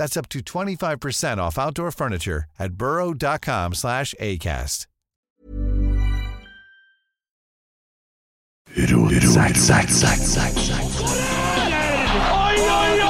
That's up to 25% off outdoor furniture at burrow.com slash ACAST. Oi, oi, oi, oi,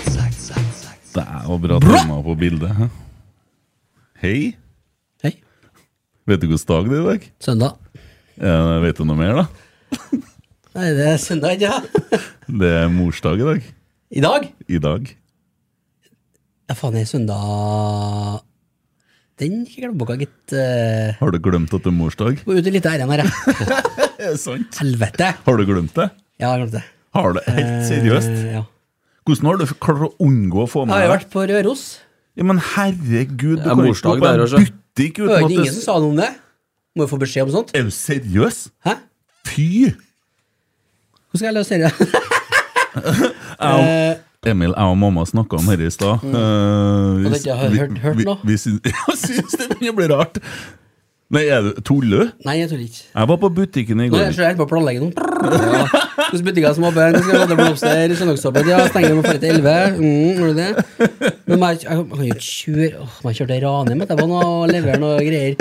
var bra tema på bildet. hæ? Hei. Hei. Vet du hvilken dag det er i dag? Søndag. Eh, vet du noe mer, da? Nei, det er søndag, ja. Det er morsdag i dag. I dag? I dag. Ja, faen, det er søndag Den gikk i glemmeboka, gitt. Uh, Har du glemt at det er morsdag? gå ut i litt ærend her, jeg. Er det sant? Helvete! Har du glemt det? Ja, jeg har glemt det. Har du Helt seriøst? Eh, ja. Hvordan har du klart å unngå å få Jeg med har jo vært på Røros. Ja, Men herregud, du Det kan ikke gå på en butikk uten var at ingen som det sa noe om det. Må jo få beskjed om sånt. Er du seriøs? Hæ? Fy! Hvordan skal jeg løse det? Au. Emil, jeg og mamma snakka om dette i stad. Mm. Uh, vi, har vi- hørt- hørt vi- nå? Vi jeg syns det begynner å bli rart. Nei, er du tuller du? Nei, jeg tror ikke. Jeg var på butikken i går. Nå er jeg selv på å planlegge noe. Ja. Hvilke butikker som åpner? Nå skal jeg ha blomster, søndagsåpent. Ja, stenger de ferdig til 11. Mm, gjør du det? Men jeg, jeg, jeg kan jo ikke kjøre Åh, Man kjørte Ranheim etterpå og levere noe greier.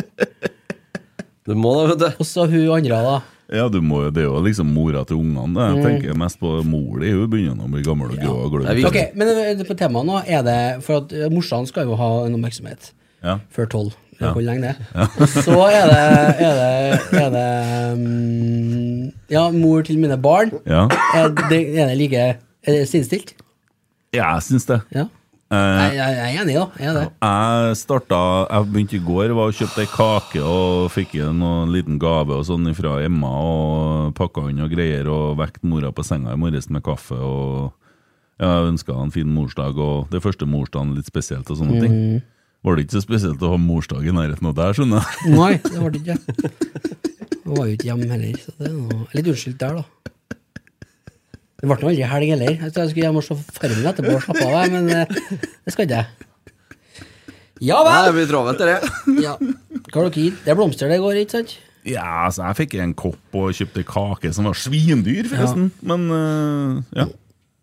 Du må da, vet du. Og så hun andre, da. Ja, du må, Det er jo liksom mora til ungene. det. Mm. Jeg tenker mest på mor di. Hun begynner å bli gammel og grå og Det er. Ok, Men på temaet nå er det For at eh, morsan skal jo ha en oppmerksomhet Ja. før tolv. Ja. Hvor lenge det er. Og så er det, er det, er det mm, Ja, mor til mine barn. Ja, Er det, er det like Er det sinnsstilt? ja jeg syns det. Ja. Eh, Jeg, jeg, jeg er enig, da. Jeg er det. Jeg starta Jeg begynte i går, var og kjøpte ei kake og fikk en liten gave og sånn fra Emma og pakka inn og greier og vekket mora på senga i morges med kaffe og ja, jeg ønska en fin morsdag og det første morsdagen litt spesielt og sånne ting. Var det ikke så spesielt å ha morsdag i nærheten av der, skjønner jeg? Nei, det var det ikke. Jeg var jo ikke hjemme heller, så det er noe, litt unnskyldt der, da. Det ble aldri helg heller. Jeg jeg skulle hjem og se Farmen etterpå og slappe av, men eh, det skal ikke jeg. Ja Nei, det vel! blir travelt, det. Ja. Hva har dere gitt? Det er blomster det går, ikke sant? Ja, altså, jeg fikk en kopp og kjøpte kake som var svindyr, forresten. Men uh, ja.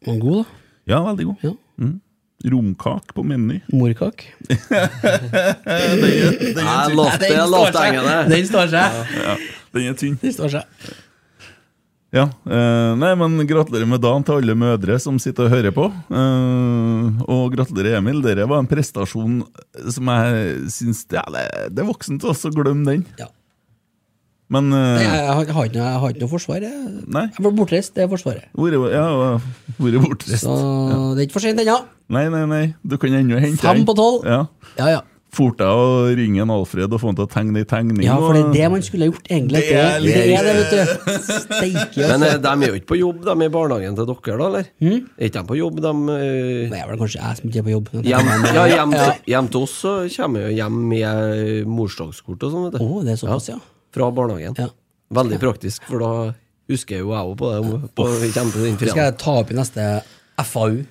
Var den god, da? ja, veldig god. Ja. Romkake på Meny. Morkak? Jeg lovte, jeg lovte hengende. Den står seg. Den er tynn. Den står seg. Ja, eh, nei, men Gratulerer med dagen til alle mødre som sitter og hører på. Eh, og gratulerer, Emil. Dere var en prestasjon som jeg syns ja, det, det er voksent også å glemme den. Ja. Men eh, jeg, har- jeg, har ikke noe, jeg har ikke noe forsvar. Jeg, Nei. jeg ble bortreist, det er Forsvaret. vært ja, er bortreist. Så det er ikke for sent ennå. Nei, nei, nei. Du kan ennå hente Fem på tolv. Ja. Ja, ja. Fort deg å ringe en Alfred og få han til å tegne ei tegning. ja, for det er det man skulle gjort, egentlig. Det er det, det, er det, vet du. Steike, Men eh, altså. de er jo ikke på jobb, de i barnehagen til dere, da, eller? Er ikke de på jobb, de eh, Det er vel kanskje jeg som ikke er på jobb. hjem, ja, hjem, Ja. hjem til oss så kommer jo hjem med morsdagskort og sånn, vet du. Oh, det er såpass, ja. Fra barnehagen. Ja. Veldig praktisk, for da husker jo jeg òg på det. På, på, på, på, på, på, skal jeg ta opp i neste FAU.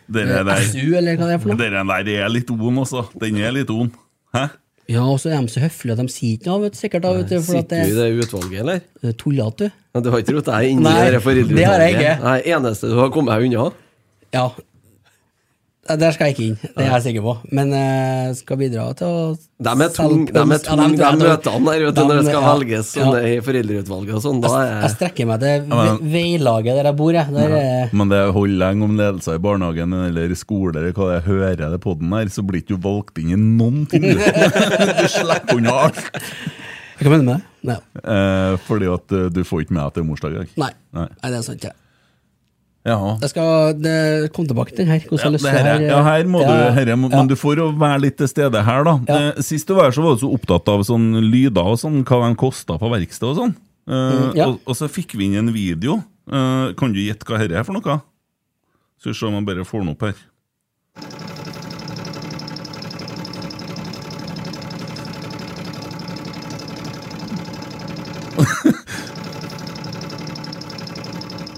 SU, eller hva det er for noe. Den der er litt on, altså. Den er litt on. Hæ? Ja, og så er de så høflige at de sier ikke noe, vet du, sikkert. da, vet du, for at Sitter du i det det utvalget, eller? er tullete, du. Ja, Du har ikke rotet deg inn i det foreldreutvalget? det har jeg ikke. Nei, eneste du har kommet deg unna? Ja. Der skal jeg ikke inn, det er jeg sikker på. Men jeg skal bidra til å De er tung, de, er tung, de møtene der, vet du, når det skal velges ja. i foreldreutvalget og sånn. Jeg, Jeg er strekker meg til men- veilaget der jeg bor, jeg. Der ja. Men det holder lenge om ledelser i barnehagen eller i skole eller hva det er, hører det på den her, så blir ikke du valgt inn i noen ting. du slipper unna alt. Hva mener du med det? Eh, fordi at eh, du får ikke med at det er morsdag i dag. Nei. Nei. Nei, det er sant. Ja. Ja. Jeg skal det, komme tilbake til den her. Ja, det her, her, ja, her må ja, du, herre, men ja. Du får jo være litt til stede her, da. Eh, Sist du var her, så var du så opptatt av sånn lyder og sånn, hva de kosta på verksted og sånn. Eh, Mm, og, og så fikk vi inn en video. Eh, kan du gjette hva dette er for noe? Skal vi se om jeg bare får den opp her.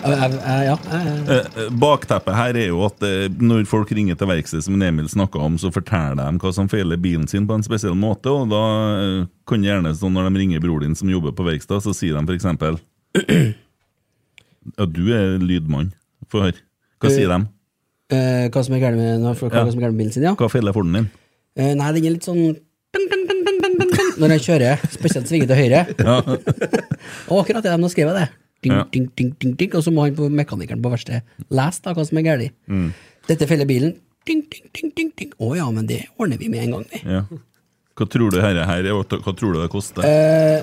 Ja, Eh, eh, Bakteppet her er jo at eh, når folk ringer til verksted, som Emil snakka om, så forteller de hva som feiler bilen sin på en spesiell måte. Og da eh, kan det gjerne sånn når de ringer bror din som jobber på verksted, så sier de f.eks. Ja, du er lydmann. Få høre. Hva sier de? eh, hva som er gærent med, Ja. er med bilen sin, ja? Hva feiler Forden din? Eh, nei, den er litt sånn Når jeg kjører, spesielt svinger til høyre. Ja. Og akkurat det, de skrev jeg det. Ding, Ja. ding, ding, ding, ding, og så må han på mekanikeren på verkstedet lese da, hva som er galt. Mm. Dette feller bilen. Ding, ding, ding, ding, ding. Å ja, men det ordner vi med en gang, vi. ja. Hva tror du herre her er? Hva tror du det koster? Eh,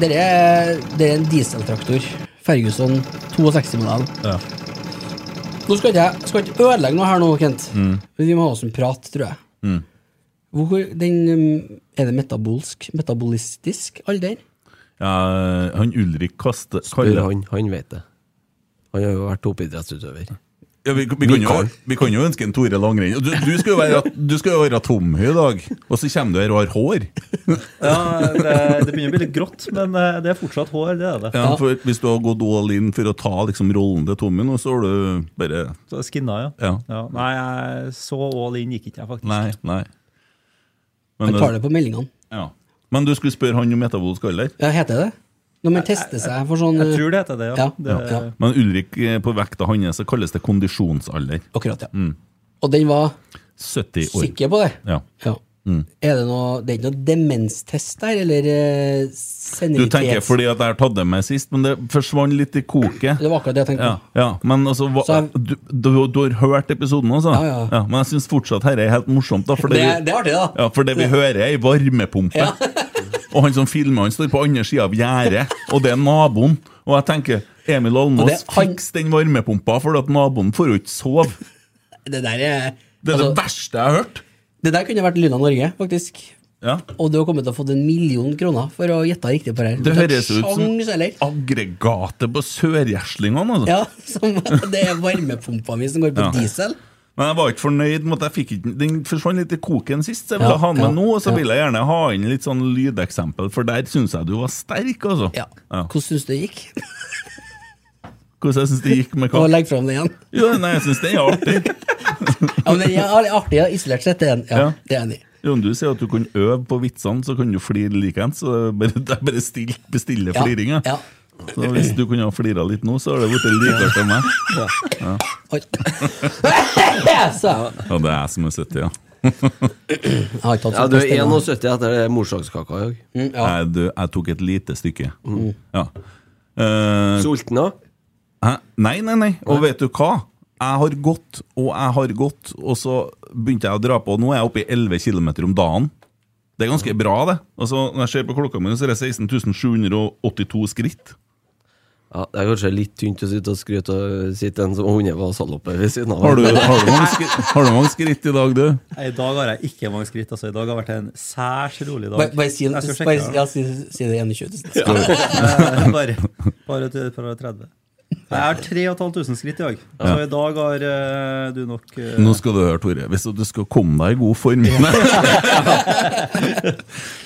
det er, det er en dieseltraktor. Ferguson 62-modell. Ja. Nå skal ikke jeg skal ikke ødelegge noe her nå, Kent. Men Vi må ha oss en prat, tror jeg. Mm. Hvor, den um, Er det metabolsk? Metabolistisk alder? Ja, han Ulrik Kaste... Spør han, han vet det. Han har jo vært toppidrettsutøver. Ja, vi, vi, kan jo, vi kan jo ønske en Tore Langrenn. Du, du skal jo være, du skal jo være tomhy i dag, og så kommer du her og har hår. Ja, det, det begynner å bli litt grått, men eh, det er fortsatt hår. det er det. Ja, for Hvis du har gått all in for å ta liksom, rollen til Tommy nå, så har du bare Så skinna, ja. Ja. Nei, så all in gikk ikke jeg, faktisk. Nei, nei. Han tar det på meldingene. ja. Men du skulle spørre han om metabolsk alder? Ja, heter det? Når man tester seg for sånn Jeg tror det heter det, ja. Ja, Det, ja. Men Ulrik, eh, på vekta hans så kalles det kondisjonsalder. Akkurat, ja. Mm. Og den var 70 år. sikker på det? Ja. Ja. Mm. Er det noe Det er ikke noe demenstest der, eller eh, Du tenker fordi at jeg har tatt det med sist, men det forsvant litt i koket. Det var akkurat det jeg tenkte Ja, ja, men altså hva, Så jeg- du, du, du har hørt episoden også? Ja, ja. men jeg syns fortsatt dette er helt morsomt. Da, for Det, det, er- det er artig, da. ja, for det vi hører, er ei varmepumpe. og han som filmer, han står på andre sida av gjerdet, og det er naboen. Og jeg tenker, Emil Og Almås, det- han- fiks den varmepumpa, for at naboen får jo ikke sove. Det der er Det er altså, det verste jeg har hørt. Det der kunne vært Lyna Norge, faktisk. Ja. Og du har kommet til å få en million kroner for å gjette riktig på det her. Det høres ut som eller? aggregatet på Sørgjæslingene. Altså. Ja, som, det er varmepumpa mi som går på Ja. diesel. Men jeg var ikke fornøyd med at jeg fikk ikke Den forsvant litt i koken sist, så jeg ville Ja, ha den med nå. Og så vil jeg gjerne ha inn litt sånn lydeksempel, for der syns jeg du var sterk, altså. Ja. Ja. Hvordan syns du det gikk? Hvordan jeg syns det gikk med Å legg legge fram det igjen? Jo, nei, jeg syns den er artig. Ja, men den er artig, ja, isolert sett. Det er ja, Ja. det er enig i. Jo, om du sier at du kan øve på vitsene, så kan du flire likeens. Så det er bare, det still, bestille Ja, fliring. Ja. ja. Så hvis du kunne ha flira litt nå, så har det blitt like artig av meg. Oi. Så, Ja, det er jeg som er 70, ja. Ja, sånn du er test ennå. 71 etter det morsdagskaka i dag. Mm, ja. jeg, jeg tok et lite stykke. Ja. Uh, Sulten, da? Nei, nei, nei. Og vet du hva? Jeg har gått og jeg har gått, og så begynte jeg å dra på. Nå er jeg oppe i 11 km om dagen. Det er ganske bra, det. Altså, når jeg ser på klokka mi, så er det 16 782 skritt. Ja, Det er kanskje litt tynt å sitte og skryte og sitte en som hunde vasaloppe ved siden av. Har du, har, du mange skritt, har du mange skritt i dag, du? Nei, I dag har jeg ikke mange skritt. Altså, I dag har vært en særs rolig dag. Bare, bare, si, bare, det. ja, si, si det 21 000. Eh, bare, bare til fra 30. Jeg har 3500 skritt i dag. Så i dag har uh, du nok uh... Nå skal du høre, Tore. Hvis du skal komme deg i god form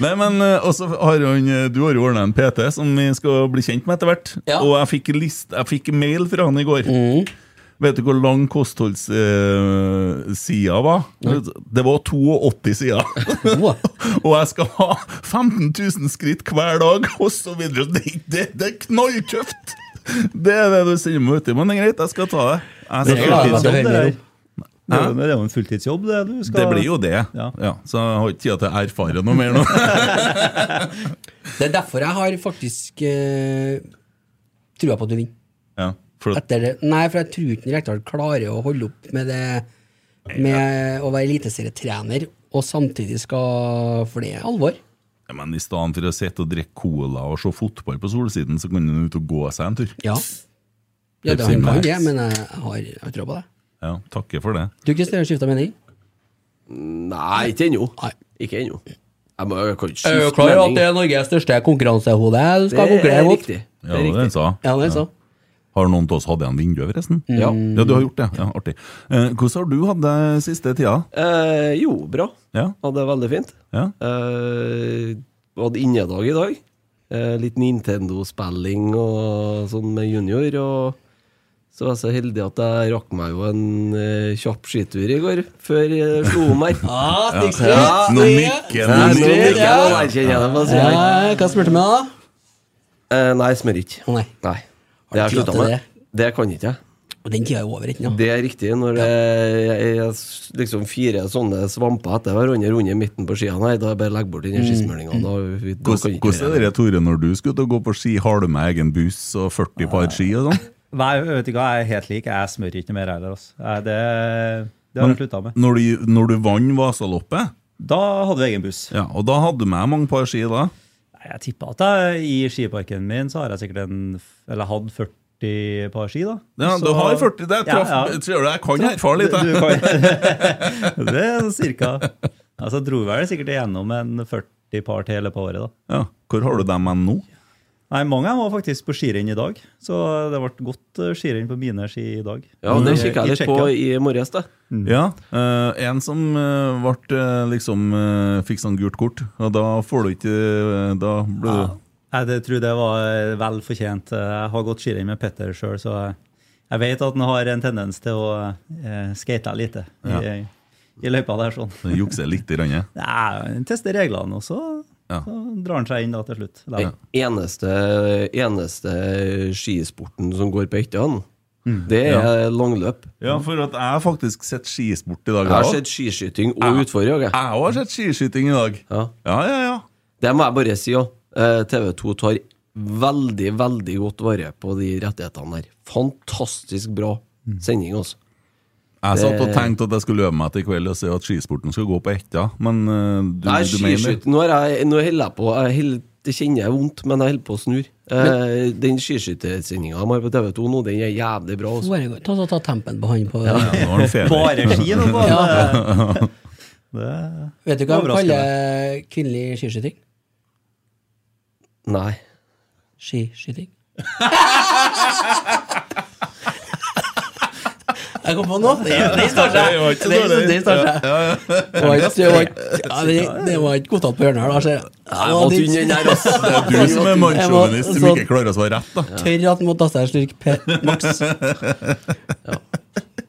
Nei, men eh, også har han, eh, Du har jo ordna en PT som vi skal bli kjent med etter hvert. Ja. Og jeg fikk, list, jeg fikk mail fra han i går. Vet du hvor lang kostholdssida var? Det var 82 sider. Og jeg skal ha 15 000 skritt hver dag, videre. Det, det, det er knalltøft! Det er det du sender meg ut i, men det er greit, jeg skal ta det. Jeg Det er fulltidsjobb, det det hører Det er jo- det er jo en fulltidsjobb, det du skal Det blir jo det. Ja. Ja. så jeg har ikke tid til å erfare noe mer nå. Det er derfor jeg har faktisk uh, trua på at du vinner. Ja, for at, Etter det. Nei, for jeg tror ikke Rekdal klarer å holde opp med det Med å være eliteserietrener og samtidig skal For det er alvor. Ja, men I stedet for å sitte og drikke cola og se fotball på Solsiden, så kan du ut og gå seg en tur. Ja. Ja, det han kan det, men jeg har, jeg har tro på det. Ja, Takker for det. Du, Christer, har skifta mening? Nei, ikke ennå. Ikke ennå. Jeg, må, jeg kan ikke Jeg er jo skifte klar over at det er Norges største konkurransehode skal Det er konkurrere mot. riktig. Ja, Det er det er jeg sa. Ja, det er så. Har noen av oss hatt igjen vinduet, forresten? Ja. Ja, du har gjort det. Ja, Artig. Eh, hvordan har du hatt det siste tida? Eh, jo, bra. Ja, Hadde det veldig fint. ja. Eh, hadde innedag i dag. Eh, litt Nintendo-spilling og sånn med junior. Og så var jeg så heldig at jeg rakk meg jo en eh, kjapp skitur i går, før jeg slo om her. Ah! Ja. Nå nikker. Ja, hva spurte du med, da? Eh, nei, smør ikke. Nei. Nei. Har Det du jeg tid slutta til med. det? Det kan ikke jeg. Og den tida er over, ikke sant? Det er riktig. Når ja. jeg, jeg liksom fire sånne svamper etter hverandre under midten på skiene her, da er det bare å legge bort da Hvordan er det, Tore, når du skulle ut og gå på ski? Har du med egen buss og 40 par ski og sånn? Nei, vet ikke hva, jeg er helt lik. Jeg smører ikke mer heller. Altså. Det, det har jeg slutta med. Når du, når du vant Vasaloppet, Da hadde vi egen buss. ja, og da hadde du med mange par ski da? Jeg tipper at jeg, i skiparken min så har jeg sikkert en Eller hadde 40 par ski, da. Ja, du har 40, det traff, Ja, ja. tror du jeg kan erfare litt. Jeg. det er cirka Altså, dro vel sikkert igjennom en 40 par til hele på året, da. Ja. Hvor har du dem nå? Nei, mange av dem var faktisk på skirenn i dag, så det ble godt eh, skirenn på mine ski i dag. Ja, det I- kikka jeg litt på i morges, da. Ja, Uh, en som uh, ble liksom uh, fikk sånn gult kort, og da får du ikke Da ble du Jeg det, tror det var vel fortjent. Jeg har gått skirenn med Petter sjøl, så jeg, vet at han har en tendens til å uh, skate litt i, Ja. i løypa der. sånn. jukser litt. i ja. Nei, Han tester reglene, og så, Ja. så drar han seg inn da til slutt. Den eneste, eneste skisporten som går på Ettan, det er langløp. ja, for at jeg har faktisk sett skisport i dag. Jeg har sett skiskyting og utfor i dag. jeg. òg har sett skiskyting i dag. Ja. Ja, ja, ja. Det må jeg bare si òg. TV 2 tar veldig, veldig godt vare på de rettighetene der. Fantastisk bra sending, altså. Jeg satt og tenkte at jeg skulle øve meg til i kveld og se at skisporten skal gå på etta, men eh, du, Nei, du mener Nå, er jeg, nå holder jeg på jeg holder, Det kjenner jeg vondt, men jeg holder på å snur. Eh, den skiskyttersendinga de har på TV 2 nå, den er jævlig bra. Også. Bare Ta, ta, ta tempen på han på Ja, nå har. Bare ski nå, bare. Vet du hva de kaller kvinnelig skiskyting? Nei. Skiskyting. Jeg kom på nå! Det, det står seg. Det var ikke så Det- står seg. Ja, ja. Det var ikke- godtatt på hjørnet her, da. ser jeg. Den. Det er du som er mannssjåvinist som ikke klarer å svare rett, da. Tørr at må taste styrk P maks.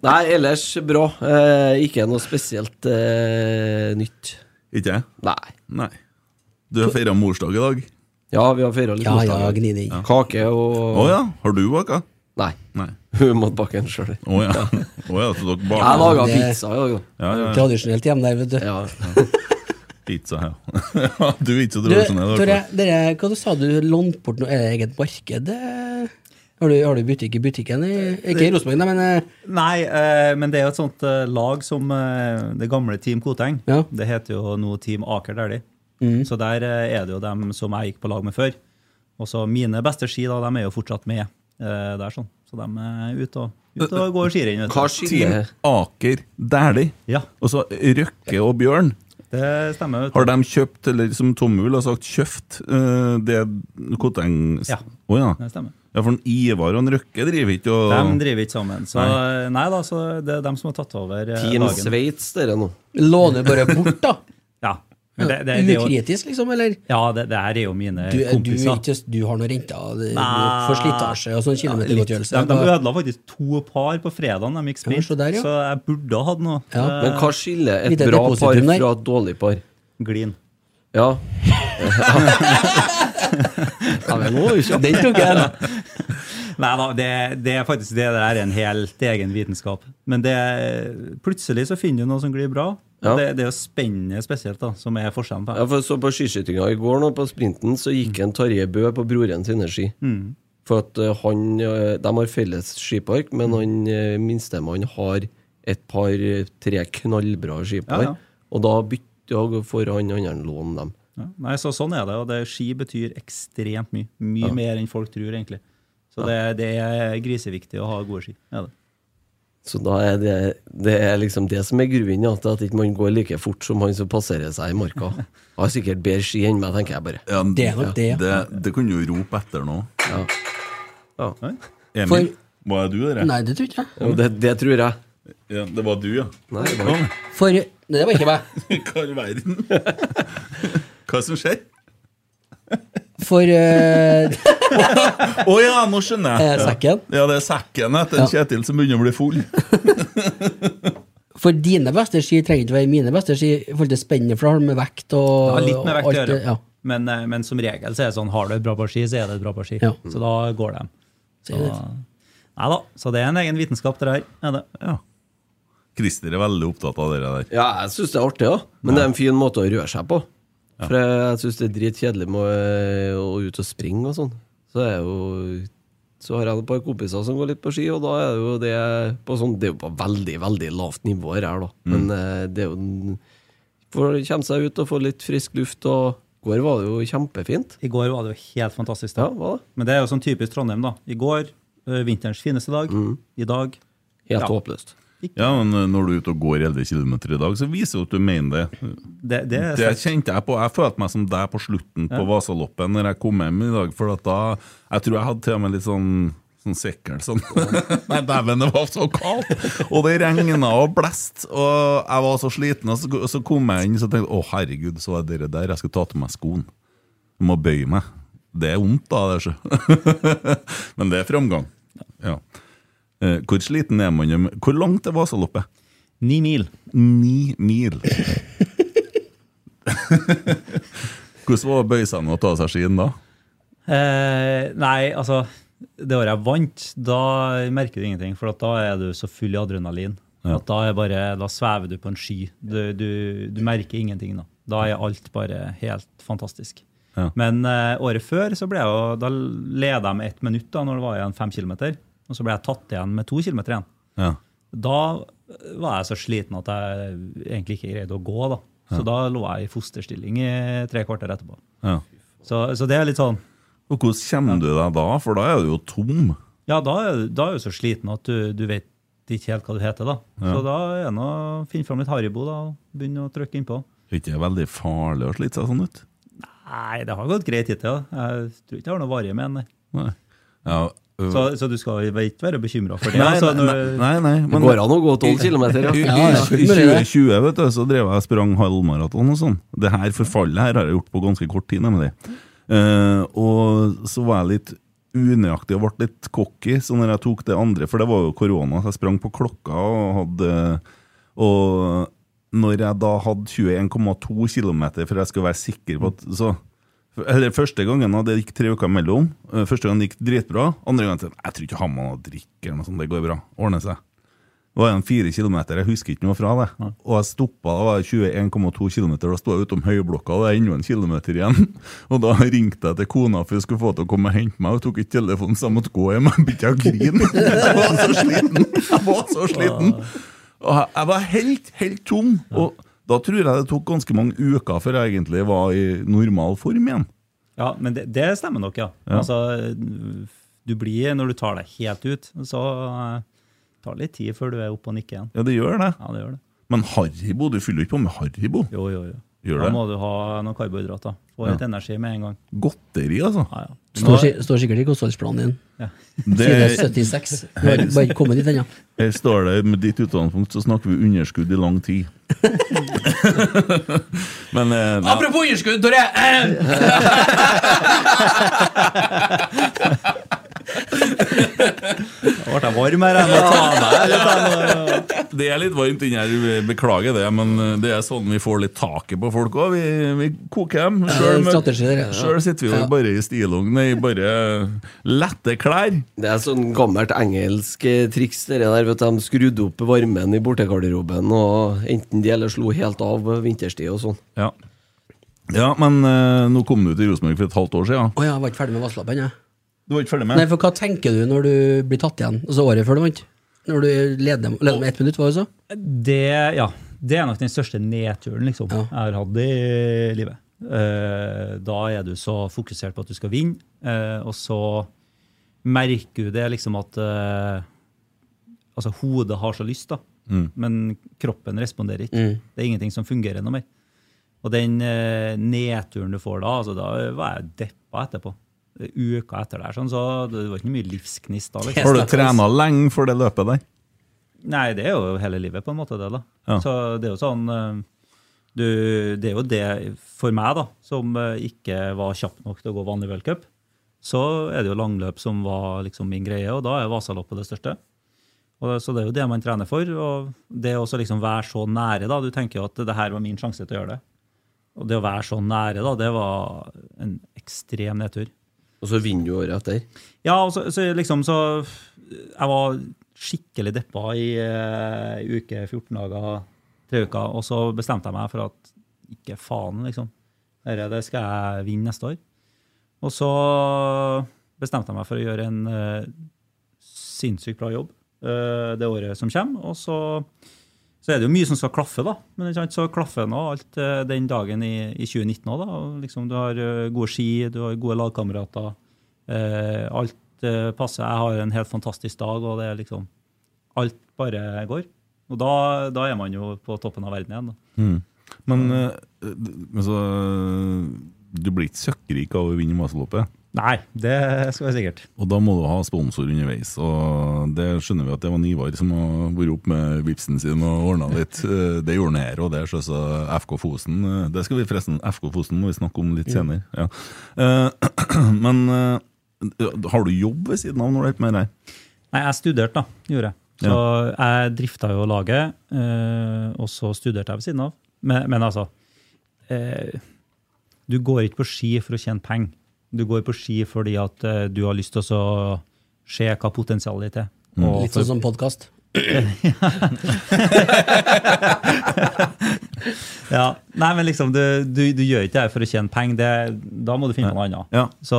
Nei, ellers bra. Eh, ikke noe spesielt eh, nytt. Ikke jeg? Nei. Nei. Du har feira morsdag i dag? Ja, vi har feira litt Ja, morsdag. Ja. Kake og Å ja. Har du baka? Nei. Nei. Hun måtte bake den sjøl. Å ja. Oh, ja, så dere Jeg baker laga det- pizza i dag, da. ja, ja, ja. Tradisjonelt hjemme der, vet du. Ja. Pizza, ja. du er ikke så Du, tradisjonell. Tore, dere. dere, hva du sa du lånte bort noe er det eget marked? eh, Har du, har du butikk i butikken? I, ikke i Rosenborg, men eh, Nei, eh, men det er jo et sånt eh, lag som eh, det gamle Team Koteng. Ja. Det heter jo nå Team Aker Dæhlie. Mm. Så der eh, er det jo dem som jeg gikk på lag med før. Og så mine beste ski da, de er jo fortsatt med eh, der, sånn. Så de er ute og, ute og går skirenn. Hva skiller Aker Dæhlie. Ja, Og så Røkke og Bjørn. det stemmer. vet du. Har de kjøpt, eller som Tommel har sagt, kjøpt uh, det Koteng Ja. Oh, ja. Det stemmer. ja. For en Ivar og en Røkke driver ikke og De driver ikke sammen. Så nei, da, så det er dem som har tatt over eh, Team. Sveits, dere nå? låner bare bort, da? Ja. Men det, det, det, jo, Ukritisk, liksom? Eller? ja, det, det her er jo mine Du, du, er kompiser. ikke, du har noe renter du får slitasje og sånn kilometergodtgjørelse? De, de ødela faktisk to par på fredagen de gikk sprint, Ja, så der, ja. så jeg burde ha hatt noe. Ja. Eh, Men hva skiller et bra par der. fra et dårlig par? Glin. Ja. ja men nå. Den tok jeg. Nei da, det, det er faktisk det der er en helt egen vitenskap. Men det, plutselig så finner du noe som glir bra. Ja. Det, det er jo spennet spesielt, da, som er forskjellen på Ja, for så På skiskytinga i går nå, på sprinten, så gikk en Tarjei Bø på broren sine ski. For at eh, han eh, De har felles skipark, men han uh, minstemann har et par-tre knallbra skipar. Ja, ja. Og da bytter får han andre låne dem. Ja. Nei, så Sånn er det. og det, Ski betyr ekstremt mye. Mye mer enn folk tror, egentlig. Så det, det er griseviktig å ha gode ski. Er det. Så da er det, det er liksom det som er grunnen ja, til at ikke man ikke går like fort som han som passerer seg i marka. Har sikkert bedre ski enn meg, tenker jeg bare. Ja, Det er nok det. Det, det kunne du rope etter nå. Ja. Emil, For- var er du, der? Nei, det tror ikke jeg. Jo, det, det tror jeg. Ja, det var du, ja. Nei, det var- For Nei, det var ikke meg. Hva i verden? Hva som skjer? For eh, oh, ja, nå skjønner jeg. Eh, sekken? Ja, det er sekken etter Ja. Kjetil som begynner å bli full. For dine beste ski trenger ikke være mine beste ski i forhold til spennet, for da har med vekt og Ja, litt med vekt å alt gjøre. Ja. Men, eh, men som regel så er det sånn, har du et bra par ski, så er det et bra par ski. Ja. Så da går de. Så det- nei da, så det er en egen vitenskap, det der. Er det. Ja. Christer er veldig opptatt av det der. Ja, jeg syns det er artig, ja. Men det er en fin måte å røre seg på. For jeg syns det er dritkjedelig med å, å ut og springe og sånn. Så er jo Så har jeg et par kompiser som går litt på ski, og da er det jo det på sånn Det er jo på veldig, veldig lavt nivå her, da. Men eh, det er jo For å komme seg ut og få litt frisk luft, og i går var det jo kjempefint. I går var det jo helt fantastisk. Ja, var det? Men det er jo sånn typisk Trondheim, da. I går, eh, vinterens fineste dag. I dag Helt Ja. håpløst. Ja, men eh, når du er ute og går 11 km i dag, så viser det at du mener det. Det, det er Det kjente jeg på. Jeg følte meg som deg på slutten på Vasaloppen når jeg kom hjem i dag. For at da Jeg tror jeg hadde til og med litt sånn Sånn sekkel sånn. Nei, dæven, det var så kaldt! Og det regna og blest, og jeg var så sliten. Og så, så kom jeg inn og tenkte å herregud, så er det der jeg skal ta til meg skoen. Jeg må bøye meg. Det er vondt, da. det sjø. Men det er framgang. Ja. Eh, Hvor sliten er man? Hvor langt er Vasaloppet? Ni mil. Ni mil. Hvordan var det å bøye seg ned og ta av seg skien da? Eh, nei, altså Det året jeg vant, da merker du ingenting. For at da er du så full i adrenalin. At da, er bare, da svever du på en sky. Du, du, du merker ingenting. Da Da er alt bare helt fantastisk. Ja. Men eh, året før så ble jeg jo, da leda jeg med ett minutt da når det var igjen fem kilometer. Og så ble jeg tatt igjen med to kilometer igjen. Ja. Da var jeg så sliten at jeg egentlig ikke greide å gå. da. Så da lå jeg i fosterstilling i tre kvarter etterpå. ja. Så, så det er litt sånn Og hvordan kommer du deg da? For da er du jo tom. Ja, da da er du så sliten at du, du vet ikke helt hva du heter. da. Så da er det å finne fram litt Haribo da, og begynne å trykke innpå. Er ikke det veldig farlig å slite seg sånn ut? Nei, det har gått greit hittil. Jeg tror ikke jeg har noe varig med den. nei. Nei. Øh, Så, så du skal ikke være bekymra for det. nei, altså, nei, når, nei, nei, Det men går an å gå tolv kilometer, I, ja. i, Ja, ja, i fullt mulig det. 2020 vet du, så drev jeg og sprang halvmaraton og sånn. Det her forfallet her har jeg gjort på ganske kort tid. nemlig. Uh, og så var jeg litt unøyaktig og ble litt cocky så når jeg tok det andre, for det var jo korona, så jeg sprang på klokka og hadde Og når jeg da hadde 21,2 km for jeg skulle være sikker på at så, eller Første gangen det gikk tre uker mellom. Eh, Første gangen det gikk dritbra. Andre gangen tenkte jeg jeg tror ikke han må drikke eller noe sånt. Det går bra. Ordner seg. Det var en fire kilometer, jeg husker ikke noe fra det. Og jeg stoppa, da var 21,2 km, da sto jeg utom høyblokka, og det er enda en kilometer igjen. Og da ringte jeg til kona for hun skulle få til å komme og hente meg, og tok ikke telefonen, så jeg måtte gå hjem. Jeg begynte å grine. Jeg var så sliten! Jeg var så sliten. Og jeg- jeg var helt, helt tom. Og da tror jeg det tok ganske mange uker før jeg egentlig var i normal form igjen. Ja, men det, det stemmer nok, ja. Ja. Altså, du blir, når du tar deg helt ut, så uh, tar det litt tid før du er oppe og nikker igjen. Ja, det gjør det. Ja, det gjør det. Men Haribo, du fyller jo ikke på med Haribo. Jo, jo, jo. Gjør Da det? må du ha noen karbohydrater. Få Ja. energi med en gang. Godteri, altså. Ja, ja. Står, står sikkert i kostholdsplanen din. Ja. Side 76. Du har bare ikke kommet dit ennå. her står det med ditt utgangspunkt så snakker vi underskudd i lang tid. Men eh, nei, Apropos underskudd, Tore! Da ble jeg varm her. Jeg må ta meg litt. det er litt varmt inni her, beklager det, men det er sånn vi får litt taket på folk òg. Vi, vi koker dem. Sjøl sitter vi jo bare i stillong, i bare lette klær. Det er sånn gammelt engelsk eh, triks det der, vet du, de skrudde opp varmen i bortegarderoben, og enten de eller slo helt av vinterstid og sånn. Ja, ja men eh, nå kom du til Rosenborg for et halvt år siden. Å ja, jeg var ikke ferdig med Vasselappen, jeg. Du var ikke ferdig med? Nei, for hva tenker du når du blir tatt igjen? Altså året før du vant? Når du leder, leder med ett minutt, var det så? Det, ja, det er nok den største nedturen liksom, Ja. jeg har hatt i livet. Eh, da er du så fokusert på at du skal vinne, eh, og så merker du det liksom at eh, Altså, hodet har så lyst, da, Mm. men kroppen responderer ikke. Mm. Det er ingenting som fungerer noe mer. Og den nedturen du får da, altså, da var jeg deppa etterpå. Uka etter der, sånn, så det var ikke mye livsgnist da. liksom. Har du trena lenge for det løpet der? Nei, det er jo hele livet, på en måte, det. da. Ja. Så det er jo sånn eh, du, Det er jo det for meg, da, som eh, ikke var kjapp nok til å gå vanlig v-cup. Så er det jo langløp som var liksom min greie, og da er Vasaloppet det største. Og så det er jo det man trener for. Og det å liksom være så nære, da. Du tenker jo at det her var min sjanse til å gjøre det. Og det å være så nære, da, det var en ekstrem nedtur. Og så vinner du året etter. Ja, og så, så liksom så Jeg var skikkelig deppa i uh, uke 14 dager, tre uker, og så bestemte jeg meg for at ikke faen, liksom. Dette det skal jeg vinne neste år. Og så bestemte jeg meg for å gjøre en uh, sinnssykt bra jobb uh, det året som kommer. Og så, så er det jo mye som skal klaffe, da. Men ikke sant, så klaffer nå alt eh, den dagen i, i 2019 òg, da. Liksom, du har eh, gode ski, du har gode lagkamerater. Eh, alt eh, passer. Jeg har en helt fantastisk dag, og det er liksom Alt bare går. Og da, da er man jo på toppen av verden igjen. Da. Mm. Men eh, altså, du blir ikke søkkrik av å vinne Vasaloppet. Nei, det skal være sikkert. Og da må du ha sponsor underveis. Og det skjønner vi at det var Nivar som har vært opp med vipsen sin og ordna litt. Eh, Det gjorde han her, og det er så FK Fosen. Eh, Det skal vi forresten, FK Fosen må vi snakke om litt senere. Ja. Eh, Men har du jobb ved siden av når du holder på med det her? Nei, jeg studerte, da. Gjorde jeg. Så jeg drifta jo laget, og så studerte jeg ved siden av. Men, men altså Du går ikke på ski for å tjene penger. Du går på ski fordi at eh, du har lyst til å se hva potensialet ditt er. Og Litt sånn som podkast. ja. Nei, men liksom, du, du, du gjør ikke det her for å tjene penger. Det, da må du finne noe annet. Ja. Så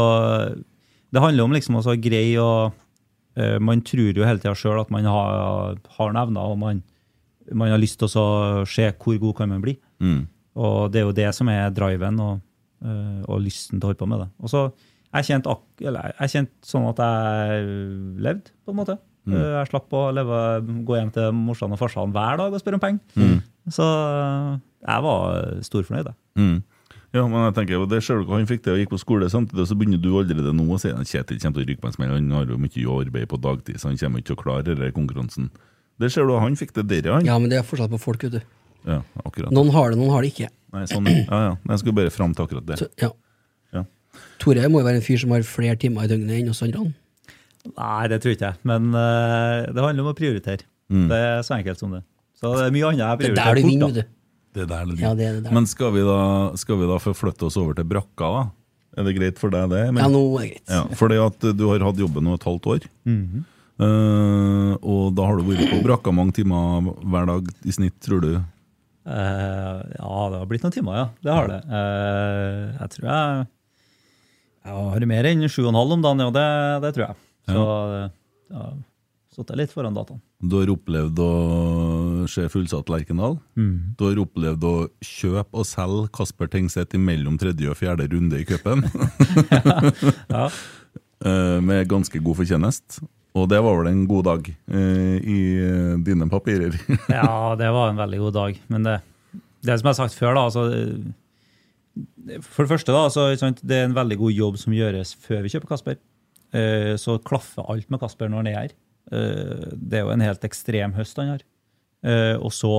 det handler om liksom å greie å eh, Man tror jo hele tida sjøl at man har, har nevner, og man, man har lyst til å se hvor god kan man bli. Mm. Og det er jo det som er driven og, eh, og lysten til å holde på med det. Og så jeg kjente, ak eller jeg kjente sånn at jeg levde, på en måte. Mm. Eh, Jeg slapp å leve, gå hjem til morsan og farsan hver dag og spørre om penger. Mm. Så jeg var storfornøyd. jeg. Mm. Ja, men jeg tenker, det ser du hva han fikk til og gikk på skole samtidig, så begynner du allerede nå å si at Kjetil kommer til å rykke på en smell. Han har jo mye arbeid på dagtid, så han kommer ikke til å klare denne konkurransen. Det ser du, han fikk det der, han. Ja, men det er fortsatt på folk, vet du. Ja, akkurat. Noen har det, noen har det ikke. Nei, sånn, ja, ja. Jeg skulle bare fram til akkurat det. Så, ja. Ja. Tore må jo være en fyr som har flere timer i døgnet enn oss andre. Nei, det tror ikke jeg. Men uh, det handler om å prioritere. Mm. Det er så enkelt som det. Så det er mye annet jeg er prioriterer bort. vinner, da. du. Det er der det Ja, det er det der. Men skal vi, da, skal vi da forflytte oss over til brakka, da? Er det greit for deg, det? Men, Ja, nå er det greit. Ja, fordi at du har hatt jobben nå et halvt år. Mm -hmm. uh, og da har du vært på brakka mange timer hver dag i snitt, tror du? Eh, ja, det har blitt noen timer, ja. Det har det. Uh, jeg tror jeg jeg har mer enn sju og en halv om dagen, ja. Det, det tror jeg. Så jeg har sittet litt foran dataen. Du har opplevd å se fullsatt Lerkendal. Du har opplevd å kjøpe og selge Kasper Tengseth imellom tredje og fjerde runde i cupen. Ja. Eh, med ganske god fortjenest. Og det var vel en god dag eh, i eh, dine papirer. Ja, det var en veldig god dag. Men det, det som jeg har sagt før, da altså, For det første, da, altså, det er en veldig god jobb som gjøres før vi kjøper Kasper. Eh, Så klaffer alt med Kasper når han er her. Eh, Det er jo en helt ekstrem høst han har. Eh, Og så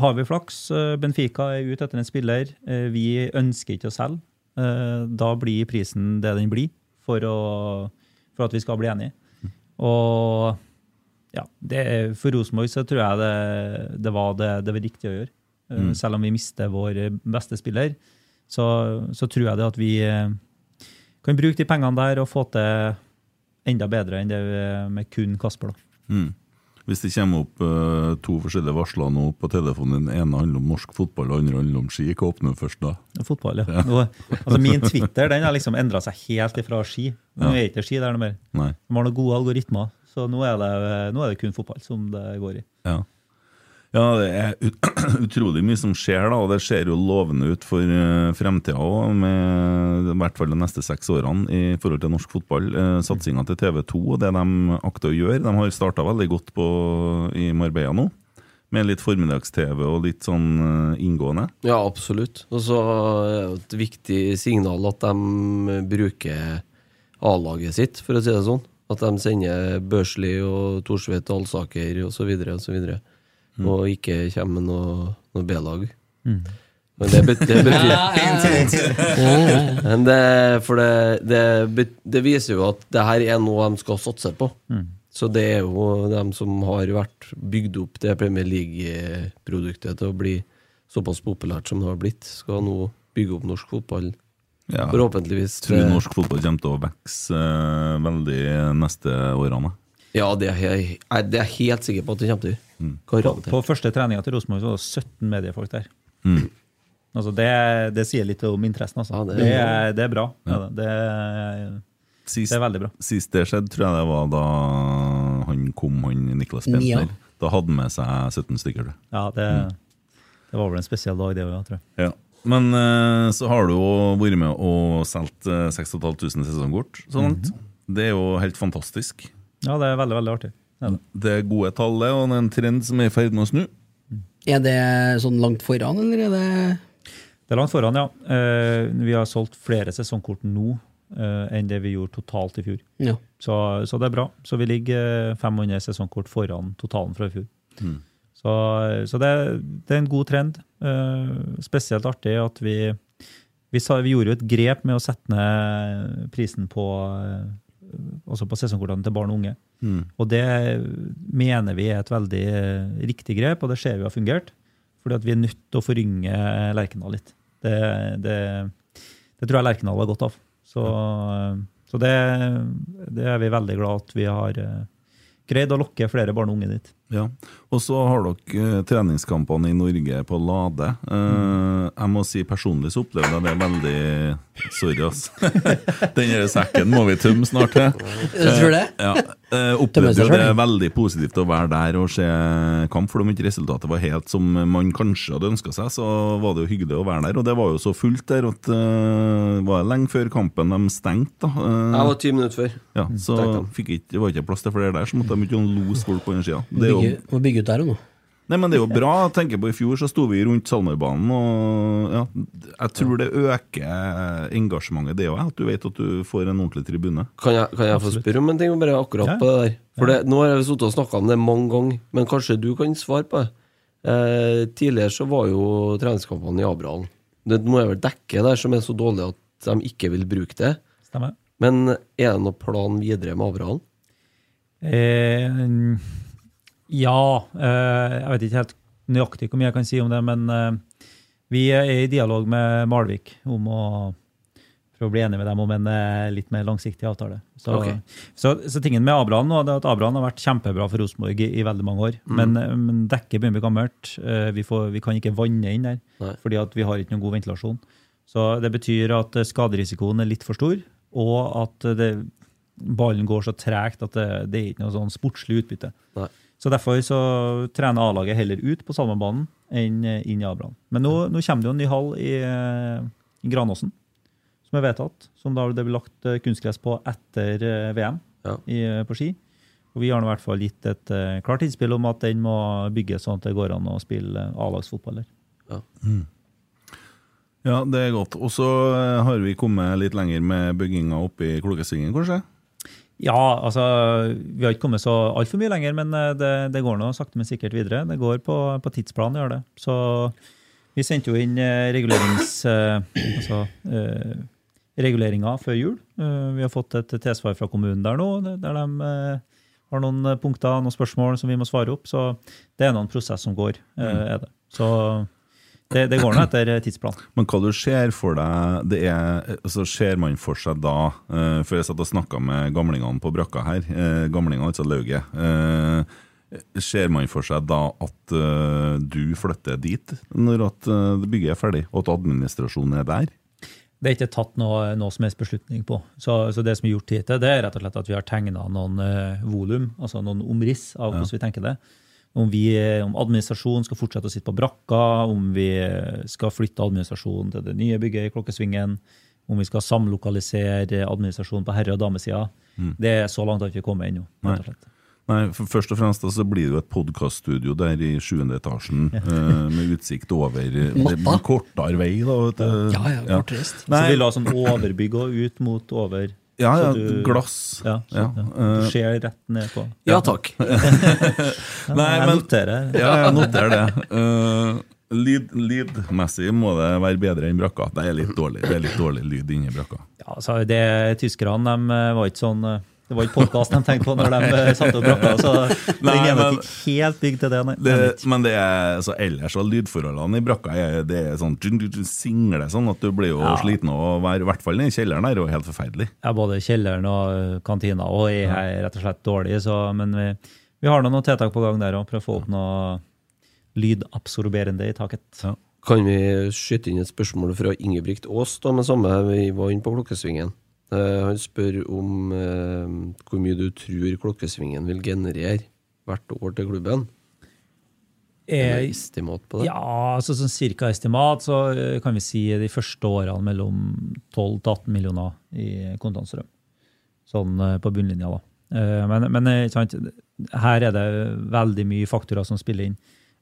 har vi flaks. Eh, Benfica er ute etter en spiller. Eh, Vi ønsker ikke å selge. Eh, Da blir prisen det den blir, for, å, for at vi skal bli enige. Og ja, det, for Rosenborg så tror jeg det, det var det, det var riktig å gjøre. Mm. Selv om vi mister vår beste spiller, så, så tror jeg det at vi eh, kan bruke de pengene der og få til enda bedre enn det med kun Kasper. da. Mm. Hvis det kommer opp uh, to forskjellige varsler nå på telefonen din, ene handler om norsk fotball, og andre handler om ski, hva åpner du først da? Fotball, ja. Nå, altså min Twitter den har liksom endra seg helt ifra ski. Nå er ikke ski der noe mer. Nei. De har noen gode algoritmer, så nå er, det, nå er det kun fotball som det går i. Ja. Ja, det er ut utrolig mye som skjer, da, og det ser jo lovende ut for uh, fremtida òg, i hvert fall de neste seks årene i forhold til norsk fotball. Uh, Satsinga til TV2 og det de akter å gjøre. De har starta veldig godt på, i Marbella nå, med litt formiddags-TV og litt sånn eh, inngående. Ja, absolutt. Og så er det et viktig signal at de bruker A-laget sitt, for å si det sånn. At de sender Børsli og Thorsvedt og Alsaker osv. osv. Mm. Og ikke kommer med noe, noe B-lag. Men det, betyr, det betyr Men det, For det, det, det viser jo at det her er noe de skal satse på. Så det er jo dem som har vært bygd opp det Premier League-produktet til å bli såpass populært som det har blitt, skal nå bygge opp norsk fotball. Ja. Forhåpentligvis. Tror norsk fotball kommer til å vokse eh, veldig neste årene. Ja, det er jeg, jeg, det er helt sikker på at det kommer til. På, Garantert. på første treninga til Rosenborg så var det 17 mediefolk der. Mm. Altså det, det sier litt om interessen. Altså. Ja, det det, er- det er bra. Ja. Det, Sist, det er veldig bra. Sist det skjedde, tror jeg det var da han kom, han Niklas Bentner. Ja. Da hadde han med seg 17 stykker. Ja, det, Mm. det var vel en spesiell dag, det òg, tror jeg. Ja. Men eh, så har du jo vært med og solgt eh, 6500 sesongkort så langt. Det er jo helt fantastisk. Ja, det er veldig, veldig artig. Det er det. Er gode tall, det, og det er en trend som er i ferd med å snu. Er det sånn langt foran, eller er det Det er langt foran, ja. Eh, vi har solgt flere sesongkort nå eh, enn det vi gjorde totalt i fjor. Ja. Så, så det er bra. Så vi ligger eh, 500 sesongkort foran totalen fra i fjor. Så, så det, det er en god trend. Eh, spesielt artig at vi vi, sa, vi gjorde jo et grep med å sette ned prisen på, eh, altså på sesongkortene til barn og unge. Og det mener vi er et veldig eh, riktig grep, og det ser vi har fungert. Fordi at vi er nødt til å forynge Lerkendal litt. Det, det, det tror jeg Lerkendal har godt av. Så, så det, det er vi veldig glad at vi har eh, greid å lokke flere barn og unge dit. Ja. Og så har dere eh, treningskampene i Norge på Lade. Eh, jeg må si personlig så opplevde jeg det veldig Sorry, ass. Den sekken må vi tømme snart. Jeg. Du tror det? Ja. Eh, opplevde jo det veldig positivt å være der og se kamp, for om ikke resultatet var helt som man kanskje hadde ønska seg, så var det jo hyggelig å være der. Og det var jo så fullt der at uh, var det lenge før kampen de stengte. da. Eh, Jeg var ti minutter før. ja, så fikk ikke, det var ikke plass til flere der, så måtte de ikke lose folk på den sida. Bygge, må bygge ut der òg nå. Nei, men det er jo bra. Jeg tenker på I fjor så sto vi rundt Salmerbanen, og ja, jeg tror det øker engasjementet, det òg. At du vet at du får en ordentlig tribune. Kan jeg, kan jeg få spørre om en ting bare akkurat Ja. på det der? For det, Nå har jeg sittet og snakka om det mange ganger, men kanskje du kan svare på det. Eh, tidligere så var jo treningskampene i Abrahallen. Det må jeg vel dekke der som er så dårlig at de ikke vil bruke det. Stemmer. Men er det noen plan videre med Abrahallen? Eh, ja, eh, jeg vet ikke helt nøyaktig hvor mye jeg kan si om det, men eh, vi er i dialog med Malvik om å for å bli enig med dem om en eh, litt mer langsiktig avtale. Så, okay. så, så tingen med Abraham nå, det er at Abraham har vært kjempebra for Rosenborg i, i veldig mange år. Men, eh, men dekket begynner å bli gammelt. Vi, får, vi kan ikke vanne inn der, Nei. fordi vi har ikke noen god ventilasjon. Så det betyr at skaderisikoen er litt for stor, og at det, ballen går så tregt at det, det er ikke noe sånn sportslig utbytte. Nei. Så derfor så trener A-laget heller ut på Salmenbanen enn eh, inn i Abraham. Men nå, nå kommer det jo en ny hall i, eh, i Granåsen, som er vedtatt. Som da det blir lagt eh, kunstgress på etter VM Ja. i, på ski. Og vi har nå i hvert fall gitt et uh, klart innspill om at den må bygges sånn at det går an å spille A-lagsfotball der. Ja, det er godt. Og så har vi kommet litt lenger med bygginga oppe i Klokesvingen, kanskje? Ja, altså Vi har ikke kommet så altfor mye lenger, men eh, det, det går nå sakte, men sikkert videre. Det går på, på tidsplan, gjør det. Så vi sendte jo inn eh, regulerings... eh, altså eh, reguleringer før jul. Vi har fått et tilsvar fra kommunen der nå, der de har noen punkter, noen spørsmål som vi må svare opp. Så det er noen en prosess som går. Mm. er det. Så det, det går nå etter tidsplan. Men hva du ser for deg det er, altså Ser man for seg da uh, For jeg satt og snakka med gamlingene på brakka her, Uh, gamlingene, altså lauget. Uh, ser man for seg da at uh, du flytter dit når at eh, bygget er ferdig, og at administrasjonen er der? Det er ikke tatt noe, noe som helst beslutning på. Så, så det som er gjort hittil, det er rett og slett at vi har tegna noen uh, volum, altså noen omriss av hvordan vi tenker det. Om, vi, om administrasjonen skal fortsette å sitte på brakka, om vi skal flytte administrasjonen til det nye bygget i Klokkesvingen, om vi skal samlokalisere administrasjonen på herre- og damesida. Det er så langt har vi ikke kommet ennå. Nei, for Først og fremst så blir det jo et podkaststudio der i sjuende etasjen eh, med utsikt over eh, kortere vei. da, vet du. Ja, ja, kortreist. Så vi la sånn overbygg og ut mot over. Ja, ja, du- glass. Ja, så, Ja, ja. eh, Du ser rett ned på. Ja takk. Nei, jeg men- noterer. Ja, jeg noterer det. Uh, lyd, lydmessig må det være bedre enn brakka. Det er litt dårlig Det er litt dårlig lyd inni brakka. Ja, altså det, Tyskerne de eh, var ikke sånn Det var ikke podkast de tenkte på når de eh, satte opp brakka. Så den Nei, er nok ikke helt bygd til det. Nei. Det, Den er men det er, så ellers så lydforholdene i brakka er, det er sånn du, singler sånn at du blir jo Ja. sliten å være, I hvert fall i kjelleren der er jo helt forferdelig. Ja, både kjelleren og eh, kantina og er her rett og slett dårlig. Så, men vi, vi har noen tiltak på gang der òg, for å få opp noe lydabsorberende i taket. Ja. Kan vi skyte inn et spørsmål fra Ingebrigt Aas, da, med samme vi var inne på Klokkesvingen? Eh, han spør om eh, hvor mye du tror Klokkesvingen vil generere hvert år til klubben. Er det estimat på det? Ja, altså sånn cirka estimat, så eh, kan vi si de første årene mellom 12 til 18 millioner i kontantstrøm. Sånn eh, på bunnlinja, da. Eh, Men, men eh, her er det veldig mye faktorer som spiller inn.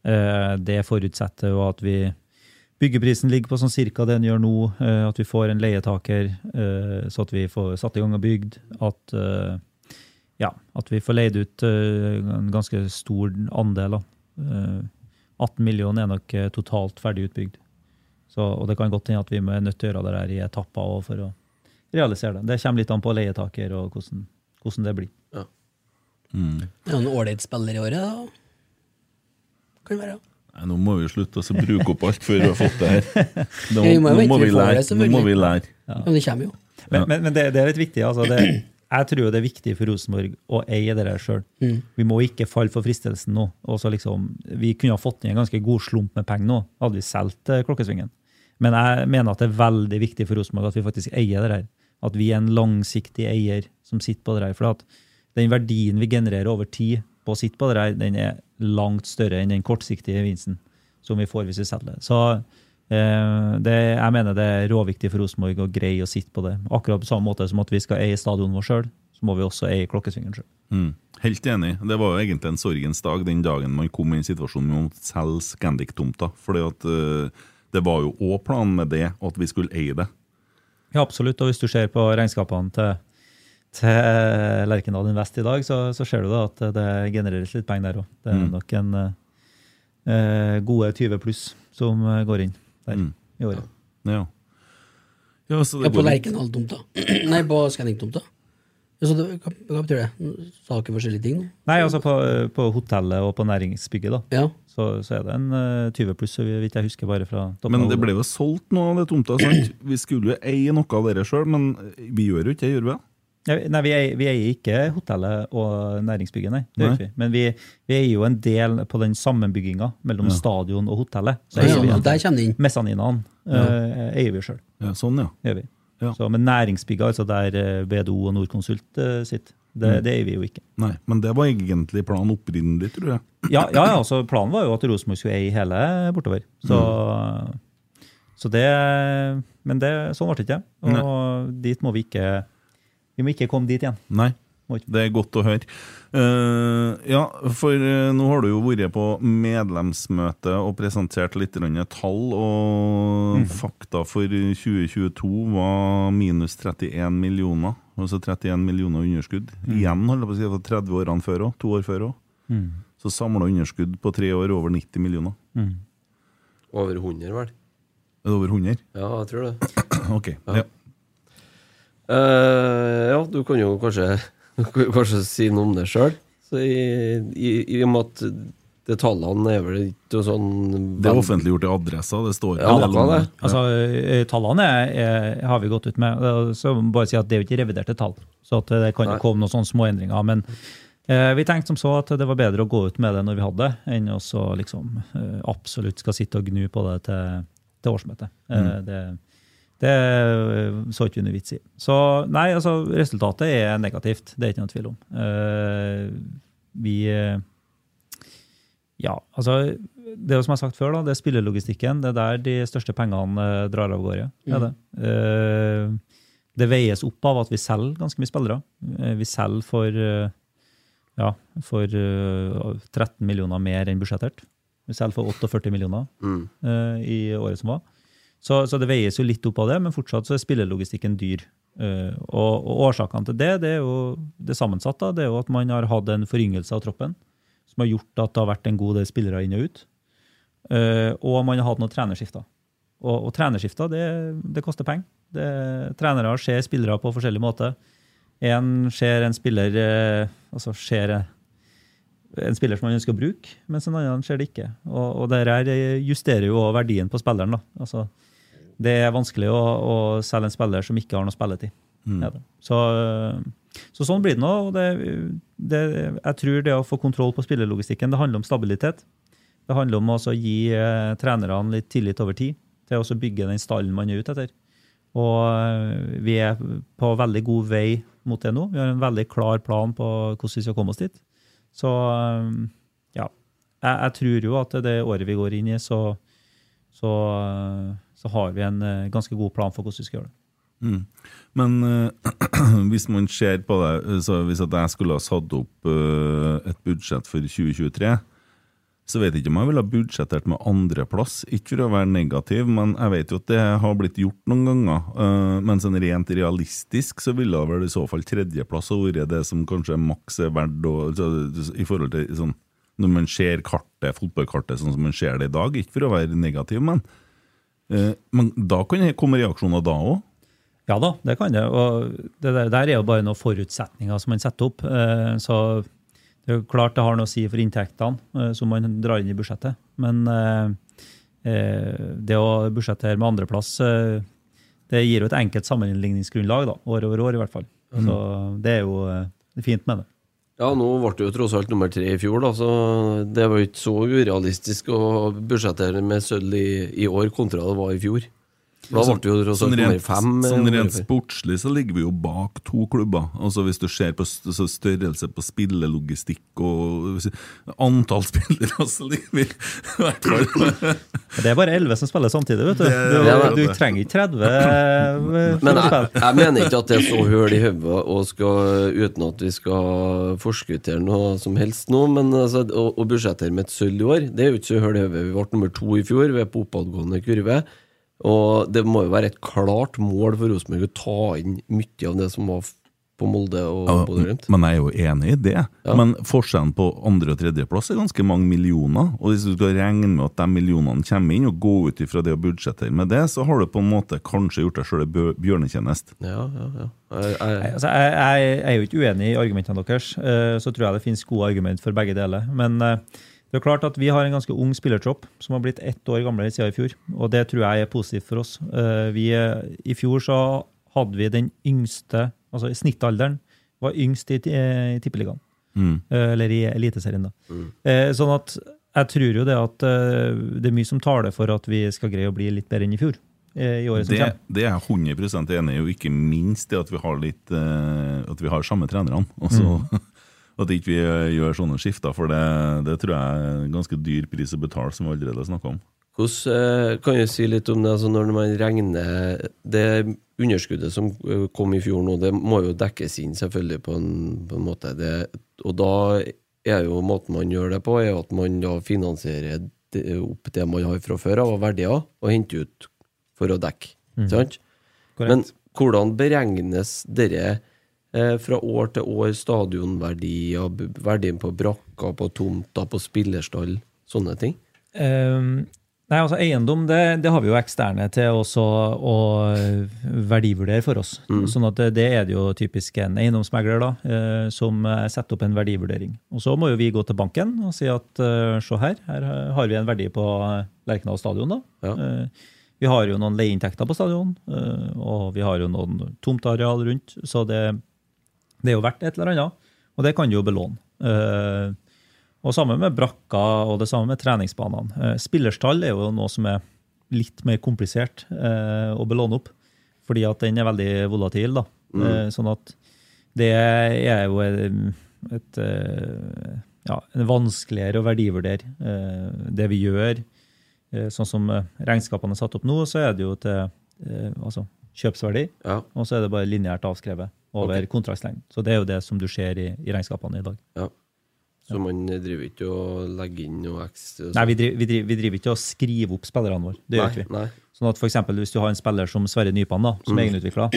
Eh, Det forutsetter jo at vi Byggeprisen ligger på sånn cirka det den gjør nå. eh, At vi får en leietaker, eh, så at vi får satt i gang og bygd. At, eh, ja, at vi får leid ut en ganske stor andel. da. Eh, 18 millioner er nok totalt ferdig utbygd. Så, og det kan godt hende at vi er nødt til å gjøre det der i etapper for å realisere det. Det kommer litt an på leietaker og hvordan, hvordan det blir. Det er jo en ålreit spiller i året, da. Kan det være. Nei, nå må vi slutte å så bruke opp alt før vi har fått det her. Nå, Ja, vi må nå, må vi lære, det, nå må vi lære. Ja. Men det kommer jo. Men, men, men det, det er litt viktig. Altså det, jeg tror det er viktig for Rosenborg å eie det der sjøl. Vi må ikke falle for fristelsen nå. Også liksom, vi kunne ha fått inn en ganske god slump med penger nå, hadde vi solgt eh, Klokkesvingen. Men jeg mener at det er veldig viktig for Rosenborg at vi faktisk eier det her. At vi er en langsiktig eier som sitter på det her. For at den verdien vi genererer over tid å sitte på det her, den er langt større enn den kortsiktige gevinsten som vi får hvis vi selger. Så eh, det, jeg mener det er råviktig for Rosenborg å greie å sitte på det. Akkurat på samme måte som at vi skal eie stadionet vårt sjøl, så må vi også eie Klokkesvingen sjøl. Mm. Helt enig. Det var jo egentlig en sorgens dag den dagen man kom i en situasjon med å selge Scandic-tomta. For det var jo òg planen med det, at vi skulle eie det. Ja, absolutt. Og hvis du ser på regnskapene til, til Lerkendal Invest i dag, så, så ser du da at det genereres litt penger der òg. Det er Mm. nok en eh, gode 20 pluss som eh, går inn der Mm. i året. Ja. Ja, så det Ja, på Lerkendal-tomta. Nei, på Scanning-tomta. Ja, så det- Hva, hva betyr det? Sa dere forskjellige ting? Nei, altså på, på hotellet og på næringsbygget, da. Ja. så, så er det en uh, 20 pluss, så vidt jeg husker bare fra toppen. Men det ble jo solgt noe av det tomta, sant? Vi skulle jo eie noe av det sjøl, men vi gjør jo ikke det, gjør vi det? Ja, Nei, vi eier, vi eier ikke hotellet og næringsbygget, nei. Det Nei. gjør ikke vi. Men vi, vi eier jo en del på den sammenbygginga mellom Ja. stadion og hotellet. Så Ja, ja, der kommer det inn. Mesaninaen eh, eier vi sjøl. Ja, sånn, ja. Vi. Ja. Så, men næringsbygget, altså der eh, BDO og Norconsult uh, sitter, det, Mm. det eier vi jo ikke. Nei, men det var egentlig planen opprinnelig, tror jeg. Ja, ja, ja altså planen var jo at Rosenborg skulle eie hele bortover. Så, så det Men det, sånn ble det ikke. Og dit må vi ikke Vi må ikke komme dit igjen. Nei. Det er godt å høre. Uh, ja, for uh, nå har du jo vært på medlemsmøte og presentert litt tall, og fakta for 2022 var minus 31 millioner. Altså 31 millioner underskudd. Igjen, holdt jeg på å si, for 30 årene før òg. To år før òg. Så samla underskudd på tre år over 90 millioner. Over 100, vel? Er det over 100? Ja, jeg tror det. Ok. Ja. Eh, ja, du kan jo kanskje, kanskje si noe om det sjøl. I, i, I og med at det tallene er vel ikke sånn Det er offentliggjort i adressa, Det står Ja, det. det. Altså, eh, Tallene er, er, har vi gått ut med. Eh, Så bare si at Det er jo ikke reviderte tall, så at det kan jo komme noen sånne småendringer. Men eh, vi tenkte som så at det var bedre å gå ut med det når vi hadde, enn å liksom absolutt skal sitte og gnu på det til, til årsmøtet. Eh, det, det eh, så ikke vi noe vits i. Så nei, altså, resultatet er negativt. Det er ikke noe tvil om. Eh, vi eh, ja, altså det som jeg har sagt før, da, det er spillelogistikken. Det er der de største pengene drar av gårde. Det, er det. Eh, det veies opp av at vi selger ganske mye spillere. Vi selger for, ja, for eh, 13 millioner mer enn budsjettert. Vi selger for 48 millioner Mm. i året som var. Så, så det veies jo litt opp av det, men fortsatt så er spillelogistikken dyr. Uh, og, og årsakene til det det er jo det sammensatte. Det er jo at man har hatt en foryngelse av troppen som har gjort at det har vært en god del spillere inn og ut. Uh, og man har hatt noen trenerskifter. Og, og trenerskifter, det, det koster penger. Trenere ser spillere på forskjellig måte. En ser en spiller uh, altså ser en spiller som man ønsker å bruke, mens en annen ser det ikke. Og, og det her justerer jo verdien på spilleren. da. Altså, det er vanskelig å, å selge en spiller som ikke har noe spilletid. Mm. Så, så sånn blir det nå. det, det, jeg tror det å få kontroll på spillerlogistikken det handler om stabilitet. Det handler om å gi eh, trenerne litt tillit over tid til å bygge den stallen man er ute etter. Og eh, vi er på veldig god vei mot det nå. Vi har en veldig klar plan på hvordan vi skal komme oss dit. Så eh, ja. Jeg, jeg tror jo at det året vi går inn i, så, så, eh, så har vi en eh, ganske god plan for hvordan vi skal gjøre det. Mm. Men uh, hvis man ser på det så Hvis jeg skulle ha satt opp uh, et budsjett for 2023, så vet jeg ikke om jeg ville ha budsjettert med andreplass. Ikke for å være negativ, men jeg vet jo at det har blitt gjort noen ganger. Uh, men sånn rent realistisk så ville det vel i så fall tredjeplass ha vært det som kanskje maks er verdt å så, I forhold til sånn Når man ser kartet, fotballkartet sånn som man ser det i dag, ikke for å være negativ, men eh, Men da kan det komme reaksjoner da òg. Ja da, det kan det. Og det der, der er jo bare noen forutsetninger som man setter opp. Eh, Så det er jo klart det har noe å si for inntektene eh, som man drar inn i budsjettet. Men eh, eh, det å budsjettere med andreplass, eh, det gir jo et enkelt sammenligningsgrunnlag, da, år over år i hvert fall. Så det er jo eh, fint med det. Ja, nå ble det jo tross alt nummer tre i fjor, da, så det var jo ikke så urealistisk å budsjettere med sølv i, i år kontra det var i fjor. Da ble det jo tross Sånn rent, fem. eh, sånn rent sportslig så ligger vi jo bak to klubber. Altså Hvis du ser på størrelse på spillelogistikk og antall spillere, så ligger vi Det er bare 11 som spiller samtidig, vet du. Du, Du, du trenger ikke 30 eh, Men jeg, jeg mener ikke at det er så høl i hodet og skal- uten at vi skal forskuttere noe som helst nå. Men altså, å, å budsjettere med et sølv i år, det er jo ikke så høl i hodet. Vi ble nummer to i fjor, vi er på oppadgående kurve. Og det må jo være et klart mål for Rosenborg å ta inn mye av det som var på Molde og Ja, Bodø-Glimt. Men jeg er jo enig i det. Ja. Men forskjellen på andre- og tredjeplass er ganske mange millioner. Og hvis du skal regne med at de millionene kommer inn, og gå ut ifra det og budsjettere med det, så har du på en måte kanskje gjort deg sjøl en bjørnetjeneste. Ja, ja, ja. Jeg, jeg, Altså, jeg, jeg, jeg er jo ikke uenig i argumentene deres. eh, Så tror jeg det finnes gode argument for begge deler. Men eh, Det er klart at Vi har en ganske ung spillertropp som har blitt ett år gamlere siden i fjor. og Det tror jeg er positivt for oss. Eh, Vi, eh, I fjor så hadde vi den yngste altså Snittalderen var yngst i, i Tippeligaen. Mm. Eh, Eller i Eliteserien, da. Mm. Sånn at jeg tror jo det at eh, det er mye som taler for at vi skal greie å bli litt bedre enn i fjor. eh, I året som Det, kommer. det er jeg 100 enig i, og ikke minst det at vi har litt eh, At vi har samme trenerne. Altså, At ikke vi eh, gjør sånne skifter, for det, det tror jeg er en ganske dyr pris å betale, som vi allerede snakka om. Hvordan eh, kan du si litt om det altså når man regner det underskuddet som eh, kom i fjor nå, det må jo dekkes inn selvfølgelig på en, på en måte. Det, og da er jo måten man gjør det på, er at man da finansierer opp det man har fra før av verdier, og henter ut for å dekke. Sant? Men hvordan beregnes dere eh, fra år til år stadionverdier, verdien på brakker, på tomter, på spillerstall, sånne ting? Um, nei, altså Eiendom det, det har vi jo eksterne til også å verdivurdere for oss. Sånn at det, det er det jo typisk en eiendomsmegler da, eh, som eh, setter opp en verdivurdering. Og Så må jo vi gå til banken og si at eh, se her, her har vi en verdi på eh, Lerkendal stadion. da. Ja. Eh, vi har jo noen leieinntekter på stadion, eh, og vi har jo noen tomteareal rundt. Så det, det er jo verdt et eller annet, og det kan du jo belåne. Eh, og sammen med brakka og det samme med treningsbanene. Eh, Spillerstall er jo noe som er litt mer komplisert eh, å belåne opp, fordi at den er veldig volatil. da. Mm. sånn at det er jo et, ja, vanskeligere å verdivurdere det vi gjør. Sånn som regnskapene er satt opp nå, så er det jo til altså, kjøpsverdi, Ja. og så er det bare lineært avskrevet over kontraktslengden. Så det er jo det som du ser i, i regnskapene i dag. Ja. Så man driver ikke og legger inn noe ekstra Nei, vi driver, vi, driver, vi driver ikke og skriver opp spillerne våre. Det gjør ikke vi. Nei. Sånn at for eksempel, Hvis du har en spiller som Sverre Nypan, da, som mm. egenutvikla,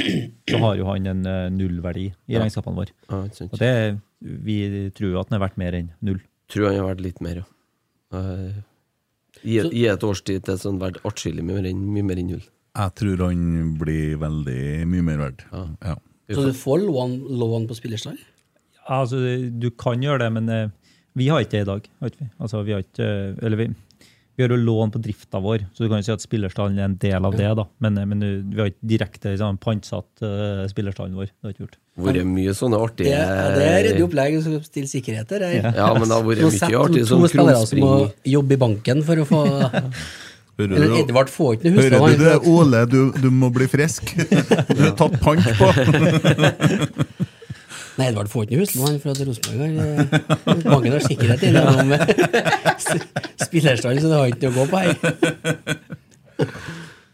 så har jo han en eh, nullverdi i regnskapene våre. Ja. Og det, Vi tror jo at den er verdt mer enn null. Tror han har vært litt mer, ja. I Gi, gi et års tid til sånn verdt atskillig mer enn mye mer enn null. Jeg tror han blir veldig mye mer verdt. Ja. Så du får lån, lån på spillerstall? Altså, Du kan gjøre det, men eh, vi har ikke det i dag. Har vi? Altså, vi har ikke, eh, eller vi, vi har jo lån på drifta vår, så du kan jo si at spillerstallen er en del av det. da. Men, eh, men vi har ikke direkte liksom, pantsatt uh, spillerstallen vår. Det har ikke gjort. Vært mye sånne Det, artige Det, det er ryddig opplegg som stiller sikkerhet der. jeg. Ja, men det har vært mye artig to sånn spillere som må jobbe i banken for å få Hører Eller Edvard får ikke noe hører du det, Ole? Du, du må bli frisk. Du er tatt pant på. Nei, Edvard får ikke noe husnavn fra Rosenborg har Banken har sikkerhet spillerstall, så det har ikke noe å gå på her.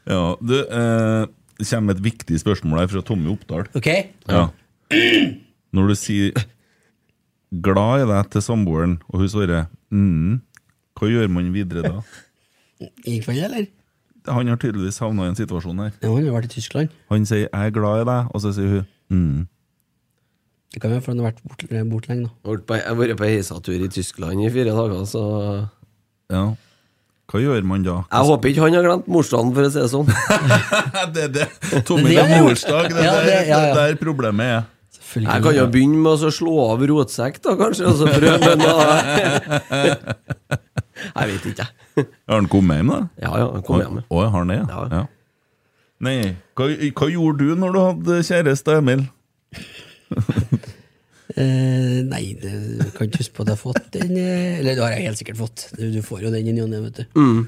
Ja, du, eh, det kommer et viktig spørsmål her fra Tommy Oppdal. Ok? Ja. Når du sier 'glad i deg' til samboeren, og hun svarer mm, hva gjør man videre da? I kveld, eller? Han har tydeligvis havna i en situasjon her. Ja, han har vært i Tyskland. Han sier 'jeg er glad i deg', og så sier hun mm. Det kan være fordi han har vært borte bort lenge. da. Jeg har vært på- heisatur i Tyskland i fire dager, så Ja. Hva gjør man da? Jeg håper ikke han har glemt morsdagen, for å si det sånn. det, det, Tommy, Det er morsdag. Det, Ja, der, det- ja, ja. der problemet er. Jeg kan jo begynne med å slå av rotsekk, da, kanskje, og så prøve noe Jeg vet ikke, jeg. Har han kommet hjem, da? Ja ja, han kom hjem. Å, har han det? Ja. Ja. ja. Nei, hva, hva gjorde du når du hadde kjæreste, Emil? Eh, nei, det jeg kan ikke huske på at jeg har fått den. eh, Eller det har jeg helt sikkert fått. Du, du får jo den i ny og ne, vet du. Mm.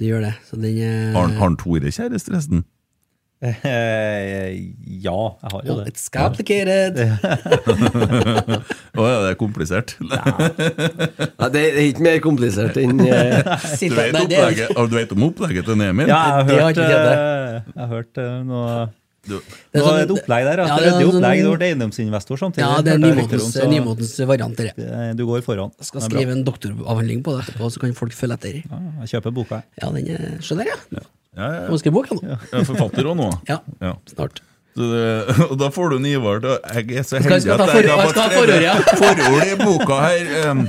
Du gjør det. Så den eh, Har, han- har han Tore kjæreste, forresten? Eh, ja, jeg har jo oh, det. It's complicated. Å ja, det er komplisert. Ja, det er ikke mer komplisert enn eh, Du vet, nei, opplegget, du vet om opplegget til Emil? Ja, jeg har hørt, jeg eh, jeg har hørt noe Du, Det er sånn- det opplegg der. Ja, Ja, det er er sånn- opplegg. Du ble eiendomsinvestor samtidig. Ja, det er jeg nymotens, nymotens variant, det- Du går foran. Skal er bra. skrive en doktoravhandling på det etterpå, så kan folk følge etter. Ja, jeg kjøper boka. jeg. Ja, den er Se der, ja. Ja, ja, må skrive bok, jeg nå. Er forfatter òg nå. Ja, Ja. snart. Så det, og da får du en Ivar til Jeg er så heldig at jeg har fått skrevet forord, i boka her. Um,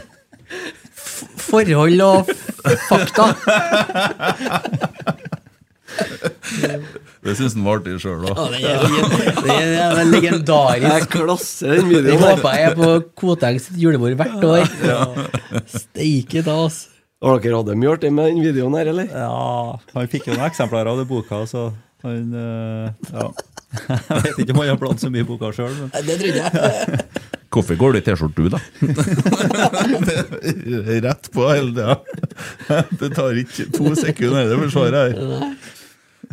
Forhold og fakta. Det syns han var artig sjøl, Ja, da. det er, en er, er legendarisk. Jeg håper jeg er på Koteng sitt julebord hvert år. Steike da, altså. Har dere hatt det med den videoen her, eller? Ja, han fikk jo noen eksemplarer av det boka, så han eh, Ja. Jeg vet ikke om han har bladd så mye i boka sjøl, men Det trodde jeg. Hvorfor går det i T-skjorte, du, da? Rett på hele tida. Det tar ikke to sekunder, det forsvaret her.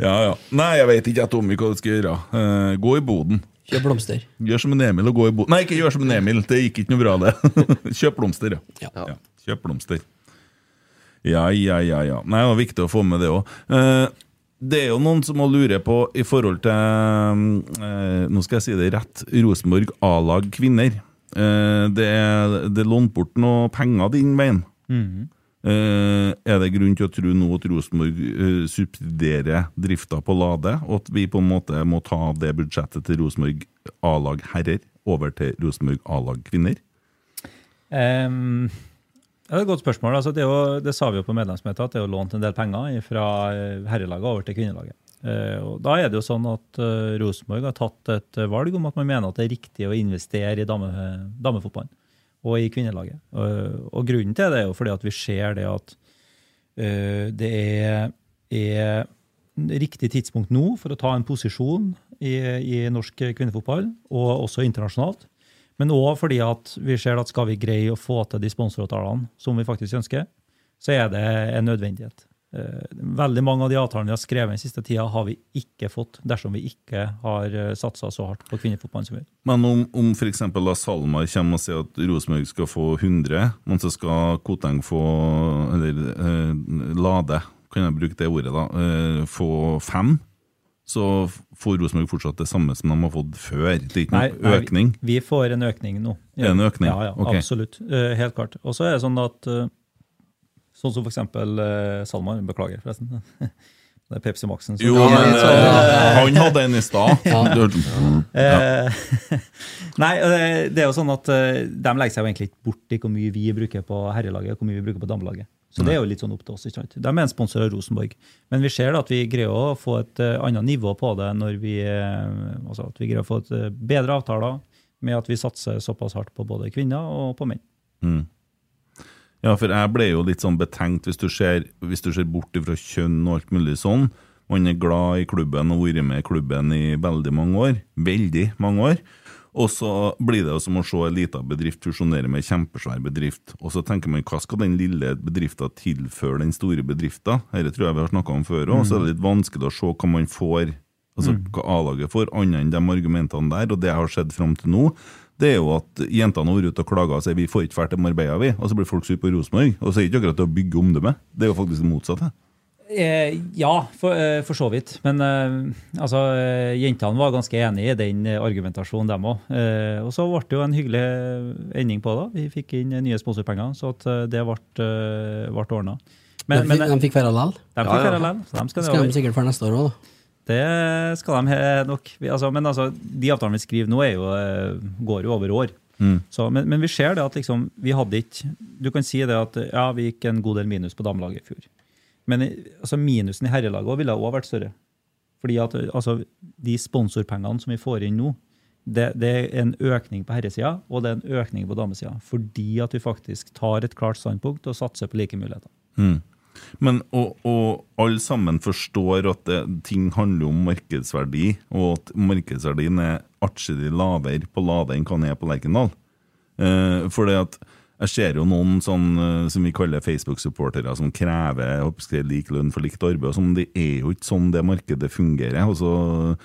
Ja, ja. Nei, jeg vet ikke jeg, Tommy, hva du skal gjøre. Uh, gå i boden. Kjøp blomster. Gjør som en Emil og gå i boden. Nei, ikke gjør som en Emil, det gikk ikke noe bra, det. Kjøp blomster, ja. Ja. ja. Kjøp blomster. Ja, ja, ja. ja. Nei, det var viktig å få med det òg. Det er jo noen som må lure på i forhold til eh, Nå skal jeg si det rett. Rosenborg A-lag kvinner. Eh, det er, det lånt bort noe penger din veien. Eh, er det grunn til å tro nå at Rosenborg eh, subsidierer drifta på Lade, og at vi på en måte må ta det budsjettet til Rosenborg A-lag herrer over til Rosenborg A-lag kvinner? Ja, Det er et godt spørsmål. Altså, det, jo, det sa vi jo på medlemsmøtet, at det er jo lånt en del penger fra eh, herrelaget over til kvinnelaget. Eh, og Da er det jo sånn at uh, Rosenborg har tatt et eh, valg om at man mener at det er riktig å investere i dame, damefotballen og i kvinnelaget. Eh, og grunnen til det er jo fordi at vi ser det at uh, det er, er riktig tidspunkt nå for å ta en posisjon i, i norsk kvinnefotball, og også internasjonalt. Men òg fordi at vi ser at skal vi greie å få til de sponsoravtalene som vi faktisk ønsker, så er det en nødvendighet. Eh, Veldig mange av de avtalene vi har skrevet den siste tida, har vi ikke fått dersom vi ikke har satsa så hardt på kvinnefotballen som vi. Men om, om f.eks. Salmar kommer og sier at Rosenborg skal få 100, men så skal Koteng få Eller eh, Lade, kan jeg bruke det ordet, da, eh, få fem, så får Rosenborg fortsatt det samme som de har fått før. Det er ikke Nei, økning? nei. Vi, vi får en økning nå. Er det en økning? Ja, ja, okay. absolutt. Eh, helt klart. Og så er det sånn at eh, Sånn som eksempel uh, Salman. Beklager, forresten. Det er Pepsi Max-en. som- Jo, Ja, men så- eh, han hadde en i stad. Eh, Nei, det, det er jo sånn at eh, de legger seg jo egentlig ikke bort i hvor mye vi bruker på herrelaget og hvor mye vi bruker på damelaget. Så det er jo litt sånn opp til oss. ikke sant? De er en sponsor av Rosenborg. Men vi ser da at vi greier å få et eh, annet nivå på det når vi eh, altså at vi greier å få et eh, bedre avtaler med at vi satser såpass hardt på både kvinner og på menn. Mm. Ja, for jeg ble jo litt sånn betenkt hvis du ser, hvis du ser bort fra kjønn og alt mulig sånn. Man er glad i klubben og har vært med i klubben i veldig mange år. Veldig mange år. Og så blir det jo som å se en liten bedrift fusjonere med en kjempesvær bedrift. Og så tenker man hva skal den lille bedriften tilføre den store bedriften? Dette tror jeg vi har snakka om før òg. Så er det litt vanskelig å se hva man får, altså hva A-laget får, annet enn de argumentene der. Og det jeg har sett fram til nå, det er jo at jentene har vært ute og klaga og sier vi får ikke dra til Marbella, vi. Og så blir folk sure på Rosenborg. Og så er det ikke akkurat det å bygge omdømme. Det er jo faktisk det motsatte. Eh, ja, for, eh, for så vidt. Men eh, altså, eh, jentene var ganske enig i den argumentasjonen, dem òg. Eh, og så ble det jo en hyggelig ending på det. Vi fikk inn nye sponsorpenger, så at eh, det ble, ble ordna. Men, de, men fikk, de fikk være likevel. de fikk Ja, ja. Lall, så de skal Skal de sikkert for neste år òg, da. Det skal de nok. Altså, men altså, de avtalene vi skriver nå, er jo, går jo over år. Så, men, men vi ser det at liksom, vi hadde ikke Du kan si det at ja, vi gikk en god del minus på damelaget i fjor. Men altså, minusen i herrelaget ville også vært større. Fordi at altså, de sponsorpengene som vi får inn nå, det, det er en økning på herresida, og det er en økning på damesida. Fordi at vi faktisk tar et klart standpunkt og satser på like muligheter. Men, og, og alle sammen forstår at det, ting handler om markedsverdi, og at markedsverdien er atskillig lavere på Lade enn hva den er på Lerkendal. Eh, at jeg ser jo noen sånn, eh, som vi kaller Facebook-supportere som krever oppskrevet lik lønn for likt arbeid. og sånn. Det er jo ikke sånn det markedet fungerer. Altså,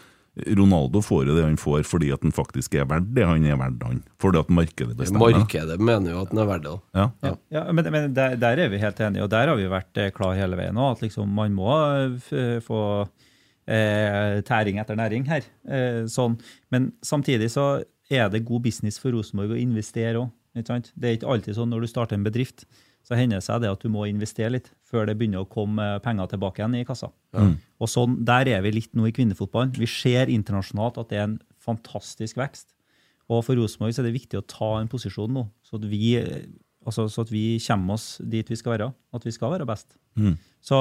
Ronaldo får jo det han får fordi at han faktisk er verdt det han er verdt, han. Fordi at markedet bestemmer. Markedet mener jo at den er verdt det. Ja. Ja. Ja, men, men der, der er vi helt enige, og der har vi vært eh, klar hele veien òg. At liksom, man må eh, få eh, tæring etter næring her. Eh, sånn. Men samtidig så er det god business for Rosenborg å investere òg. Det er ikke alltid sånn når du starter en bedrift, så hender det seg det at du må investere litt før det begynner å komme penger tilbake igjen i kassa. Og sånn, Der er vi litt nå i kvinnefotballen. Vi ser internasjonalt at det er en fantastisk vekst. Og for Rosenborg er det viktig å ta en posisjon nå, så at vi, altså, så at vi kommer oss dit vi skal være. At vi skal være best. Så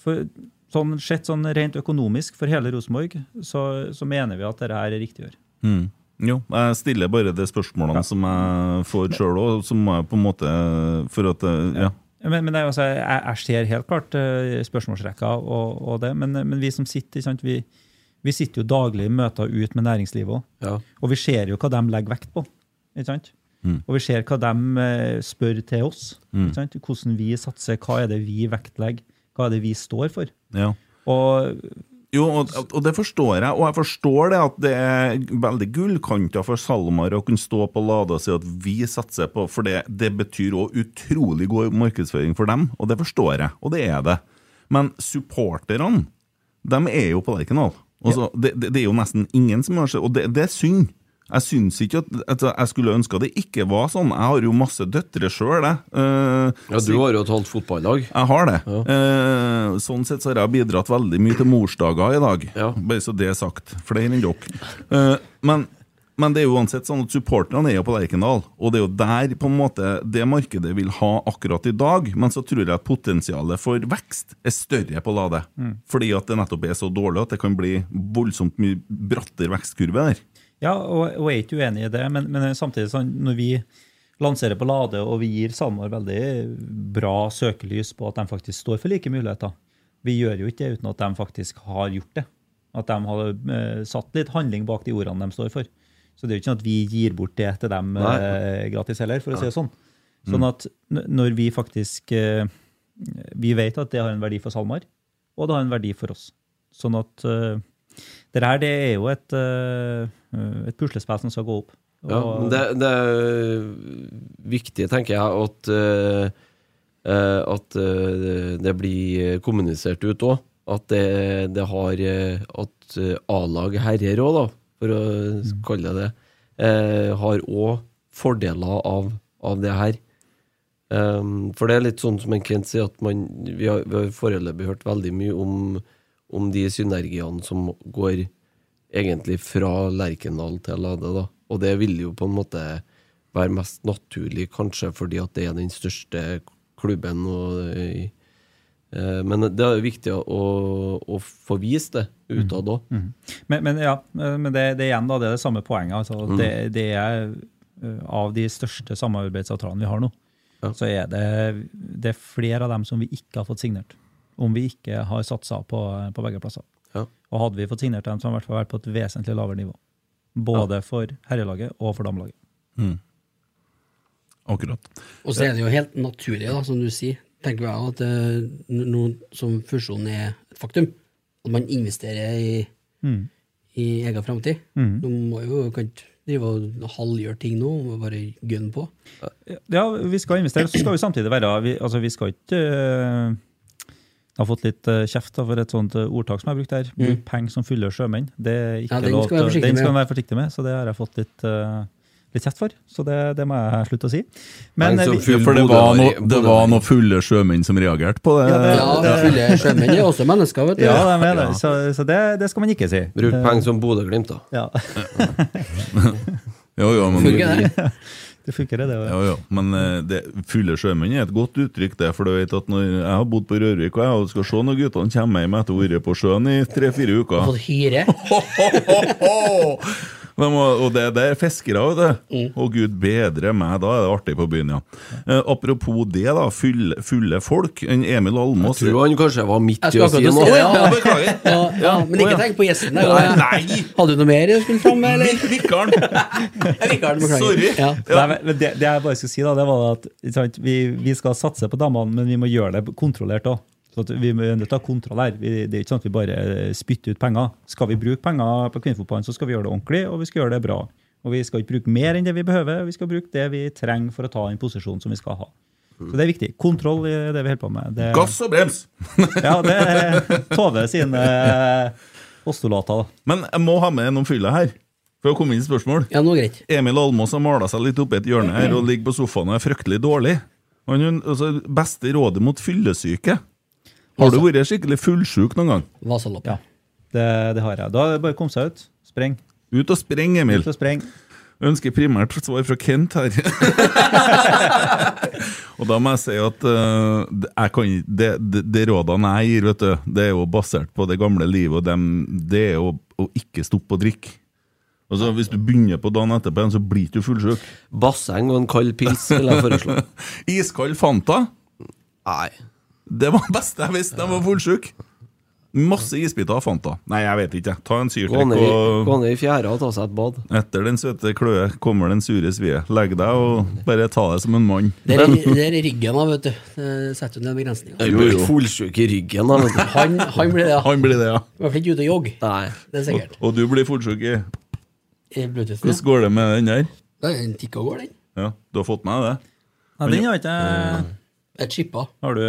for, sånn sett sånn rent økonomisk for hele Rosenborg, så, så mener vi at dette er riktig å gjøre. Mm. Jo, jeg stiller bare de spørsmålene som jeg får sjøl òg, som jeg på en måte For at eh, Ja. Men, men det er altså, jeg, jeg ser helt klart uh, spørsmålsrekka og, og det, men, men vi som sitter, sant, vi, vi sitter jo daglig i møter ut med næringslivet òg. Ja. Og vi ser jo hva de legger vekt på. ikke sant? Mm. Og vi ser hva de eh, spør til oss. Mm. Ikke sant? Hvordan vi satser, hva er det vi vektlegger, hva er det vi står for. ja. Og Jo, og, og det forstår jeg, og jeg forstår det at det er veldig gullkanter for SalMar å kunne stå på Lade og si at vi satser på For det, det betyr òg utrolig god markedsføring for dem, og det forstår jeg, og det er det. Men supporterne, de er jo på Lerkendal. Ja. det, det, det er jo nesten ingen som har sett Og det, det er synd. Jeg syns ikke at at, Jeg skulle ønske det ikke var sånn. Jeg har jo masse døtre sjøl, jeg. Uh, ja, du har jo et halvt fotballag. jeg har det. Eh, sånn sett så har jeg bidratt veldig mye til morsdager i dag. Ja. Bare så det er sagt. Flere enn dere. Uh, men, men det er jo uansett sånn at supporterne er jo på Lerkendal, og det er jo der på en måte det markedet vil ha akkurat i dag. Men så tror jeg at potensialet for vekst er større på Lade. Fordi at det nettopp er så dårlig at det kan bli voldsomt mye brattere vekstkurve der. Ja, og, og jeg er ikke uenig i det, men, men samtidig sånn, når vi lanserer på Lade og vi gir SalMar veldig bra søkelys på at de faktisk står for like muligheter Vi gjør jo ikke det uten at de faktisk har gjort det. At de har uh, satt litt handling bak de ordene de står for. Så det er jo ikke sånn at vi gir bort det til dem eh, gratis heller, for å si det sånn. Sånn at når vi faktisk uh, Vi vet at det har en verdi for SalMar, og det har en verdi for oss. Sånn at det her det er jo et, et puslespill som skal gå opp. Og- ja, det, det er viktig, tenker jeg, at, eh, eh, at eh, det blir kommunisert ut òg. At det, det har eh, At eh, A-lag herrer òg, da, for å kalle det det, eh, har òg fordeler av, av det her. Um, for det er litt sånn som en Kent sier, at man, vi har, vi har foreløpig hørt veldig mye om, om de synergiene som går egentlig fra Lerkendal til Lade. da. Og det vil jo på en måte være mest naturlig, kanskje fordi at det er den største klubben. Og, eh, eh, men det er jo viktig å, å få vist det utad òg. Mhm. Men, men ja, eh, men det, det igjen da, det er det samme poenget. Altså, Mm. det, det er eh, av de største samarbeidsavtalene vi har nå, Ja. så er det, det er flere av dem som vi ikke har fått signert. Om vi ikke har satsa på, på begge plasser. Ja. Og hadde vi fått signert dem, så hadde vi i hvert fall vært på et vesentlig lavere nivå. Både for herrelaget og for damelaget. Akkurat. Og så er det jo helt naturlig, da, som du sier, tenker jeg, at eh, nå som fusjonen er et faktum, at man investerer i, Mm. i egen framtid. Nå må jo kan drive og halvgjøre ting nå, må bare gønne på. Ja, vi skal investere, så skal vi samtidig være Vi, altså, vi skal ikke eh, Jeg har fått litt eh, kjeft for et sånt eh, ordtak som jeg har brukt her. Bruk penger som fyller sjømenn. Det er ikke Ja, den lov til- den skal man være forsiktig med, så det har jeg fått litt, uh, litt kjeft for. Så det, det må jeg slutte å si. Men som vi, for det var, Bodø- no, det var noen fulle sjømenn som reagerte på det. Ja, det- Ja, fulle sjømenn er også mennesker, vet du. ja, de er det. Så, så det, det skal man ikke si. Bruk penger som Bodø-Glimt, da. Ja, Jo, jo, men, Funker det? det funker, det. det. ja. jo, men eh, det, fulle sjømenn er et godt uttrykk, det. For du vet at når jeg har bodd på Rørvik, og jeg skal se når guttene kommer hjem etter å ha vært på sjøen i tre-fire uker Fått hyre. De må, og det, det er fiskere, vet du. Og gud bedre meg, da er det artig på byen, ja. Eh, apropos det, da. Fulle, fulle folk. En Emil Almås Tror han kanskje var midt i å si noe. ja. Ja, beklager. Ja, ja, men ikke tenk på gjesten der. Nei, nei. Hadde du noe mer du skulle fram med, eller? Vikkeren! Rikard, beklager. Sorry. Ja. Nei, men men det, det jeg bare skulle si, da, det var at sant, vi, vi skal satse på damene, men vi må gjøre det kontrollert òg. Så at vi må nødt til å ha kontroll her. Vi, det er ikke sånn at vi bare spytter ut penger. Skal vi bruke penger på kvinnefotballen, så skal vi gjøre det ordentlig, og vi skal gjøre det bra. Og vi skal ikke bruke mer enn det vi behøver, vi skal bruke det vi trenger for å ta den posisjonen som vi skal ha. Så det er viktig. Kontroll i det vi holder på med. Det, Gass og brems! Ja, det er Tove sine postulater. Men jeg må ha med noen fyller her. For å komme inn i spørsmål. ja, nå greit. Emil Almås har mala seg litt oppi et hjørne her og ligger på sofaen og er fryktelig dårlig. Han, er- altså, beste rådet mot fyllesyke. Har du vært skikkelig fullsjuk noen gang? Vasaloppet. Ja, det, det har jeg. Da er det bare å komme seg ut. Spreng. Ut og spreng, Emil. Ut og spreng. Ønsker primært svar fra Kent her. og da må jeg si at uh, jeg kan, det, det, det rådene jeg gir, vet du, det er jo basert på det gamle livet, og dem, det er jo å ikke stoppe å drikke. Altså, Hvis du begynner på dagen etterpå, igjen, så blir du fullsjuk. Basseng og en kald pils, vil jeg foreslå. Iskald Fanta, Nei. Det var det beste jeg visste jeg var fullsjuk. Masse isbiter av Fanta. Nei, jeg vet ikke. Ta en syrtrekk og gå ned i fjæra og ta seg et bad. Etter den søte kløe kommer den sure svie. Legg deg og bare ta det som en mann. Det er, det er ryggen da, vet du. Det setter jo ned begrensninger. Du blir fullsjuk i ryggen, da. vet du. Han, han blir det, ja. Han blir det, ja. I hvert fall ikke ute og jogge. Nei. Det er sikkert. Og du blir fullsjuk i. I Bluetooth. Hvordan går det med den der? Det er en tikk og går, den. Ja, Du har fått med det? Nei, den har ikke Det er chippa. Har du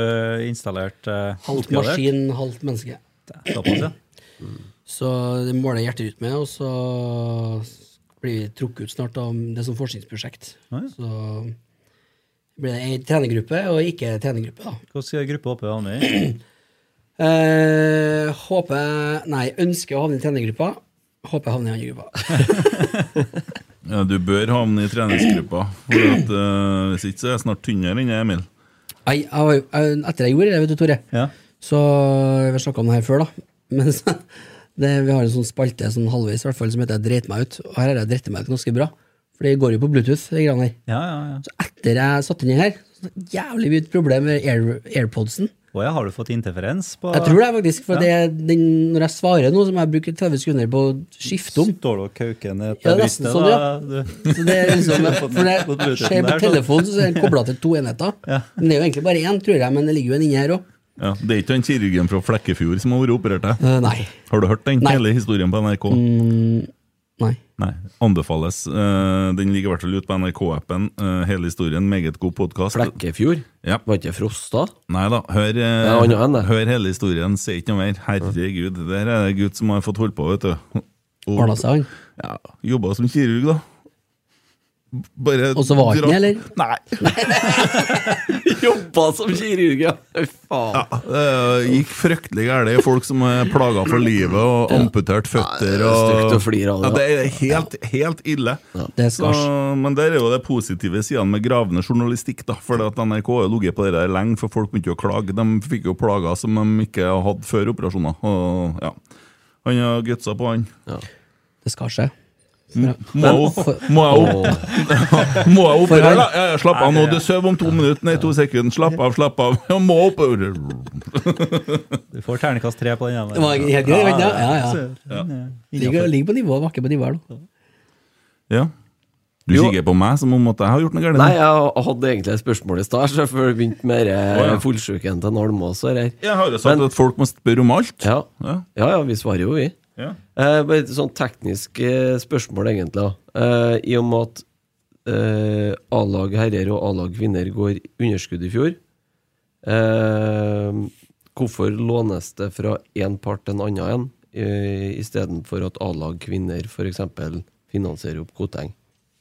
installert uh, Halvt maskin, halvt menneske. Såpass, ja. Så det måler hjerterytme, og så blir vi trukket ut snart av det som forskningsprosjekt. Ah, ja. Så blir det ei trenergruppe og ikke trenergruppe, da. Hvilken gruppe håper du havner i? Eh, håper Nei, ønsker å havne i trenergruppa. Håper jeg havner i andre gruppa. Ja, Du bør havne i treningsgruppa. For at, uh, Hvis ikke så er jeg snart tynnere enn jeg, Emil. Nei, jeg, jeg, etter jeg gjorde det, vet du, Tore, Ja. så Vi har snakka om det her før, da. Men så, det, vi har en sånn spalte sånn halvveis i hvert fall, som heter 'Dreit meg ut'. Og her har jeg dritt meg ut ganske bra. For det går jo på Bluetooth. de greiene her. Ja, ja, ja. Så etter jeg satte den inn her, så jævlig mye problem med Air, AirPodsen. Å ja, har du fått interferens på Jeg tror det faktisk, for Ja. det, den, når jeg svarer nå, så må jeg bruke 30 sekunder på å skifte om. Står du og kauker ned Ja, til nesten brystet? sånn, da? ja. Du- Så det er liksom, for det På Bluetoothen skjer på telefonen, så er den kobla til to enheter. Ja. Men det er jo egentlig bare én, tror jeg, men det ligger jo en inni her òg. Ja, Det er ikke han kirurgen fra Flekkefjord som har vært operert deg? nei. Har du hørt den Nei. hele historien på NRK? Mm, nei. Nei. Anbefales. Uh, den ligger i hvert fall ute på NRK-appen. Uh, hele historien. Meget god podkast. Flekkefjord? Ja. Var ikke Frosta? Nei da, hør, uh, Ja, hør hele historien, si ikke noe mer. Herregud, der er det gutt som har fått holdt på, vet du. Ordna seg, han. Ja, Jobba som kirurg, da. Bare Og så var han ikke eller? Nei. Jobba som kirurg, ja! Fy faen. Det gikk fryktelig galt. Folk som er plaga for livet og amputert føtter. er Og, Ja, det er helt, helt ille. Så, men der er jo det positive sidene med gravende journalistikk. da Fordi at NRK har ligget på det der lenge, for folk begynte å klage. De fikk jo plager som de ikke hadde før operasjoner. Og ja Han har gutsa på, han. Det skal seg. Må jeg opp? Må jeg opp? Må jeg? Ja, ja, slapp av nå, du sover om to minutter. Nei, to sekunder. Slapp av, slapp av. Jeg må opp. Du får ternekast tre på den. ene. Det var helt greit. Ja, ja. Er Ligger, ligger på nivå, vakker på nivå. Ja. Du Jo. kikker på meg som om at jeg har gjort noe galt. Nei, jeg hadde egentlig et spørsmål i stad, så før jeg begynte med Å, ja. oh, fullsjuken til her. Jeg har jo sagt Men- at folk må spørre om alt. Ja. Ja. ja, ja, vi svarer jo, vi. Ja. Eh, bare et sånn teknisk eh, spørsmål, egentlig. Eh, I og med at eh, A-lag herrer og A-lag kvinner går underskudd i fjor, hvorfor lånes det fra én part til en annen igjen, eh, istedenfor at A-lag kvinner f.eks. finansierer opp Koteng?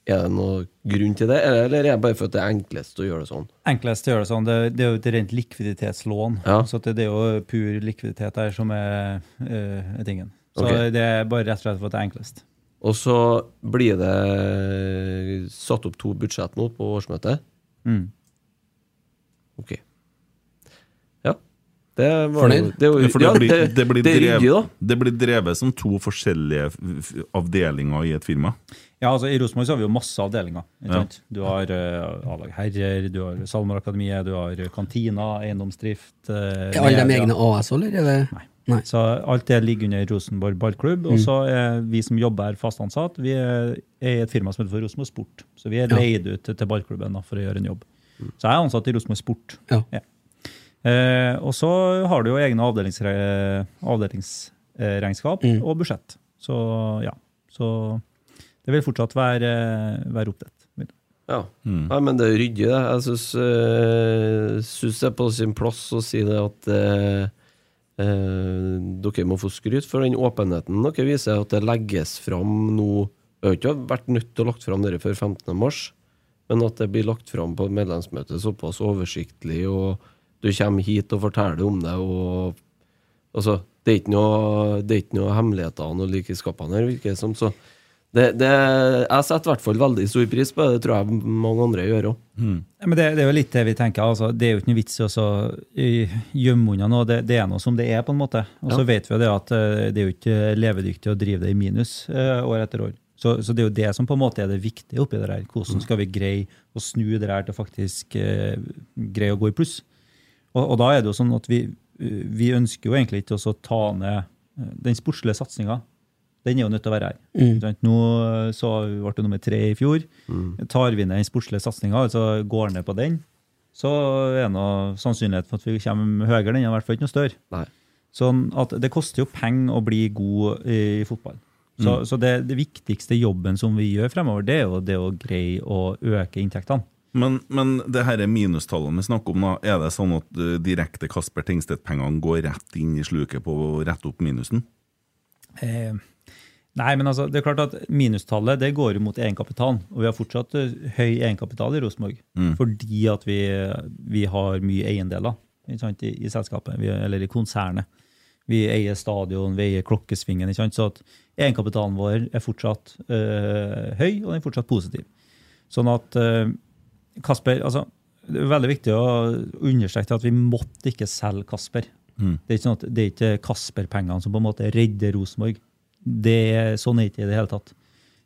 Er det noen grunn til det, eller er det bare for at det er enklest å gjøre det sånn? Enklest å gjøre det sånn, det, det er jo et rent likviditetslån. Ja. Så det, det er jo pur likviditet der som er, er tingen. Så okay. det er bare rett og slett for at det er enklest. Og så blir det satt opp to budsjett nå på årsmøtet. Mm. Ok. Ja. Det var Fornøyd? Det, det, det, Ja, det, blir, det, blir det er ryddig, da. det blir drevet som to forskjellige avdelinger i et firma. Ja, altså I Rosenborg så har vi jo masse avdelinger. ikke Ja. Du har uh, A-lag herrer, du har SalMar-akademiet, du har kantina, eiendomsdrift uh, Er alle de egne AS, eller? Er? Nei. Nei. Så alt det ligger under Rosenborg ballklubb. Mm. Og så er vi som jobber her fast ansatt, vi er i et firma som heter for Rosenborg Sport. Så vi er Ja. leid ut til ballklubben da, for å gjøre en jobb. Så jeg er ansatt i Rosenborg Sport. Ja. Eh, og så har du jo egne avdelingsre, avdelingsregnskap Mm. og budsjett. Så ja. Så det vil fortsatt være, være oppdelt. Ja. Nei, men det er ryddig, det. Jeg syns synes det er på sin plass å si det at eh, eh, dere må få skryt for den åpenheten dere viser, at det legges fram nå Det har ikke vært nødt til å lagt fram dere før 15. mars, men at det blir lagt fram på medlemsmøtet såpass oversiktlig, og du kommer hit og forteller om det, og altså, det er ikke noe, noe hemmeligheter og noe like i her, virker det som. Så Det, det, jeg setter i hvert fall veldig stor pris på det. Det tror jeg mange andre gjør òg. Mm. men det, det er jo litt det vi tenker. altså, Det er jo ikke noe vits i å gjemme unna noe. Det, det er noe som det er, på en måte. Og så Ja. vet vi jo det at eh, det er jo ikke levedyktig å drive det i minus uh, år etter år. Så, så det er jo det som på en måte er det viktige oppi det her. Hvordan skal vi greie å snu det her til faktisk uh, greie å gå i pluss? Og, og da er det jo sånn at vi, vi ønsker jo egentlig ikke å ta ned den sportslige satsinga. Den er jo nødt til å være her. Mm. Nå eh, så ble det nummer tre i fjor. Tar vi ned den sportslige satsinga, altså går ned på den, så er det noe sannsynlighet for at vi kommer høyere. Den er i hvert fall ikke noe større. Nei. Sånn at Det koster jo penger å bli god i fotball. Så, så det, det viktigste jobben som vi gjør fremover, det er jo det å greie å øke inntektene. Men, men det er minustallene vi snakker om, da. Er det sånn at uh, direkte Kasper Tingstedt-pengene går rett inn i sluket på å rette opp minusen? Eh, nei, men altså, det er klart at minustallet det går mot egenkapitalen. Og vi har fortsatt eh, høy egenkapital i Rosenborg. Fordi at vi, vi har mye eiendeler sant, i, i selskapet, vi, eller i konsernet. Vi eier stadion, vi eier klokkesvingen. Sant? Så at egenkapitalen vår er fortsatt øh, høy, og den er fortsatt positiv. Sånn at øh, Kasper altså, Det er veldig viktig å understreke at vi måtte ikke selge Kasper. Det er ikke sånn at det er ikke Kasper-pengene som på en måte redder Rosenborg. Det sånn er det ikke i det hele tatt.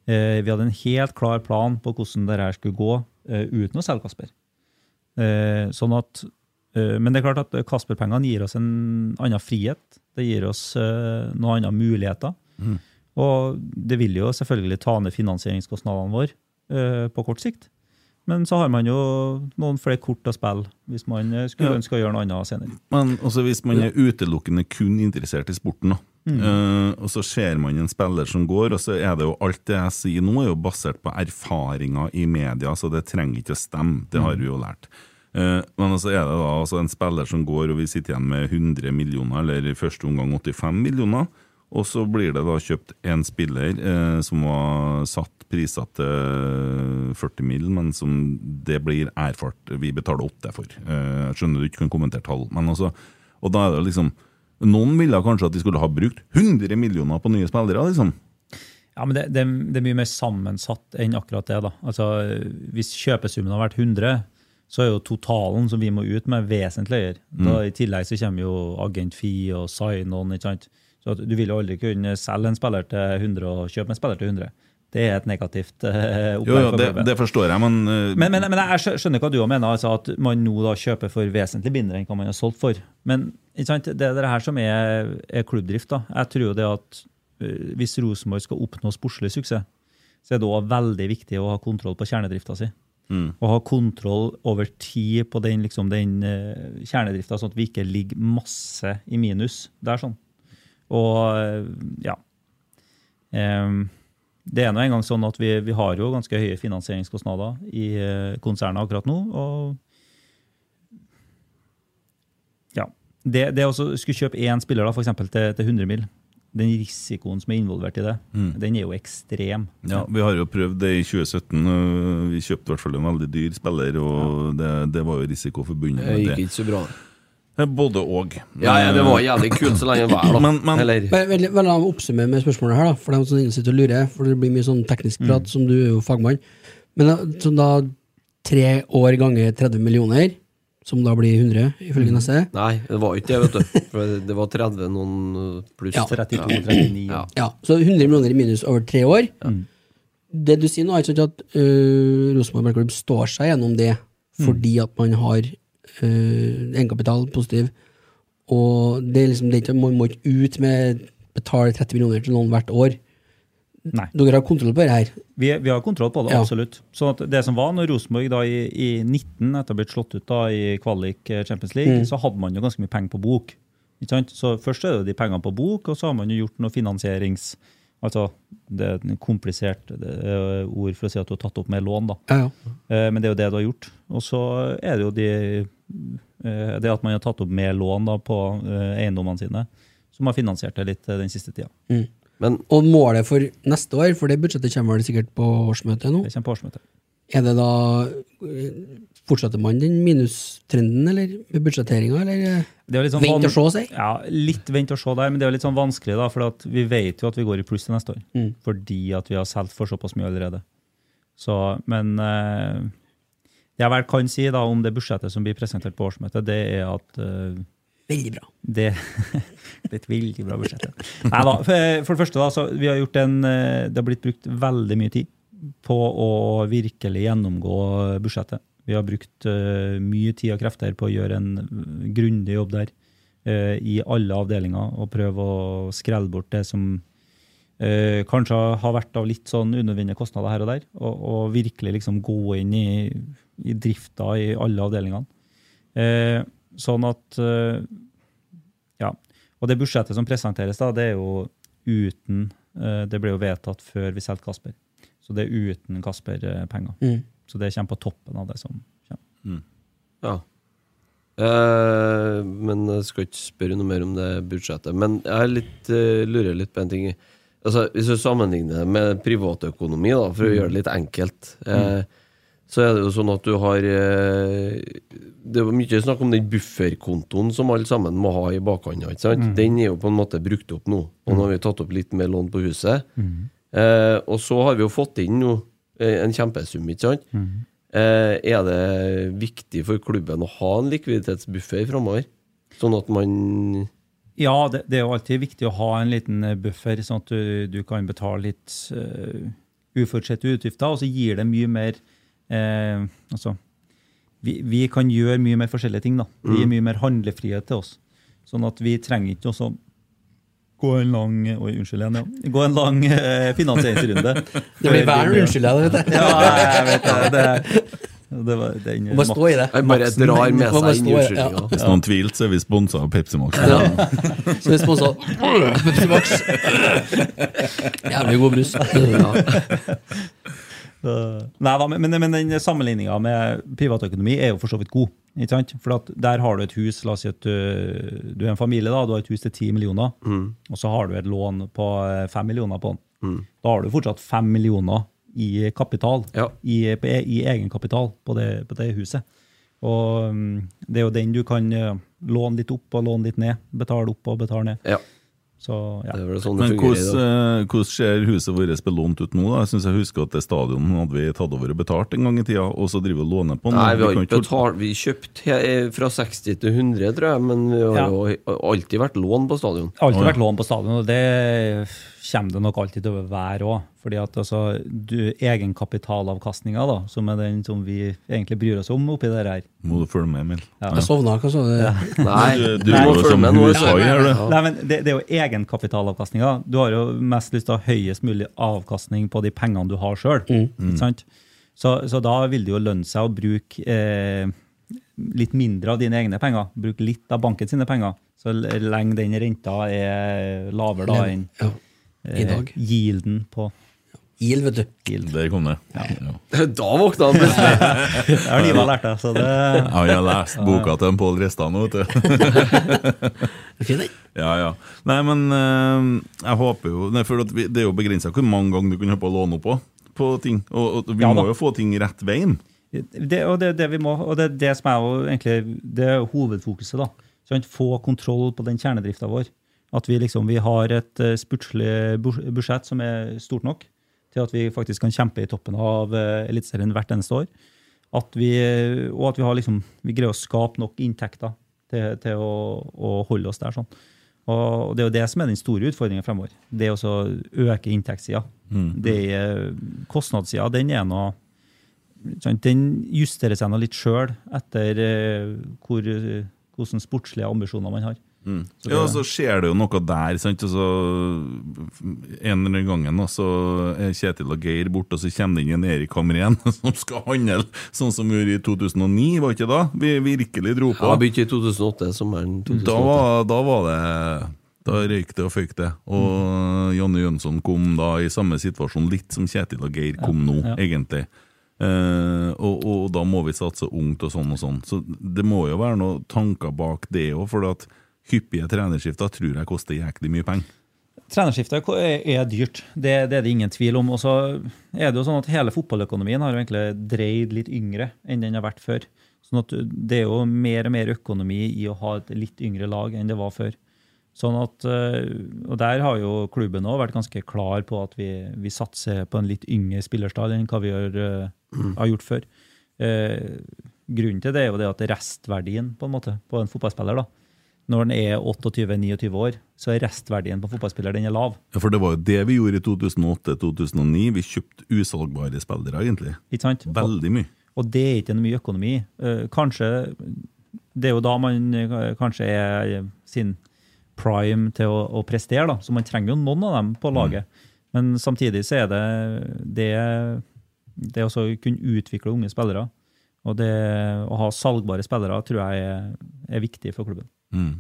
Eh, vi hadde en helt klar plan på hvordan det her skulle gå eh, uten å selge Kasper. Eh, sånn at, men det er klart at Kasper-pengene gir oss en annen frihet. Det gir oss noen andre muligheter. Og det vil jo selvfølgelig ta ned finansieringskostnadene våre på kort sikt. Men så har man jo noen flere kort å spille hvis man skulle ønske å gjøre noe annet senere. Men også hvis man er utelukkende kun interessert i sporten, da. Eh, og så ser man en spiller som går, og så er det jo alt det jeg sier nå, er jo basert på erfaringer i media, så det trenger ikke å stemme. Det har vi jo lært. Uh, men så er det da altså en spiller som går, og vi sitter igjen med 100 millioner, eller i første omgang 85 millioner. Og så blir det da kjøpt en spiller eh, som var satt priser til 40 mill., men som det blir erfart vi betaler 8 for. Eh, jeg skjønner du ikke kan kommentere tall, men også Og da er det liksom Noen ville kanskje at de skulle ha brukt 100 millioner på nye spillere, liksom. Ja, men det, det, det er mye mer sammensatt enn akkurat det. da. Altså, Hvis kjøpesummen har vært 100, så er jo totalen som vi må ut med, vesentlig høyere. Da, I tillegg så kommer jo agent-fee og sign-on. ikke sant? Så Du vil jo aldri kunne selge en spiller til 100 og kjøpe en spiller til 100. Det er et negativt uh, opplegg. jo, jo, det, det forstår jeg, men, uh, Men, men, men jeg skjø- skjønner hva du mener, altså at man nå da kjøper for vesentlig mindre enn hva man har solgt for. Men det er det her som er, er klubbdrift. da. Jeg tror jo det at uh, hvis Rosenborg skal oppnå sportslig suksess, så er det også veldig viktig å ha kontroll på kjernedrifta si. Og ha kontroll over tid på den, liksom, den uh, kjernedrifta, sånn at vi ikke ligger masse i minus. Det er sånn. Og ja. Em, det er nå engang sånn at vi, vi har jo ganske høye finansieringskostnader i eh, konsernet akkurat nå. og ja, Det, det å skulle kjøpe én spiller da, for eksempel, til, til 100 mill., den risikoen som er involvert i det, den er jo ekstrem. ja, Vi har jo prøvd det i 2017. øh, Vi kjøpte i hvert fall en veldig dyr spiller, og det, det var jo risiko forbundet med Det Det gikk ikke så bra. Eh, Både og. Ja, ja, det var jævlig kult så lenge det var, da. Men- men- Eller la meg oppsummere med spørsmålet her, da, for dem som sitter og lurer. For det blir mye sånn teknisk prat, som du er jo fagmann. Men sånn så da tre år ganger 30 millioner, som da blir 100, ifølge neste. Nei, det var ikke det, vet du. For det var 30 noen pluss. Ja. 32-39. Ja. Ja, så 100 millioner i minus over tre år. Det du sier nå, er ikke sant at uh, Rosenborg Ballklubb står seg gjennom det fordi at man har egenkapital positiv, og det er liksom det er ikke, man må ikke ut med betale 30 millioner til noen hvert år. Nei. Dere har kontroll på det her. Vi, vi har kontroll på det, Ja. absolutt. Så at det som var når Rosenborg da i, i 19, etter å ha blitt slått ut da i kvalik eh, Champions League, så hadde man jo ganske mye penger på bok. Ikke sant? Så Først er det de pengene på bok, og så har man jo gjort noe finansierings... Altså, det er et komplisert er ord for å si at du har tatt opp med lån, da. Ja, ja. Eh, Men det er jo det du har gjort. Og så er det jo de, eh, det at man har tatt opp mer lån da på eh, eiendommene sine, som har finansiert det litt eh, den siste tida. Men Og målet for neste år, for det budsjettet kommer vel sikkert på årsmøtet nå, Det kommer på årsmøtet. er det da fortsetter man den minustrenden, eller med budsjetteringa, eller eh, Det er litt sånn vent og se, si? Ja, litt vent og se der, men det er litt sånn vanskelig, da, for at vi vet jo at vi går i pluss til neste år. Mm. Fordi at vi har solgt for såpass mye allerede. Så, men eh, jeg vel kan si da om det budsjettet som blir presentert på årsmøtet, det er at uh, Veldig bra. det det er et veldig bra budsjett. Nei da, for, for det første, da, så vi har gjort en eh, Det har blitt brukt veldig mye tid på å virkelig gjennomgå budsjettet. Vi har brukt uh, mye tid og krefter på å gjøre en eh, grundig jobb der uh, i alle avdelinger og prøve å skrelle bort det som Uh, kanskje har vært av litt sånn unødvendige kostnader her og der, og, og virkelig liksom gå inn i, i drifta i alle avdelingene. Eh, sånn at eh, Ja. Og det budsjettet som presenteres, da, det er jo uten eh, Det ble jo vedtatt før vi solgte Kasper. Så det er uten Kasper-penger. Mm. Så det kommer på toppen av det som kommer. Ja. Eh, men jeg skal ikke spørre noe mer om det budsjettet. Men jeg er litt, eh, lurer litt på en ting. Altså, hvis du sammenligner det med privatøkonomi, da, for å gjøre det litt enkelt, eh, så er det jo sånn at du har eh, Det er mye snakk om den bufferkontoen som alle sammen må ha i bakhånda. ikke sant? Den er jo på en måte brukt opp nå. Og nå har vi tatt opp litt mer lån på huset. Eh, og så har vi jo fått inn nå eh, en kjempesum, ikke sant? Eh, er det viktig for klubben å ha en likviditetsbuffer framover? Sånn at man Ja, det, det er jo alltid viktig å ha en liten eh, buffer, sånn at du, du kan betale litt uh, uforutsette utgifter, og så gir det mye mer eh, Altså, vi, vi kan gjøre mye mer forskjellige ting, da. Det gir mye mer handlefrihet til oss. Sånn at vi trenger ikke også gå en lang Oi, unnskyld igjen, ja. Gå en lang eh, finansieringsrunde. Det blir hver unnskyld jeg vet du. Ja, jeg vet det. det, det var den Må stå i det. Jeg bare drar med seg inn i i- Hvis noen tvilte, så er vi sponsa av Pepsi Max. Ja. Så vi sponsa Pepsi Max. Jævlig god brus. Nei da, men, men, men den sammenligninga med privatøkonomi er jo for så vidt god. Ikke sant? For der har du et hus, la oss si at du, du er en familie, da, du har et hus til 10 millioner, og så har du et lån på 5 millioner på den. Da har du fortsatt 5 millioner i kapital, Ja. i, e- i egenkapital på det, på det huset. Og mm, det er jo den du kan eh, låne litt opp og låne litt ned. Betale opp og betale ned. Ja, Så ja. det er vel sånn det Men fungerer hvordan, eh, hvordan ser huset vårt belånt ut nå? da? Jeg synes jeg husker at det stadionet hadde vi tatt over og betalt en gang i tida, og så driver vi og låner på den. Nei, vi har kan ikke betalt Vi kjøpte he- fra 60 til 100, tror jeg, men vi har Ja. jo alltid vært lån på stadion. alltid ja. vært lån på stadion, og det kommer det nok alltid til å være òg. Fordi at altså, du, egenkapitalavkastninga, da, som er den som vi egentlig bryr oss om oppi det her Må du følge med, Emil? Jeg sovna, hva sa du? Nei, Du, må følge med nå. Nei, men det, det er jo egenkapitalavkastninga. Du har jo mest lyst til å ha høyest mulig avkastning på de pengene du har sjøl. Så, så da vil det jo lønne seg å bruke eh, litt mindre av dine egne penger. Bruke litt av banken sine penger. Så lenge den renta er lavere da enn Ja. I eh, dag. yielden på IL, vet du. Der kom det. Ja. Da våkna han plutselig. Det har Liva lært deg, så det Ja, jeg har lest boka til en Pål Restan nå, vet du. Ja, ja. Nei, men eh, jeg håper jo nei, for Det er jo begrensa hvor mange ganger du kan holde på å låne opp på, på ting. Og, og vi Ja må jo få ting rett veien. det, og det, er det vi må, og det er det som er jo egentlig det er hovedfokuset. da. Sånn, få kontroll på den kjernedrifta vår. At vi liksom, vi har et uh, sportslig budsjett som er stort nok til at vi faktisk kan kjempe i toppen av uh, Eliteserien hvert eneste år. At vi, og at vi, har liksom, vi greier å skape nok inntekter til, til å, å holde oss der. sånn. Og Det er jo det som er den store utfordringen fremover. Det å øke inntektssida. Mm. Kostnadssida den er noe sant, Den justerer seg nå litt sjøl etter eh, hvor, eh, hvordan sportslige ambisjoner man har. Så Ja, og så skjer det jo noe der. Sant? Og så, en eller annen gangen da, så er Kjetil og Geir borte, og så kommer det inn en Erik Hamren som skal handle sånn som vi gjorde i 2009, var ikke da? Vi virkelig dro på. Ja, begynte i 2008, sommeren 2008. Da var, da var det Da røyk det og føyk det. Og Jonny Jønsson kom da i samme situasjon, litt som Kjetil og Geir kom nå, ja. egentlig. Uh, og, og da må vi satse ungt og sånn og sånn. Så det må jo være noen tanker bak det òg, for at hyppige trenerskifter tror jeg koster jæklig mye penger. Trenerskiftet er, er dyrt, det, det er det ingen tvil om. Og så er det jo sånn at hele fotballøkonomien har jo egentlig dreid litt yngre enn den har vært før. Sånn at det er jo mer og mer økonomi i å ha et litt yngre lag enn det var før. Sånn at, eh, og Der har jo klubben også vært ganske klar på at vi, vi satser på en litt yngre spillerstall enn hva vi har, eh, har gjort før. Eh, grunnen til det er jo det at restverdien på en måte på en fotballspiller da, Når den er 28-29 år, så er restverdien på fotballspiller den er lav. Ja, For det var jo det vi gjorde i 2008-2009. Vi kjøpte usalgbare spillere, egentlig. Ikke sant? Veldig mye. Og det er ikke mye økonomi. Eh, kanskje Det er jo da man eh, kanskje er sin prime til å, å prestere, da. Så man trenger jo noen av dem på laget. Men samtidig så er det det, det å kunne utvikle unge spillere. Og det å ha salgbare spillere tror jeg er, er viktig for klubben. Mm.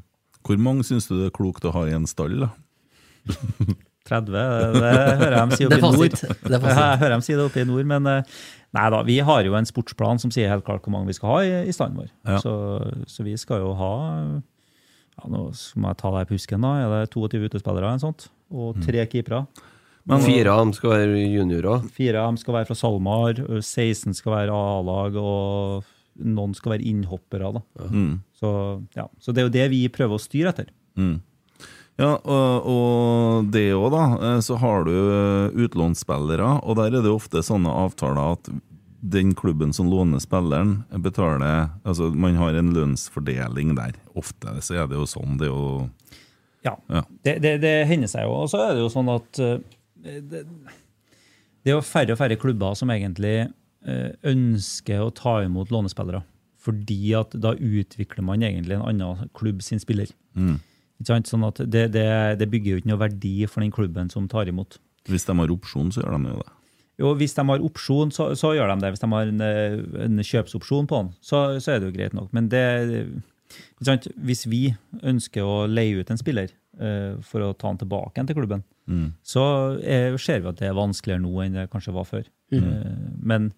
Hvor mange syns du det er klokt å ha i en stall? da? 30, det hører jeg dem si Det oppe i nord. Det er. Jeg hører dem si det oppe i nord, men eh, nei da, vi har jo en sportsplan som sier helt klart hvor mange vi skal ha i, i standen vår. Ja. Så, så vi skal jo ha ja, Nå må jeg ta deg på husken, da. Er det 22 utespillere eller sånt? Og tre keepere. Fire av dem skal være juniorer. Fire av dem skal være fra SalMar, 16 skal være A-lag, og noen skal være innhoppere. da. Mm. Så, ja. så det er jo det vi prøver å styre etter. Mm. Ja, og, og det òg, da. eh, Så har du eh, utlånsspillere, og der er det ofte sånne avtaler at den klubben som låner spilleren, betaler Altså, man har en lønnsfordeling der. Ofte så er det jo sånn. Det er jo Ja, Ja. Det, det, det hender seg jo. Og så er det jo sånn at eh, det, det er jo færre og færre klubber som egentlig ønsker å ta imot lånespillere. Fordi at da utvikler man egentlig en annen klubb sin spiller. mm. Sånn at det, det, det bygger jo ikke noe verdi for den klubben som tar imot. Hvis de har opsjon, så gjør de jo det. Jo, Hvis de har opsjon, så, så gjør de det. Hvis de har en, eh, en kjøpsopsjon på den, så, så er det jo greit nok. Men det, hvis vi ønsker å leie ut en spiller uh, for å ta han tilbake til klubben, Mm. så er, ser vi at det er vanskeligere nå enn det kanskje var før. Eh, men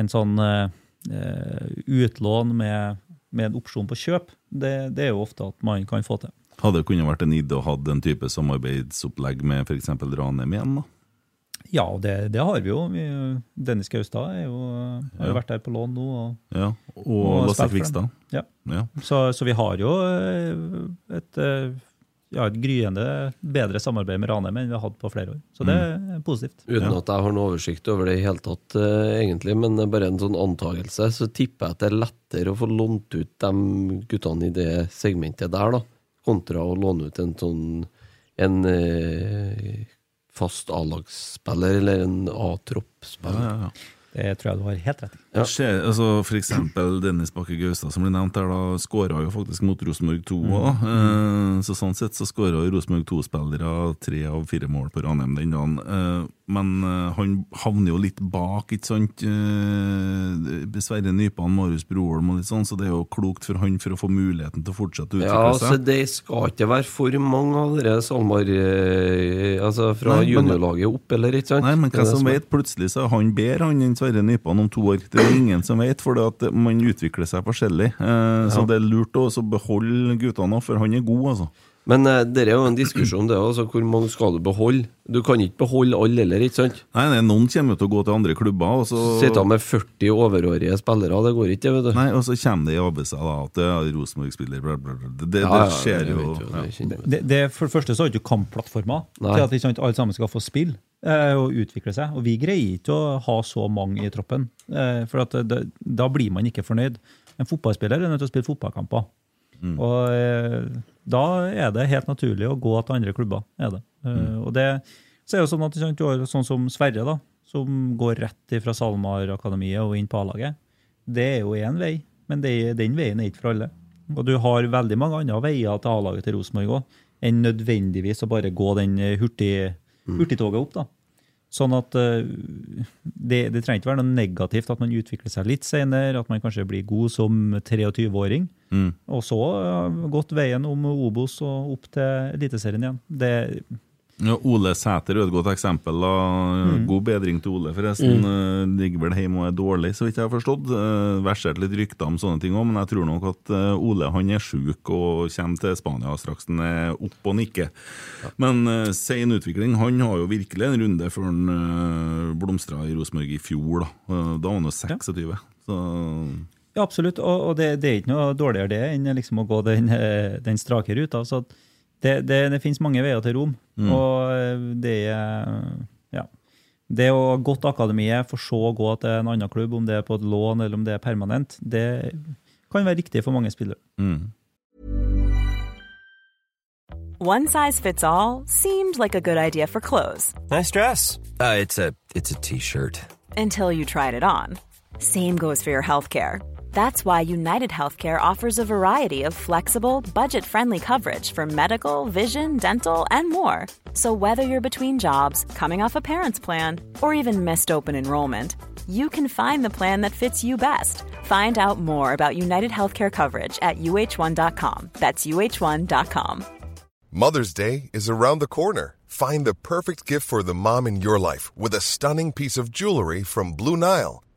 en sånn eh, eh, utlån med, med en opsjon på kjøp, det, det er jo ofte at man kan få til. Hadde det kunnet vært en idé å ha en type samarbeidsopplegg med f.eks. Ranheim igjen? da? Ja, det, det har vi jo. Vi, Dennis Gaustad jo, har jo Ja. vært der på lån nå. Og, Ja, Og, Og Lasse Kvikstad? ja. Ja. Så, så vi har jo et, et, ja, et gryende bedre samarbeid med Ranheim enn vi har hatt på flere år. Så det er positivt. Uten Ja. at jeg har noe oversikt over det i hele tatt, eh, egentlig, men bare en sånn antagelse, så tipper jeg at det er lettere å få lånt ut de guttene i det segmentet der, da, kontra å låne ut en sånn en eh, fast A-lagsspiller eller en Ja, A-troppspiller. ja, ja. Det tror jeg du har helt rett i. Ja. Ser, altså for eksempel Dennis Bakke Gaustad, som ble nevnt her, da skåra jo faktisk mot Rosenborg 2 òg. Eh, så sånn sett så skåra Rosenborg 2-spillere tre av fire mål på Ranheim den dagen. Eh, men eh, han havner jo litt bak, ikke sant? Eh, Sverre Nypan, Marius Broholm og litt sånn, så det er jo klokt for han for å få muligheten til å fortsette å Ja, altså. Det skal ikke være for mange allerede SalMar eh, altså fra juniorlaget opp, eller ikke sant? Nei, men hvem som vet, plutselig så er han bedre han enn Sverre Nypan om to år. Det er ingen som vet, for det at man utvikler seg forskjellig. Eh, Så det er lurt å beholde guttene òg, for han er god, altså. Men eh, det er jo en diskusjon, det også. Hvor mange skal du beholde? Du kan ikke beholde alle heller, ikke sant? Nei, nei, Noen kommer til å gå til andre klubber, og så Sitte med 40 overårige spillere, det går ikke, vet du. Nei, og så kommer det i ABC da, at det er Rosenborg-spiller bla, bla, bla. Det, det, Ja, ja, det skjer jo. ja. det. Det, det, for det første så har ikke kampplattformer til at ikke sant, alle sammen skal få spille og utvikle seg. Og vi greier ikke å ha så mange i troppen, eh, for at det, da blir man ikke fornøyd. En fotballspiller er nødt til å spille fotballkamper. Og eh, da er det helt naturlig å gå til andre klubber. Er det. Mm. og det så er det sånn at du har sånn som Sverre, da, som går rett fra SalMar-akademiet og inn på A-laget. Det er jo én vei, men det, den veien er ikke for alle. Og du har veldig mange andre veier til A-laget til Rosenborg òg, enn nødvendigvis å bare gå den eh, hurtig, hurtigtoget opp. da. Sånn at eh, det, det trenger ikke være noe negativt at man utvikler seg litt senere, at man kanskje blir god som 23-åring, Mm. og så gått veien om Obos og opp til Eliteserien igjen. Det, Ja, Ole Sæter er et godt eksempel. Mm. God bedring til Ole, forresten. Mm. Ligger vel hjemme og er dårlig, så vidt jeg har forstått. Uh, Versert litt rykter om sånne ting òg, men jeg tror nok at eh, Ole han er sjuk og kommer til Spania straks han er opp og nikker. Men uh, sein utvikling. Han har jo virkelig en runde før han uh, blomstra i Rosenborg i fjor. Da Eh, Da var han jo 26. Så Ja, absolutt. Og, og det, det er ikke noe dårligere det enn liksom å gå den, eh, den strake ruta. Så at det, det, det finnes mange veier til Rom. Og eh, det er ja. Det å ha gått akademiet, for så å gå til en annen klubb, om det er på et lån eller om det er permanent, det kan være riktig for mange spillere. mm. One size fits all seemed like a good idea for clothes Nice dress. Uh, it's a it's a t-shirt. until you tried it on. Same goes for your healthcare. That's why United Healthcare offers a variety of flexible, budget friendly coverage for medical, vision, dental, and more. So, whether you're between jobs, coming off a parent's plan, or even missed open enrollment, you can find the plan that fits you best. Find out more about United Healthcare coverage at uh1.com. That's uh1.com. Mother's Day is around the corner. Find the perfect gift for the mom in your life with a stunning piece of jewelry from Blue Nile.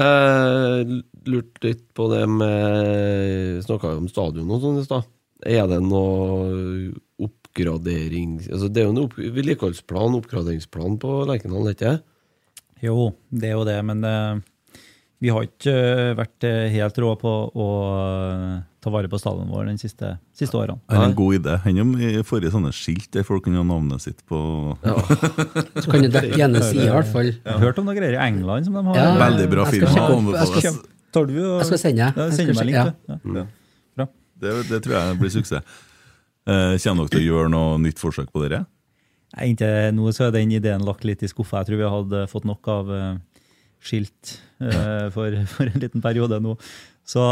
Eh, lurt litt på det med Snakka jo om stadion og sånn i stad. Er det noe oppgradering Altså Det er jo en opp, vedlikeholdsplan, oppgraderingsplan på Lerkendal, ikke? Jo, det er jo det, men uh, vi har ikke eh, vært helt rå på å eh, ta vare på stadionet vår de siste, siste årene. Det er en god idé. Han får forrige sånne skilt der folk kunne ha navnet sitt på. Så kan du dekke ene sida, i hvert fall. Jeg har hørt om noen greier i England som de har. Ja, Veldig bra jeg skal film. jeg skal- du og- Jeg skal sende. Ja, Jeg meg link, ja. Ja. Bra. Det, det tror jeg blir suksess. Eh, kommer dere til å gjøre noe nytt forsøk på dere? Nei, Inntil nå så er den ideen lagt litt i skuffa. Jeg tror vi hadde fått nok av eh, skilt eh, for, for en liten periode nå. Så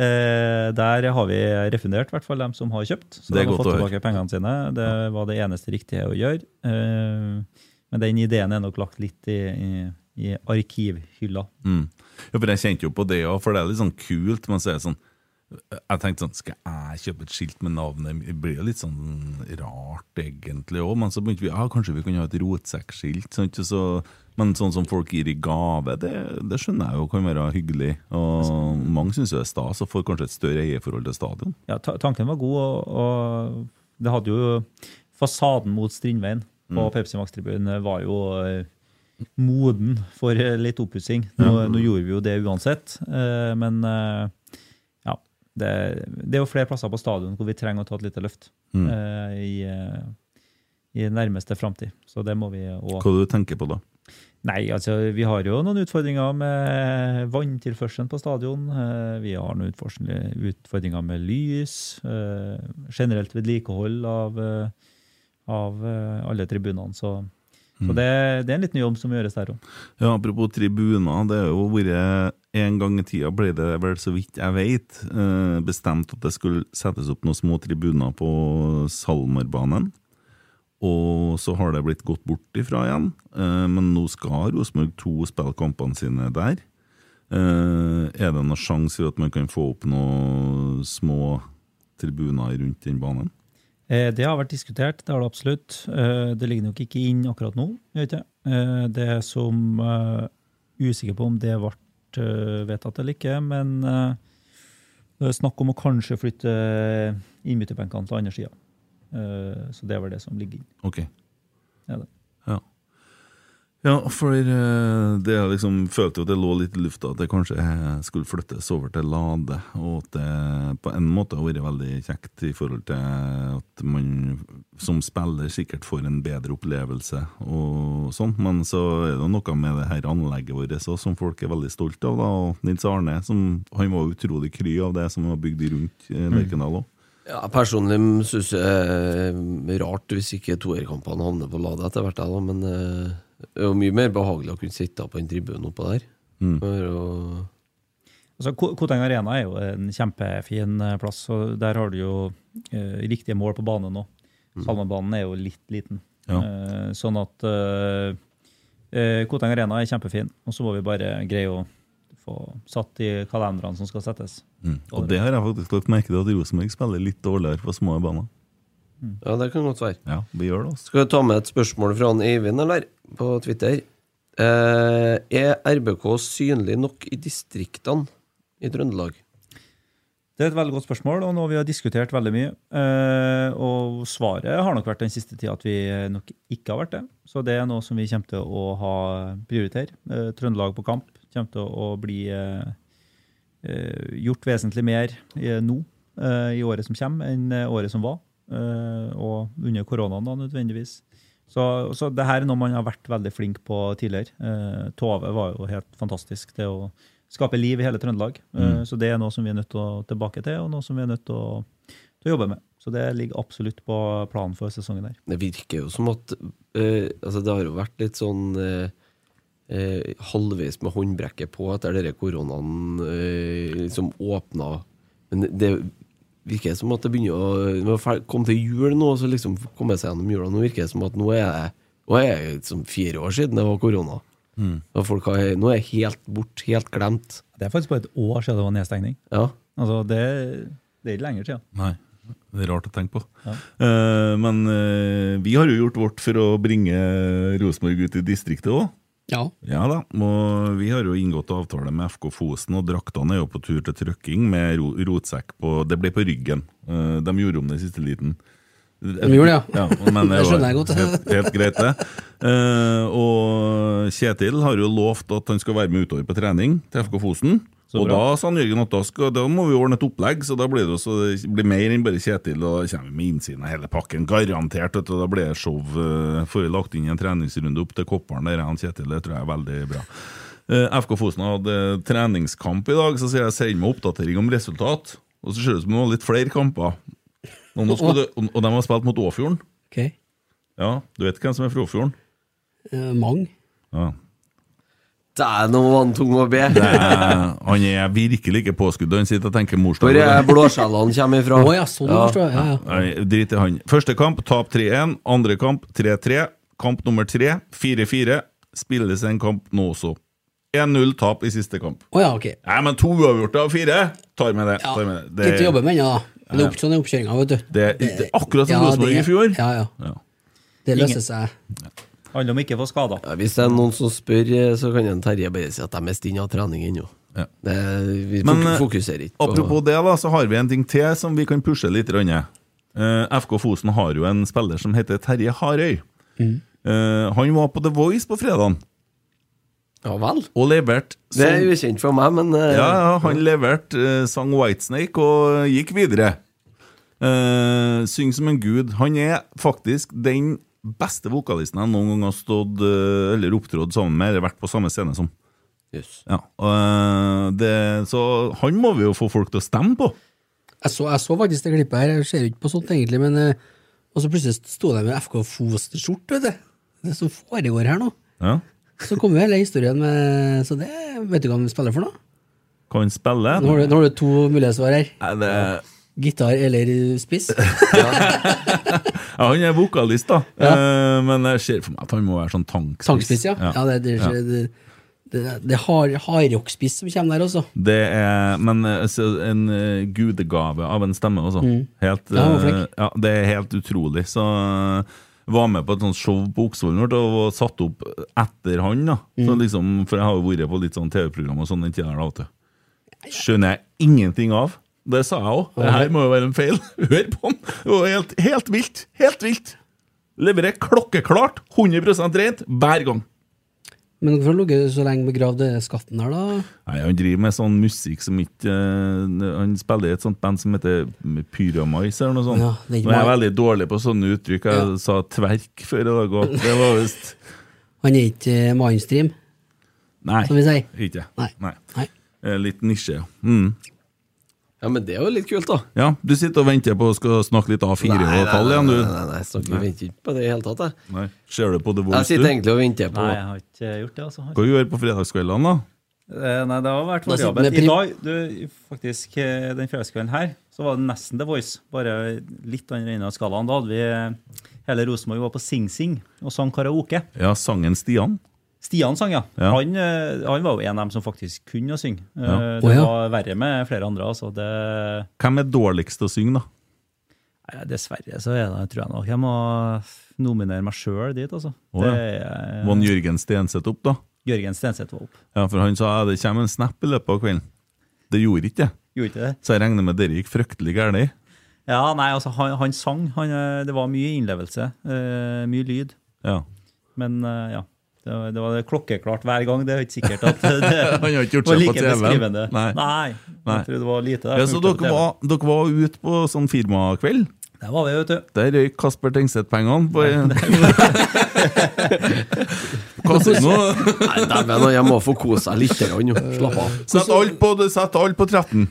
eh, der har vi refundert i hvert fall dem som har kjøpt. Så Det de har fått tilbake pengene sine. Det var det eneste riktige å gjøre. Eh, men den ideen er nok lagt litt i, i, i arkivhylla. Mm. Ja, for jeg kjente jo på det òg, for det er litt sånn kult. Men så er det sånn Jeg tenkte sånn Skal jeg kjøpe et skilt med navnet Det blir jo litt sånn rart, egentlig òg. Men så begynte vi ja, kanskje vi kunne ha et rotsekkskilt. Sånn, Så, men sånn som folk gir i gave, det, det skjønner jeg jo kan være hyggelig. Og mange syns det er stas og får kanskje et større eierforhold til stadion. Ja, tanken var god, og, og det hadde jo Fasaden mot Strindveien på Mm. Pepsi Max-tribunen var jo eh, moden for eh, litt oppussing. Nå, nå gjorde vi jo det uansett, eh, men eh, ja. Det, det er jo flere plasser på stadion hvor vi trenger å ta et lite løft Mm. eh, i, eh, i nærmeste framtid. Så det må vi òg Hva du tenker på da? Nei, altså vi har jo noen utfordringer med vanntilførselen på stadion. Eh, Vi har noen utfordringer- med lys. eh, Generelt vedlikehold av, eh, av alle tribunene. Så, så Mm. det, det er en liten jobb som gjøres der òg. Ja, Apropos tribuner, det har jo vært En gang i tida ble det vel, så vidt jeg vet, bestemt at det skulle settes opp noen små tribuner på Salmarbanen. Og så har det blitt gått bort ifra igjen. Eh, Men nå skal Rosenborg 2 spille kampene sine der. Eh, Er det noen sjanse for at man kan få opp noen små tribuner rundt den banen? Eh, Det har vært diskutert, det har det absolutt. Det ligger nok ikke inn akkurat nå. Jeg vet. Eh, Det som Usikker på om det ble vedtatt eller ikke, men det er snakk om å kanskje flytte innbytterbenkene til andre sida. Så det er vel det som ligger inne. Ok. Ja. Ja. Ja, for eh, det jeg liksom følte jo at det lå litt i lufta at det kanskje eh, skulle flyttes over til Lade, og at det på en måte har vært veldig kjekt i forhold til at man som spiller sikkert får en bedre opplevelse og sånn, men så er det noe med det her anlegget vårt også, som folk er veldig stolt av, da, og Nils Arne, som, han var utrolig kry av det som var bygd rundt eh, Lerkendal òg. Ja, Personlig syns jeg det er rart hvis ikke toerkampene havner på Lade etter hvert, da, men eh, det er jo mye mer behagelig å kunne sitte på en tribune oppå der. Mm. For å- Altså, Koteng Arena er jo en kjempefin eh, plass, og der har du jo eh, riktige mål på banen nå. Salmebanen er jo litt liten. Ja. Eh, sånn at eh, eh, Koteng Arena er kjempefin, og så må vi bare greie å få satt de kalenderne som skal settes. Mm. Og det har jeg faktisk lagt merke til at Rosenborg spiller litt dårligere på små baner. Ja, det kan godt være. Ja, vi gjør det også. Skal vi ta med et spørsmål fra han Eivind, eller? På Twitter. Eh, er RBK synlig nok i distriktene i Trøndelag? Det er et veldig godt spørsmål, og noe vi har diskutert veldig mye. Eh, og svaret har nok vært den siste tida at vi nok ikke har vært det. Så det er noe som vi kommer til å ha prioritere. Eh, Trøndelag på kamp kommer til å bli eh, eh, gjort vesentlig mer eh, nå i året som kommer, enn året som var. Eh, og under koronaen, da, nødvendigvis. Så, så det her er noe man har vært veldig flink på tidligere. Eh, Tove var jo helt fantastisk. til å skape liv i hele Trøndelag. Eh, Mm. Så det er noe som vi er nødt til å tilbake til, og noe som vi er nødt til å, til å jobbe med. Så det ligger absolutt på planen for sesongen der. Det virker jo som at øh, altså Det har jo vært litt sånn eh, eh, halvveis med håndbrekket på etter denne koronaen eh, liksom åpna. Men det virker som at det begynner å Når vi fer- kom til jul nå, så liksom komme seg gjennom jula, nå virker det som at nå er det nå er det liksom fire år siden det var korona. Mm. Og folk har, nå er jeg helt bort, helt glemt. Det er faktisk bare et år siden det var nedstengning. Ja. Altså, det, det er ikke lenger siden. Nei, det er rart å tenke på. Ja. Uh, men uh, vi har jo gjort vårt for å bringe Rosenborg ut i distriktet òg. Ja. Ja da, og vi har jo inngått avtale med FK Fosen, og draktene er jo på tur til trykking med rotsekk på Det ble på ryggen. Eh, de gjorde om det i siste liten. De gjorde det, ja. men Det skjønner jeg godt. Helt, helt greit, det. Eh, og Kjetil har jo lovt at han skal være med utover på trening til FK Fosen. Og bra. da sa han Jørgen at da, skal, da må vi ordne et opplegg, så da blir det også det blir mer enn bare Kjetil. Og da kommer vi med innsiden av hele pakken, garantert. og du, da blir det show. Uh, Får vi lagt inn en treningsrunde opp til Kopperen der, han Kjetil. Det tror jeg er veldig bra. Eh, FK Fosen hadde treningskamp i dag, så sier jeg send meg oppdatering om resultat. Og så ser det ut som det var litt flere kamper. Og, skal og de har spilt mot Åfjorden. Ok. Ja, du vet hvem som er fra Åfjorden? Uh, Mang. Ja. Dæven, han var tung å be! Det han er virkelig ikke påskudd. Han sitter og tenker morsdag. Hvor er blåskjellene kommer ifra? Oh, ja, sånn forstår jeg. Ja, ja. Drit i han. Første kamp, tap 3-1. Andre kamp, 3-3. Kamp nummer tre, 4-4. Spilles en kamp nå også. 1-0 tap i siste kamp. Oh, ja, ok. Nei, men to uavgjorte av fire! Tar med det. Ja. Tar med det. Litt å jobbe med ennå, da. Men det er opp, sånn oppkjøringa, vet du. Det, det, det akkurat som Ja, Rosenborg det- i fjor. Ja, ja. Ja. Det løser Ingen- seg. Handler om ikke å få skader. Ja, hvis det er noen som spør, eh, så kan en Terje bare si at de er stinne av trening ennå. Ja. Det- Vi Men, eh, fokuserer ikke på Apropos det, da, så har vi en ting til som vi kan pushe litt. grann. Eh, FK Fosen har jo en spiller som heter Terje Harøy. Mm. Uh, han var på The Voice på fredagen Ja vel? og leverte Det er sang- ukjent for meg, men uh, Ja, ja, han leverte uh, sang Whitesnake og gikk videre. Uh, Syng som en gud. Han er faktisk den beste vokalisten jeg noen gang har stått eh, eller opptrådt sammen med, eller vært på samme scene som. Yes. Ja, og, eh, det, så han må vi jo få folk til å stemme på. Jeg så, jeg så faktisk det klippet her. Jeg ser jo ikke på sånt, egentlig, men eh, Og så plutselig sto de med FK Foster-skjorte, vet du. Det som foregår her nå. Ja. Så kommer hele historien med Så det vet du hva han spiller for noe? Kan spille. Nå har du, nå har du to mulige svar her. Nei, det, Gitar eller spiss. ja, han er vokalist, da. Ja. men jeg ser for meg at han må være sånn tankspiss. Tankspiss, ja. ja. det, det, det, det, det er hardrockspiss som kommer der også. Det er men eh, en eh, gudegave av en stemme, altså. Helt, Ja, eh, det er helt utrolig. Så eh, var med på et sånt show på Oksvollen og var satt opp etter han. da så liksom, For jeg har jo vært på litt sånn TV-program og sånn den tida der. Skjønner jeg ingenting av. Det sa jeg òg. Det her må jo være en feil. Hør på den! Det var helt, helt vilt. Helt vilt. Leverer klokkeklart, 100% rent, hver gang. Men hvorfor har du ligget så lenge begravd skatten her, da? Nei, Han driver med sånn musikk som ikke uh, Han spiller i et sånt band som heter Pyramais eller noe sånt. Ja, det er Nå er veldig dårlig på sånne uttrykk. Jeg sa tverk før i dag òg. Det var visst Han er ikke eh, mainstream, Nei. som vi sier. Ikke. Nei. Nei. Nei. Litt nisje, ja. Mm. Ja, men det er jo litt kult, da. Ja, Du sitter og venter på å skal snakke litt A4 Nei, og tall igjen, du? Nei, nei, nei, jeg snakker, venter ikke på det i hele tatt. Jeg, Nei. Ser du på The Voice, jeg sitter egentlig og venter på Nei, jeg har ikke gjort det. altså. Hva gjør du på fredagskveldene, da? Eh, Nei, det har vært variabelt. I dag, du, faktisk eh, den fredagskvelden her, så var det nesten The Voice. Bare litt andre enden av skalaen. Da hadde vi eh, hele Rosenborg var på Sing Sing og sang karaoke. Ja, sangen Stian. Stian sang, ja. Ja. Han, eh, han var jo en av dem som faktisk kunne å synge. Eh, Ja. Det oh, ja. var verre med flere andre. altså. Det, Hvem er dårligst til å synge, da? Nei, dessverre så er det, tror jeg nok jeg må nominere meg sjøl dit, altså. Det ja. er Var Jørgen Stenseth opp, da? Jørgen Stenseth var opp. Ja, for han sa det kommer en snap i løpet av kvelden. Det gjorde ikke det. Gjorde ikke det? Så jeg regner med dere gikk fryktelig galt. Ja, nei, altså, han, han sang. Han, eh, det var mye innlevelse. Uh, mye lyd. Ja. Men uh, ja. Det var, det var klokkeklart hver gang. Det er ikke sikkert at det Han har ikke gjort var like på beskrivende. Nei. Nei. Nei. Jeg tror det var lite der Ja, så dere var, dere var ute på sånn firmakveld? Der var vi, vet du. Der røyk Kasper Tengseth-pengene. på Kasino. Nei, dæven, jeg må få kose seg litt. Slapp av. Sett alt på, sett alt på 13.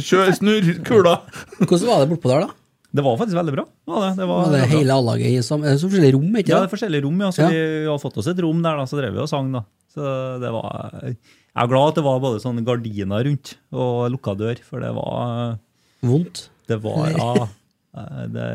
Kjør, snurr kula. Hvordan var det bortpå der, da? Det var faktisk veldig bra. Var det, det var, ja, det er hele A-laget i samme Er det så forskjellige rom, ikke Ja, det det? er forskjellige rom, ja. Så Ja. vi har fått oss et rom der, da, så drev vi og sang, da. Så det var Jeg er glad at det var både sånne gardiner rundt og lukka dør, for det var Vondt. Det var Ja. Det,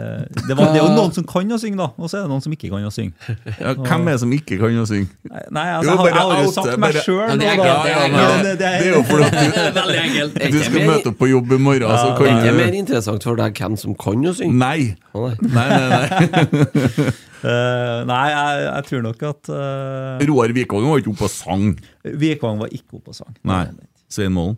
det, var, det er jo noen som kan å synge, da, og så er det noen som ikke kan å synge. Ja, hvem er det som ikke kan å synge? Nei, altså, Jo, jeg, har- bare jeg har jo sagt meg bare- sjøl Ja, det nå, da. det er Ja, jo fordi du, du skal møte opp på jobb i morgen, så Det er ikke mer interessant for deg hvem som kan å synge. Nei. Nei. Nei, nei. Eh, nei, jeg, jeg tror nok at uh, Roar Vikvang var ikke oppe og sang. Vikvang var ikke oppe og sang. Nei. Svein Målen.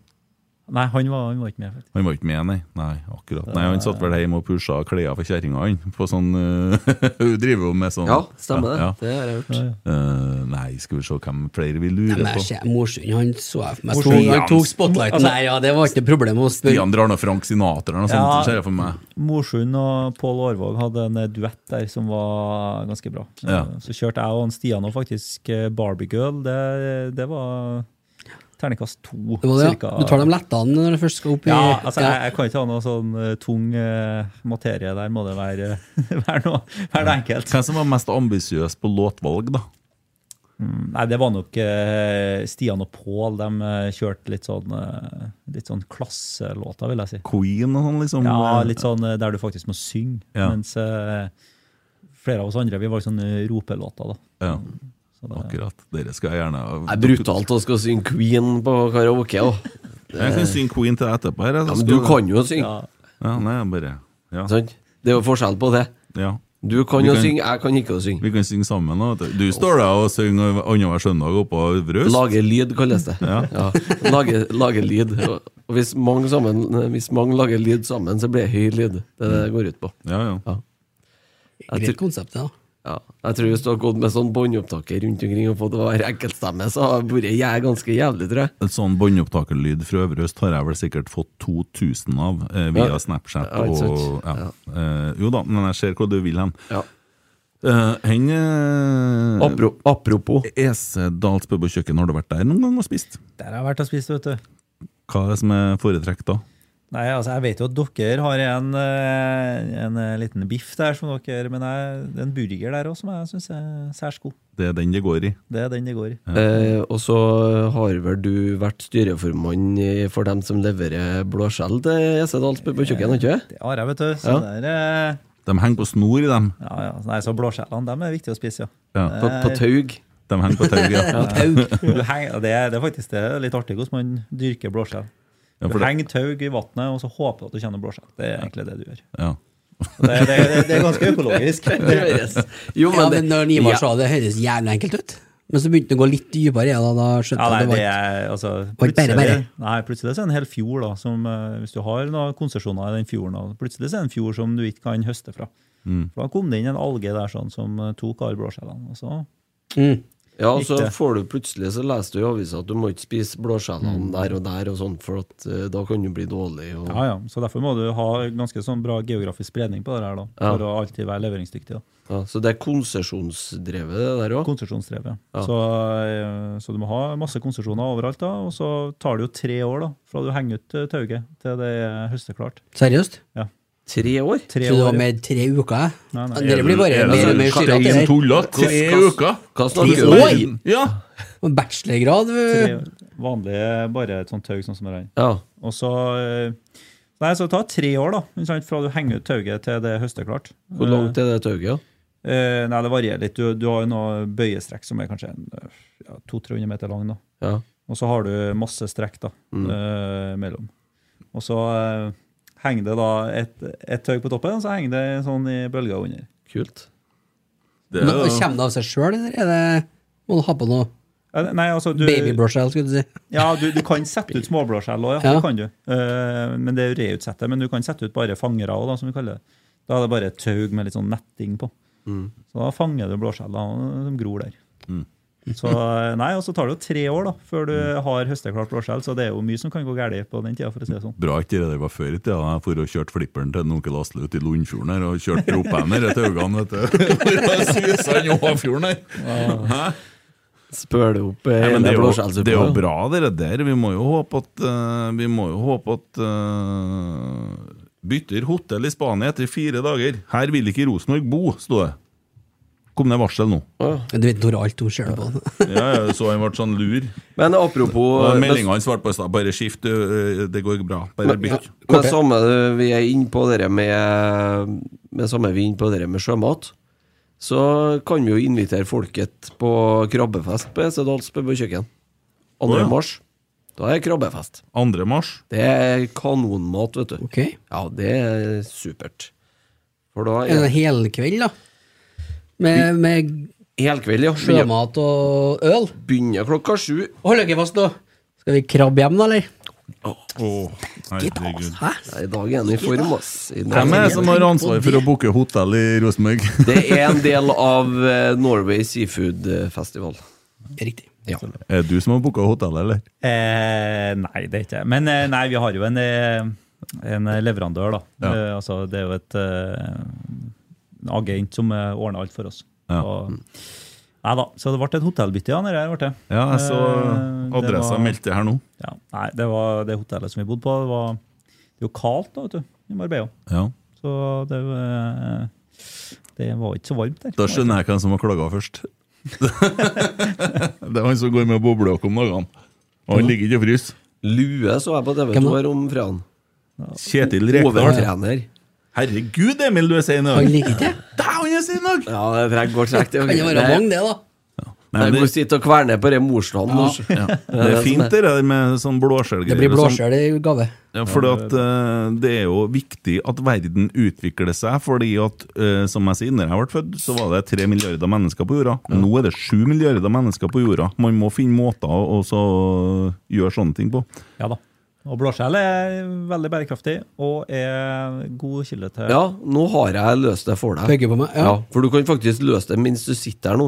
Nei, han var, han var ikke med. faktisk. Han var ikke med, nei. nei akkurat. Nei, Han satt vel hjemme og pusha klær for kjerringa, han. På sånn uh, Hun driver jo med sånn Ja, stemmer det. Ja, Det har jeg hørt. Ja, ja. Eh, nei, skal vi se hvem flere vi lurer Men på. Morsund, han så jeg for meg. Morsund, Tok- Han tok spotlighten Altså- der, ja. Det var ikke noe problem spørre. Stian drar nå Frank Sinatra eller noe sånt, Ja. ser jeg for meg. Morsund og Pål Aarvåg hadde en eh, duett der som var ganske bra. Så, Ja. så kjørte jeg og Stian og faktisk eh, Barbie Girl. Det, det var terningkast to. Det det, cirka. ja. Du tar dem lettene når du først skal opp i Ja, altså, jeg, jeg kan ikke ha noe sånn uh, tung uh, materie der. Må det være, være, noe, være det enkelt. Hvem som var mest ambisiøs på låtvalg, da? Mm, Nei, det var nok eh, Stian og Pål. De eh, kjørte litt sånn, eh, litt sånn klasselåter, vil jeg si. Queen og sånn, liksom? Ja, litt sånn eh, der du faktisk må synge. Ja. Mens eh, flere av oss andre vi var sånne ropelåter. da. Ja, Så det, akkurat. Dere skal jeg gjerne Det er brutalt å skal synge Queen på karaoke. Det... Jeg kan synge Queen til deg etterpå. Her, Ja, men du kan jo synge. ja. Ja, nei, bare ja. Sånn? Det er jo forskjell på det. ja. Du kan Vi jo kan- synge, jeg kan ikke å synge. Vi kan synge sammen. Da. Du står der og synger annenhver søndag oppå Øvre Øst. Lage lyd, kalles det. Ja. Lage, lage lyd. Og hvis mange, sammen, hvis mange lager lyd sammen, så blir det høy lyd. Det er det det går ut på. Ja, ja. Ja. Greit konsept, ja. Ja, jeg tror hvis du har gått med sånn båndopptaker rundt omkring og fått hver enkeltstemme, så har vært jeg ganske jævlig, tror jeg. En sånn båndopptakerlyd fra Øverøst har jeg vel sikkert fått 2000 av eh, via Ja. Snapchat. Ja, og, ja. Eh, jo da, men jeg ser hvor du vil hen. Ja. Uh, hen uh, Apro, apropos Esedals pub og kjøkken, har du vært der noen gang og spist? Der har jeg vært og spist, vet du. Hva er det som er foretrekk da? Nei, altså Jeg vet jo at dere har en, eh, en eh, liten biff der, som dere, men jeg, det er en burger der òg som jeg syns er særs god. Det er den det går i. Det er den det går i. Eh, og så har vel du vært styreformann for dem som leverer blåskjell til Esedals pub på kjøkken, ikke sant? Det har jeg, vet du. Så Ja. der, eh, De henger på snor i dem. ja, ja. Nei, så blåskjellene dem er viktig å spise, ja. Ja. På, på taug. De henger på taug, ja. Du henger, det, er, det er faktisk det er litt artig hvordan man dyrker blåskjell. Ja, Du henger taug i vannet, og så håper du at du kjenner blåskjell. Det er egentlig det du gjør. ja. Det, det, det, er ganske økologisk. Det høres Jo, ja, men når sa det, høres jævlig enkelt ut. Men så begynte det å gå litt dypere, ja, da, da skjønte Ja, nei, jeg at det det var altså var bare bare. Nei, plutselig så er det en hel fjord, da, som eh, hvis du har noen konsesjoner i den fjorden, da, plutselig så er det en fjord som du ikke kan høste fra. Mm. For Da kom det inn en alge der sånn som eh, tok alle blåskjellene. Og så mm. Ja, og så får du plutselig så leser du i avisa at du må ikke spise blåskjellene Mm. der og der og sånn, for at uh, da kan du bli dårlig. Og, Ja, ja. Så derfor må du ha ganske sånn bra geografisk spredning på det her, da. Ja. For å alltid være leveringsdyktig. da. Ja, så det er konsesjonsdrevet, det der òg? Konsesjonsdrevet. ja. Ja. Så, uh, så du må ha masse konsesjoner overalt, da. Og så tar det jo tre år da, fra du henger ut eh, tauet til det er høsteklart. Seriøst? Ja. Tre år? Tre Så du år, var med tre uker? Nei, nei. Dere blir bare Er det mer og mer stein styrete. Tre uker? Hva Tre snakker du år? om? Ja! Bachelorgrad? Tre, øh, vanlig, bare et sånt tau sånn som dette. Ja. Og så eh, Nei, så det tar tre år, da. Fra du henger ut tauet til det er høsteklart. Hvor langt er det tauet? Ja? Eh, nei, det varierer litt. Du, du har jo noe bøyestrekk som er kanskje eh, ja, 200-300 meter lang. da. Ja. Og så har du masse strekk da, Mm. eh, mellom. Og så eh, henger det da et, et tau på toppen, og så henger det sånn i bølger under. Kult. Det er Nå, Kommer det av seg sjøl, eller er det må du ha på noe Nei, altså du, babyblåskjell, skulle du si? Ja, du, du kan sette ut småblåskjell òg, ja. Ja. Det kan du. Eh, men det er jo reutsettet. Men du kan sette ut bare fangere òg, som vi kaller det. Da er det bare et tau med litt sånn netting på. Mm. Så da fanger du blåskjellene som gror der. Mm. Så eh, nei, og så tar det jo tre år da, før du har høsteklart blåskjell, så det er jo mye som kan gå galt på den tida, for å si det sånn. Bra ikke det der var før i tida. Jeg for og kjørte flipperen til en onkel Asle ute i Lundfjorden her, og kjørte propellen til øynene, vet du. Hvor jeg susa inn over fjorden her. Hæ? Spør det opp eh, Nei, hele det, er jo, blåskjellsuppa. det er jo bra, det der. Vi må jo håpe at uh, Vi må jo håpe at uh, Bytter hotell i Spania etter fire dager. Her vil ikke Rosenborg bo, sto det. Kom det varsel nå? Du vet når alt hun ser det på. Ja, ja, så han ble sånn lur. Men apropos Meldinga hans svarte på i stad, bare skift, det går bra. Bare Men, bytt. men samme vi er inne på dere med Med samme vi er inne på dere med sjømat, så kan vi jo invitere folket på krabbefest på Esedals pub kjøkken. 2. Oh, ja. mars. Da er krabbefest. 2. mars. Det er kanonmat, vet du. Okay. Ja, det er supert. For da En er helkveld, da? Med, med helkveld, ja. Sjømat og øl? begynner klokka sju. Hold dere fast nå! Skal vi krabbe hjem, da, eller? Herregud. Hæ? Nei, I dag er han i form, ass. Hvem er det som har ansvar for å booke hotell i Rosenborg? Det er en del av eh, Norway Seafood Festival. Riktig. Ja. Er det du som har booka hotell, eller? Eh, nei, det er ikke Men eh, nei, vi har jo en, eh, en leverandør, da. Ja. Eh, altså, det er jo et eh, agent som ordna alt for oss. Ja. Og, nei da, så det ble et hotellbytte, ja. Når her, ble det. Ja, jeg så Eh, adressa var- meldte her nå. Ja, nei, det var det hotellet som vi bodde på. Det var det er jo kaldt da, vet du, i Marbella. Ja. Så det, eh, det var ikke så varmt der. Da skjønner jeg hvem som har klaga først. det er han som går med boblejakke om dagene. Og han ligger ikke og fryser. Lue så jeg på TV2 da? her om fredagen. Kjetil Rekdal. Overtrener. Herregud, Emil, du er sein i Han liker ikke det. Han er sein i dag! Ja, det er går tregt. Kan jo være mange, det, da? Nei, det, sitte og kverne på det morsdagen. ja, det er fint det der med sånn blåskjellgreier. Det blir sånn. blåskjell i gave. Ja, fordi at eh, Det er jo viktig at verden utvikler seg. fordi at, eh, som jeg sier, når jeg ble født, så var det tre milliarder mennesker på jorda. Nå er det sju milliarder mennesker på jorda. Man må finne måter å gjøre sånne ting på. Ja da. Og blåskjell er veldig bærekraftig og er god kilde til Ja, nå har jeg løst det for deg. Peker på meg. Ja, Ja. For du kan faktisk løse det mens du sitter her nå.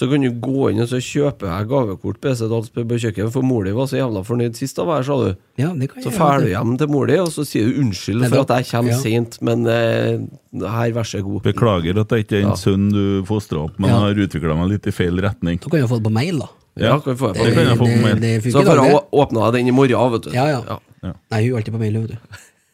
Så kan du gå inn og så kjøpe jeg gavekort på pub og kjøkken, for mor di var så jævla fornøyd sist da var her, sa du. ja, det kan Så drar du hjem til mor di, og så sier du unnskyld for at jeg kommer ja. sent, men eh, her, vær så god. Beklager at jeg ikke er en Ja. sønn du fostra opp, men Ja. har utvikla meg litt i feil retning. Du kan jo få det på mail, da. Ja, kan vi få det Det kan jeg få på mail. det Så får i dag, jeg det. å- den i morgen, vet du. Ja, ja. Ja. Nei, hun er alltid på mail, vet du.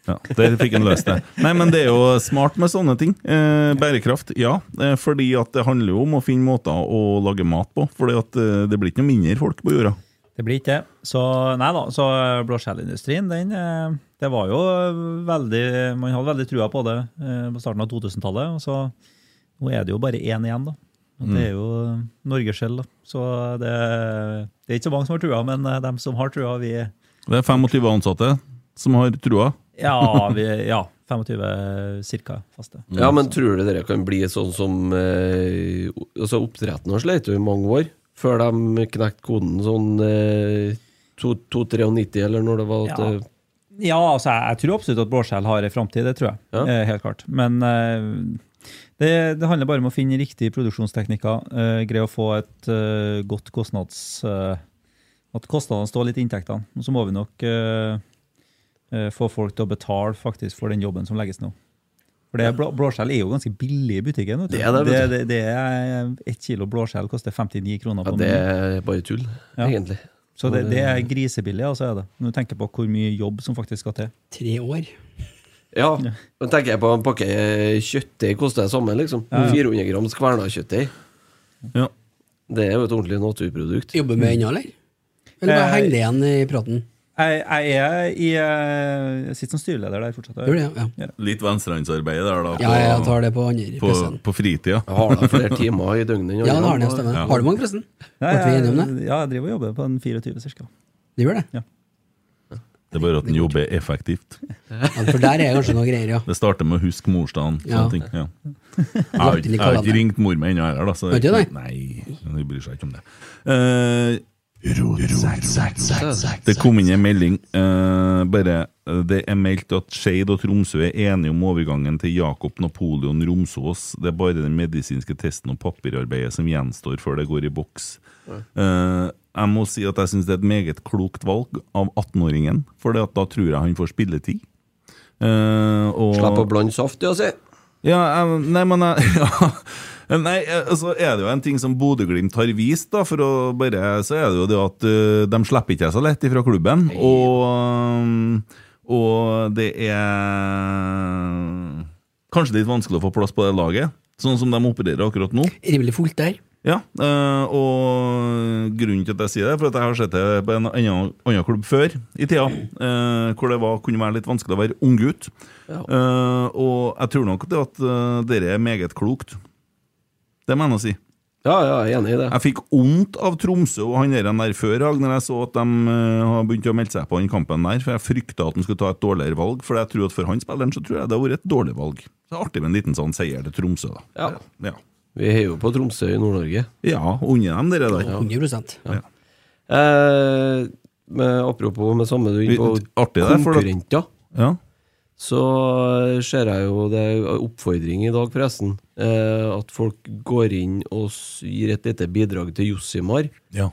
Ja, Der fikk han løst det. Nei, men det er jo smart med sånne ting. Eh, bærekraft, ja. Eh, fordi at det handler jo om å finne måter å lage mat på. Fordi at eh, det blir ikke noe mindre folk på jorda. Det blir ikke det. Så nei da, så blåskjellindustrien, den eh, Det var jo veldig Man hadde veldig trua på det eh, på starten av 2000-tallet. Og så nå er det jo bare én igjen, da. Og det er jo Norgesskjell, da. Så det, det er ikke så mange som har trua, men de som har trua, vi Det er 25 ansatte som har trua. Ja, vi, ja 25 ca. faste. Ja, men tror du dere kan bli sånn som eh, altså Oppdretten har slitt i mange år, før de knekte koden sånn eh, 293, eller når det var at Ja. Ja, altså, jeg, jeg tror absolutt at blåskjell har en framtid, det tror jeg. Ja. Eh, helt klart. Men eh, Det, det handler bare om å finne riktige produksjonsteknikker. Uh, greie å få et uh, godt kostnads... Uh, at kostnadene står litt i inntektene. Så må vi nok eh, eh, få folk til å betale faktisk for den jobben som legges nå. For det, blå, Blåskjell er jo ganske billig i butikken. vet du. Det er det, vet det, det, det er Ett kilo blåskjell koster 59 kroner. Ja, det er bare tull, Ja. egentlig. Så det, det er grisebillig, altså er det. Når du tenker på hvor mye jobb som faktisk skal til. Tre år. Ja, men tenker jeg på en pakke kjøttdeig koster det samme, liksom. Ja, ja. 400 gram skverna kjøttdeig. Ja. Det er jo et ordentlig naturprodukt. Jobber med ennå, eller? Eller bare heng henger det igjen i praten? Jeg, jeg er i eh, Jeg sitter som styreleder der fortsatt. Det, ja. Ja. Litt venstrehåndsarbeid der, da. Ja, jeg tar det på andre på, på fritida. Jeg har da flere timer i døgnet. enn Ja, det andre, har det, Ja. Har du mange, forresten? Det? jeg- Ja, jeg driver og jobber på en 24 ca. Du gjør det? Det er bare at den jobber effektivt. Ja, for der er kanskje noe greier, ja. Det starter med å huske morsdagen. Ja. Ting. Ja. Jeg har ikke- jeg har ikke ringt mor mi ennå, heller. Så det? Nei, hun bryr seg ikke om det. Uh, det kom inn en melding. Uh, bare eh, Det er meldt at Skeid og Tromsø er enige om overgangen til Jakob Napoleon Romsås. Det er bare den medisinske testen og papirarbeidet som gjenstår før det går i boks. Eh, jeg må si at jeg syns det er et meget klokt valg av 18-åringen, for at da tror jeg han får spilletid. Uh, og- Slipp å blande saft, ja, si. ja, jeg, nei, men jeg, ja. Nei, så altså er det jo en ting som Bodø-Glimt har vist, da, for å bare, så er det jo det at uh, de slipper ikke så lett ifra klubben. Og, og det er kanskje litt vanskelig å få plass på det laget, sånn som de opererer akkurat nå. Rimelig fullt der. Ja, eh, og grunnen til at jeg sier det, for at jeg har sett det på en annen, annen klubb før i tida, eh, hvor det var, kunne være litt vanskelig å være unggutt. Ja. og jeg tror nok det at dere er meget klokt. Det mener jeg å si. Ja, ja, jeg er enig i det. Jeg fikk vondt av Tromsø og han der der før, Hag, når jeg så at de eh, har begynt å melde seg på den kampen der. For jeg frykta at han skulle ta et dårligere valg. For jeg tror at for han spilleren så tror jeg det har vært et dårlig valg. Så det er artig med en liten sånn seier til Tromsø, da. Ja. Ja, Vi heier jo på Tromsø i Nord-Norge. ja unner dem dere der. 100 Ja. Eh, med, apropos med samme du er inne på konkurrenter, Ja. så ser jeg jo det er oppfordring i dag, forresten. Eh, at folk går inn og gir et lite bidrag til Jossimar. Ja.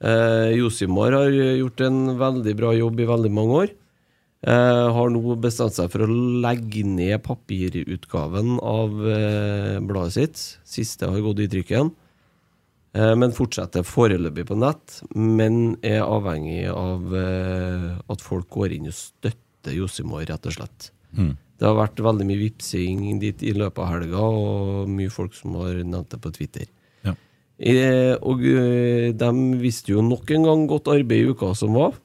Eh, Josimar har gjort en veldig bra jobb i veldig mange år. Eh, har nå bestemt seg for å legge ned papirutgaven av eh, bladet sitt. Siste har gått i trykken. Eh, men fortsetter foreløpig på nett. Men er avhengig av at folk går inn og støtter Josimor, rett og slett. Mm. Det har vært veldig mye vipsing dit i løpet av helga, og mye folk som har nevnt det på Twitter. Ja. Eh, og de visste jo nok en gang godt arbeid i uka som var.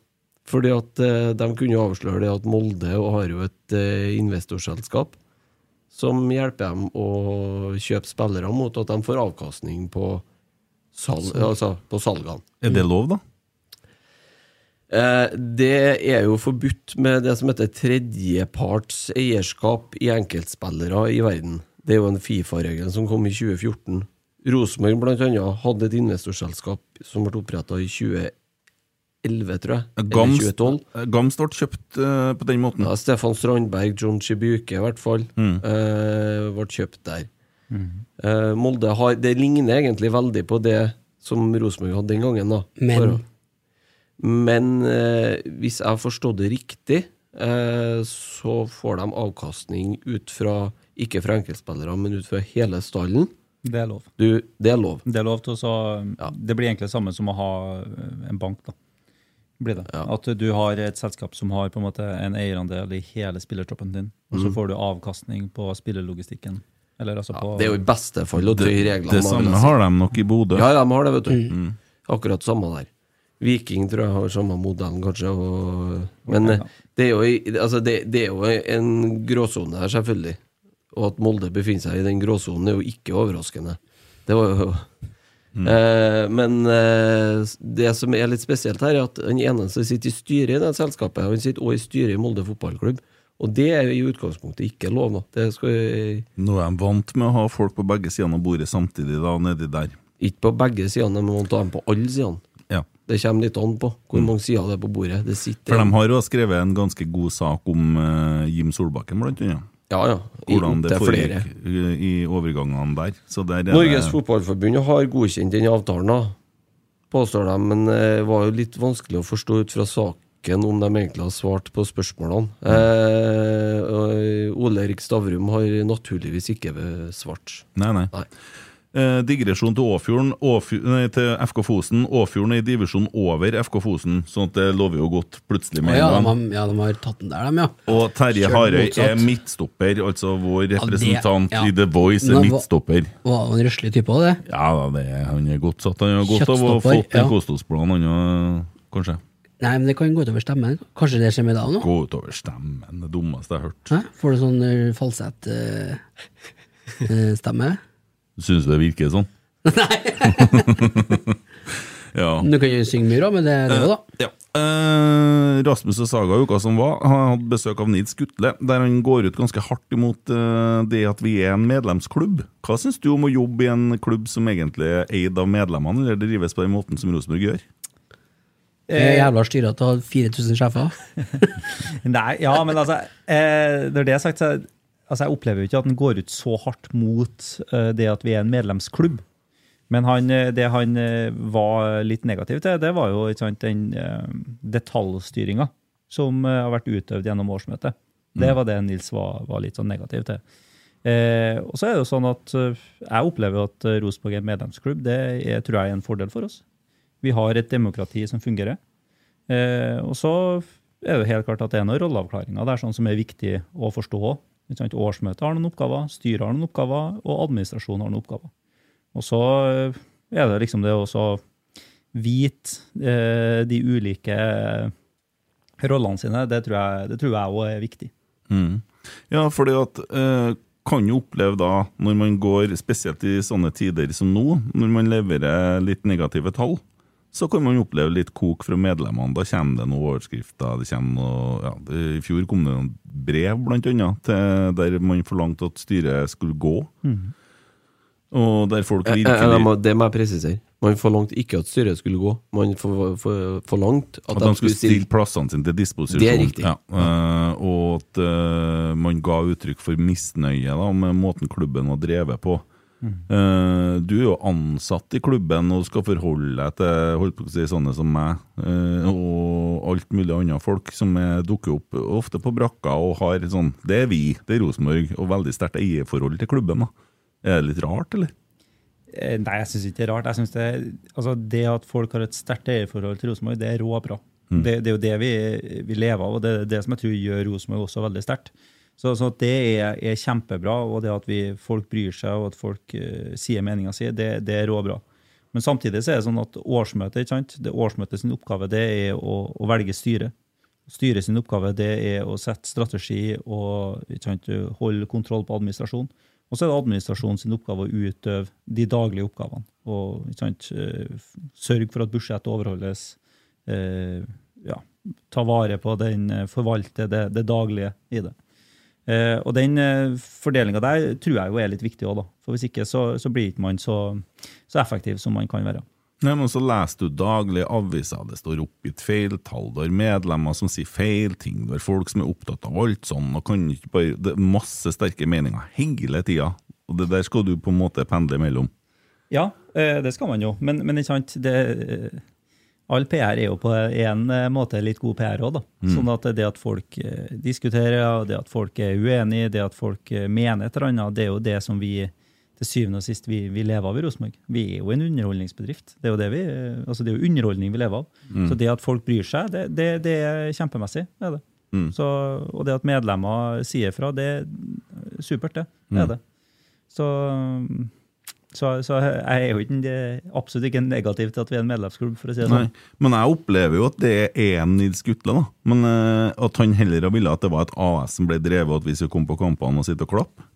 Fordi at eh, de kunne avsløre det at Molde har jo et eh, investorselskap som hjelper dem å kjøpe spillere mot at de får avkastning på, salg, altså på salgene. Er det lov, da? Eh, det er jo forbudt med det som heter tredjeparts eierskap i enkeltspillere i verden. Det er jo en Fifa-regel som kom i 2014. Rosenborg annet hadde et investorselskap som ble oppretta i 2011, tror jeg. Eller 2012. Gams ble kjøpt uh, på den måten. Ja, Stefan Strandberg, John Chibuke i hvert fall, Mm. uh, ble kjøpt der. Eh, Molde har Det ligner egentlig veldig på det som Rosenborg hadde den gangen, da. Men- Men eh, hvis jeg har forstått det riktig, eh, så får de avkastning ut fra Ikke fra enkeltspillere, men ut fra hele stallen. Det er lov. Du, det er lov. Det er lov til å så, Det blir egentlig det samme som å ha en bank. da. Blir det. Ja. At du har et selskap som har på en måte en eierandel i hele spillertroppen din, og så Mm. får du avkastning på spillerlogistikken. Eller altså på Det er jo i beste fall å tøye reglene. Det det samme har de nok i Bodø. Ja, de har det, vet du. Mm. Akkurat samme der. Viking tror jeg har samme modellen, kanskje. Og, men Ok, eh, ja. det, er jo, altså det, det er jo en gråsone her, selvfølgelig. Og at Molde befinner seg i den gråsonen, er jo ikke overraskende. Det var jo eh, Men eh, det som er litt spesielt her, er at den ene som sitter i styret i det selskapet, han sitter også i styret i Molde fotballklubb. Og det er i utgangspunktet ikke lov. Det skal Nå er de vant med å ha folk på begge sidene av bordet samtidig, da, nedi der. ikke på begge sidene, men man tar dem på alle sidene. Ja. Det kommer litt an på hvor mange sider det er på bordet. Det For de har jo skrevet en ganske god sak om uh, Jim Solbakken, blant annet. Ja, ja. I Hvordan det det foregikk eh, i overgangene der. Så der er Norges det, Fotballforbund har godkjent den avtalen, da, påstår de, men det var jo litt vanskelig å forstå ut fra saken om de egentlig har svart på spørsmålene. Eh, Ole Erik Stavrum har naturligvis ikke svart. Nei, nei. Eh, digresjon til Åfjorden, Åfjord, nei, til FK Fosen. Åfjorden er i divisjon over FK Fosen, sånn at det lover jo godt plutselig med Ja, en de gang. har, ja, de har tatt den der, dem, ja. Og Terje Harøy er midtstopper, altså vår Ja, det- representant ja. i The Voice er midtstopper. Var han en røslig type òg, det? Ja det han er godt satt. Han har godt av å ha fått en kostholdsplan, han òg, kanskje. Nei, men det kan gå utover stemmen. Kanskje det skjer med deg nå? Gå utover stemmen, det dummeste jeg har hørt. Hæ? Får du sånn uh, falsett eh, eh, stemme? Syns du det virker sånn? ja. Du kan jo synge mye, da, men det er det da. Ja. Uh, Rasmus og Saga uka som var, har hatt besøk av Nils Skutle, der han går ut ganske hardt imot uh, det at vi er en medlemsklubb. Hva syns du om å jobbe i en klubb som egentlig er eid av medlemmene, eller drives på den måten som Rosenborg gjør? Jeg er jævla styrete å ha 4000 sjefer. Nei, ja, men altså eh, Når det er sagt, så altså, jeg opplever jo ikke at den går ut så hardt mot eh, det at vi er en medlemsklubb. Men han, eh, det han eh, var litt negativ til, det var jo sant, den detaljstyringa som har vært utøvd gjennom årsmøtet. Det var det Nils var, var litt sånn negativ til. Eh, og så er det jo sånn at jeg opplever at Rosenborg er en medlemsklubb. Det er, tror jeg er en fordel for oss. Vi har et demokrati som fungerer. Eh, og så er det helt klart at det er noen rolleavklaringer der sånn som er viktig å forstå. Årsmøtet har noen oppgaver, styret har noen oppgaver, og administrasjonen har noen oppgaver. Og så eh, er det liksom det å vite eh, de ulike rollene sine. Det tror jeg òg er viktig. Mm. Ja, at eh, kan jo oppleve da, når man går, spesielt i sånne tider som nå, når man leverer litt negative tall, så kan man oppleve litt kok fra medlemmene. Da kommer det noen overskrifter. det noe, ja, I fjor kom det noen brev, blant annet, til, der man forlangte at styret skulle gå. Og der folk Eh, eh, virkelig det må- Det må jeg presisere. Man forlangte ikke at styret skulle gå. Man for, for, forlangte at, At de skulle stille plassene sine til disposisjon. Det er riktig. Ja, Uh, og at uh, man ga uttrykk for misnøye da, med måten klubben var drevet på. Eh, du er jo ansatt i klubben og skal forholde deg til holdt på å si, sånne som meg, eh, og alt mulig andre folk som er, dukker opp ofte på brakka og har sånn Det er vi, det er Rosenborg, og veldig sterkt eierforhold til klubben. da. Er det litt rart, eller? Eh, Nei, jeg syns ikke det er rart. Jeg synes det, altså det at folk har et sterkt eierforhold til Rosenborg, det er råbra. Mm. Det, det er jo det vi, vi lever av, og det er det som jeg tror gjør Rosenborg også veldig sterkt. Så, så det er, er kjempebra, og det at vi, folk bryr seg og at folk uh, sier meninga si, det, det er råbra. Men samtidig så er det sånn at årsmøtet ikke sant? Det årsmøtet sin oppgave det er å, å velge styre. Styret sin oppgave det er å sette strategi og sant, holde kontroll på administrasjon. Og så er det administrasjonen sin oppgave å utøve de daglige oppgavene. Og sant, eh, sørge for at budsjettet overholdes. Eh, ja, ta vare på den, eh, forvalte det, det daglige i det. Eh, og den eh, fordelinga der tror jeg jo er litt viktig òg. For hvis ikke så, så blir ikke man så, så effektiv som man kan være. Nei, men Så leser du daglig aviser, det står oppgitt feiltall, du har medlemmer som sier feil ting, du har folk som er opptatt av alt sånn, og kan ikke bare, det er masse sterke meninger hele tida. Og det der skal du på en måte pendle mellom. Ja, eh, det skal man jo. Men, men ikke sant, det, all PR er jo på en eh, måte litt god PR òg, da. Mm. Sånn at det at folk eh, diskuterer, det at folk er uenige, det at folk eh, mener et eller annet, det er jo det som vi til syvende og sist vi, vi lever av i Rosenborg. Vi er jo en underholdningsbedrift. Det er jo det vi, altså det er jo underholdning vi lever av. Mm. Så det at folk bryr seg, det, det, det er kjempemessig. Det er det. Mm. Så, og det at medlemmer sier fra, det er supert, det. Det Mm. er det. Så, så, så jeg er jo ikke, absolutt ikke negativ til at vi er en medlemsklubb, for å si det Nei, sånn. Men jeg opplever jo at det er en Nils Gutle, da. Men uh, at han heller ville at det var et AS som ble drevet, og at vi skulle komme på kampene og sitte og klappe.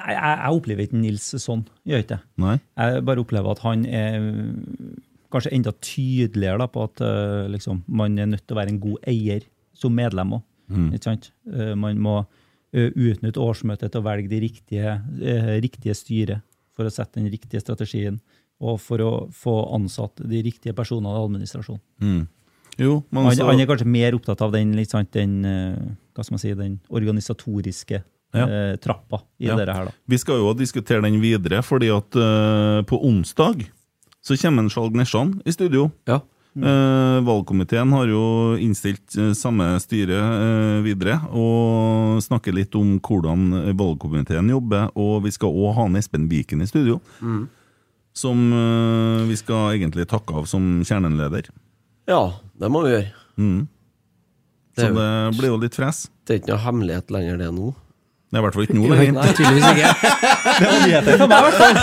Nei, jeg, jeg opplever ikke Nils sånn. Gjør ikke det. Nei. Jeg bare opplever at han er kanskje enda tydeligere da, på at uh, liksom, man er nødt til å være en god eier som medlem òg. Mm. Ikke sant? Uh, man må utnytte årsmøtet til å velge de riktige, riktige styret for å sette den riktige strategien, og for å få ansatt de riktige personene i administrasjonen. Mm. Jo, men Han, så han er kanskje mer opptatt av den, sant, den, eh, hva skal man si, den organisatoriske Ja. eh, trappa i Ja. dette her, da. Vi skal jo diskutere den videre, fordi at uh, på onsdag så kommer en Skjalg Nesjan i studio. Ja. Eh, valgkomiteen har jo innstilt eh, samme styre eh, videre, og snakker litt om hvordan valgkomiteen jobber. Og vi skal òg ha en Espen Viken i studio, Mm. som vi skal egentlig takke av som kjernenleder. Ja, det må vi gjøre. Mm. Så det blir jo litt fres. Det er ikke noe hemmelighet lenger, det nå. Det er i hvert fall ikke nå Nei, tydeligvis ikke. Det var nyheter for meg, i hvert fall!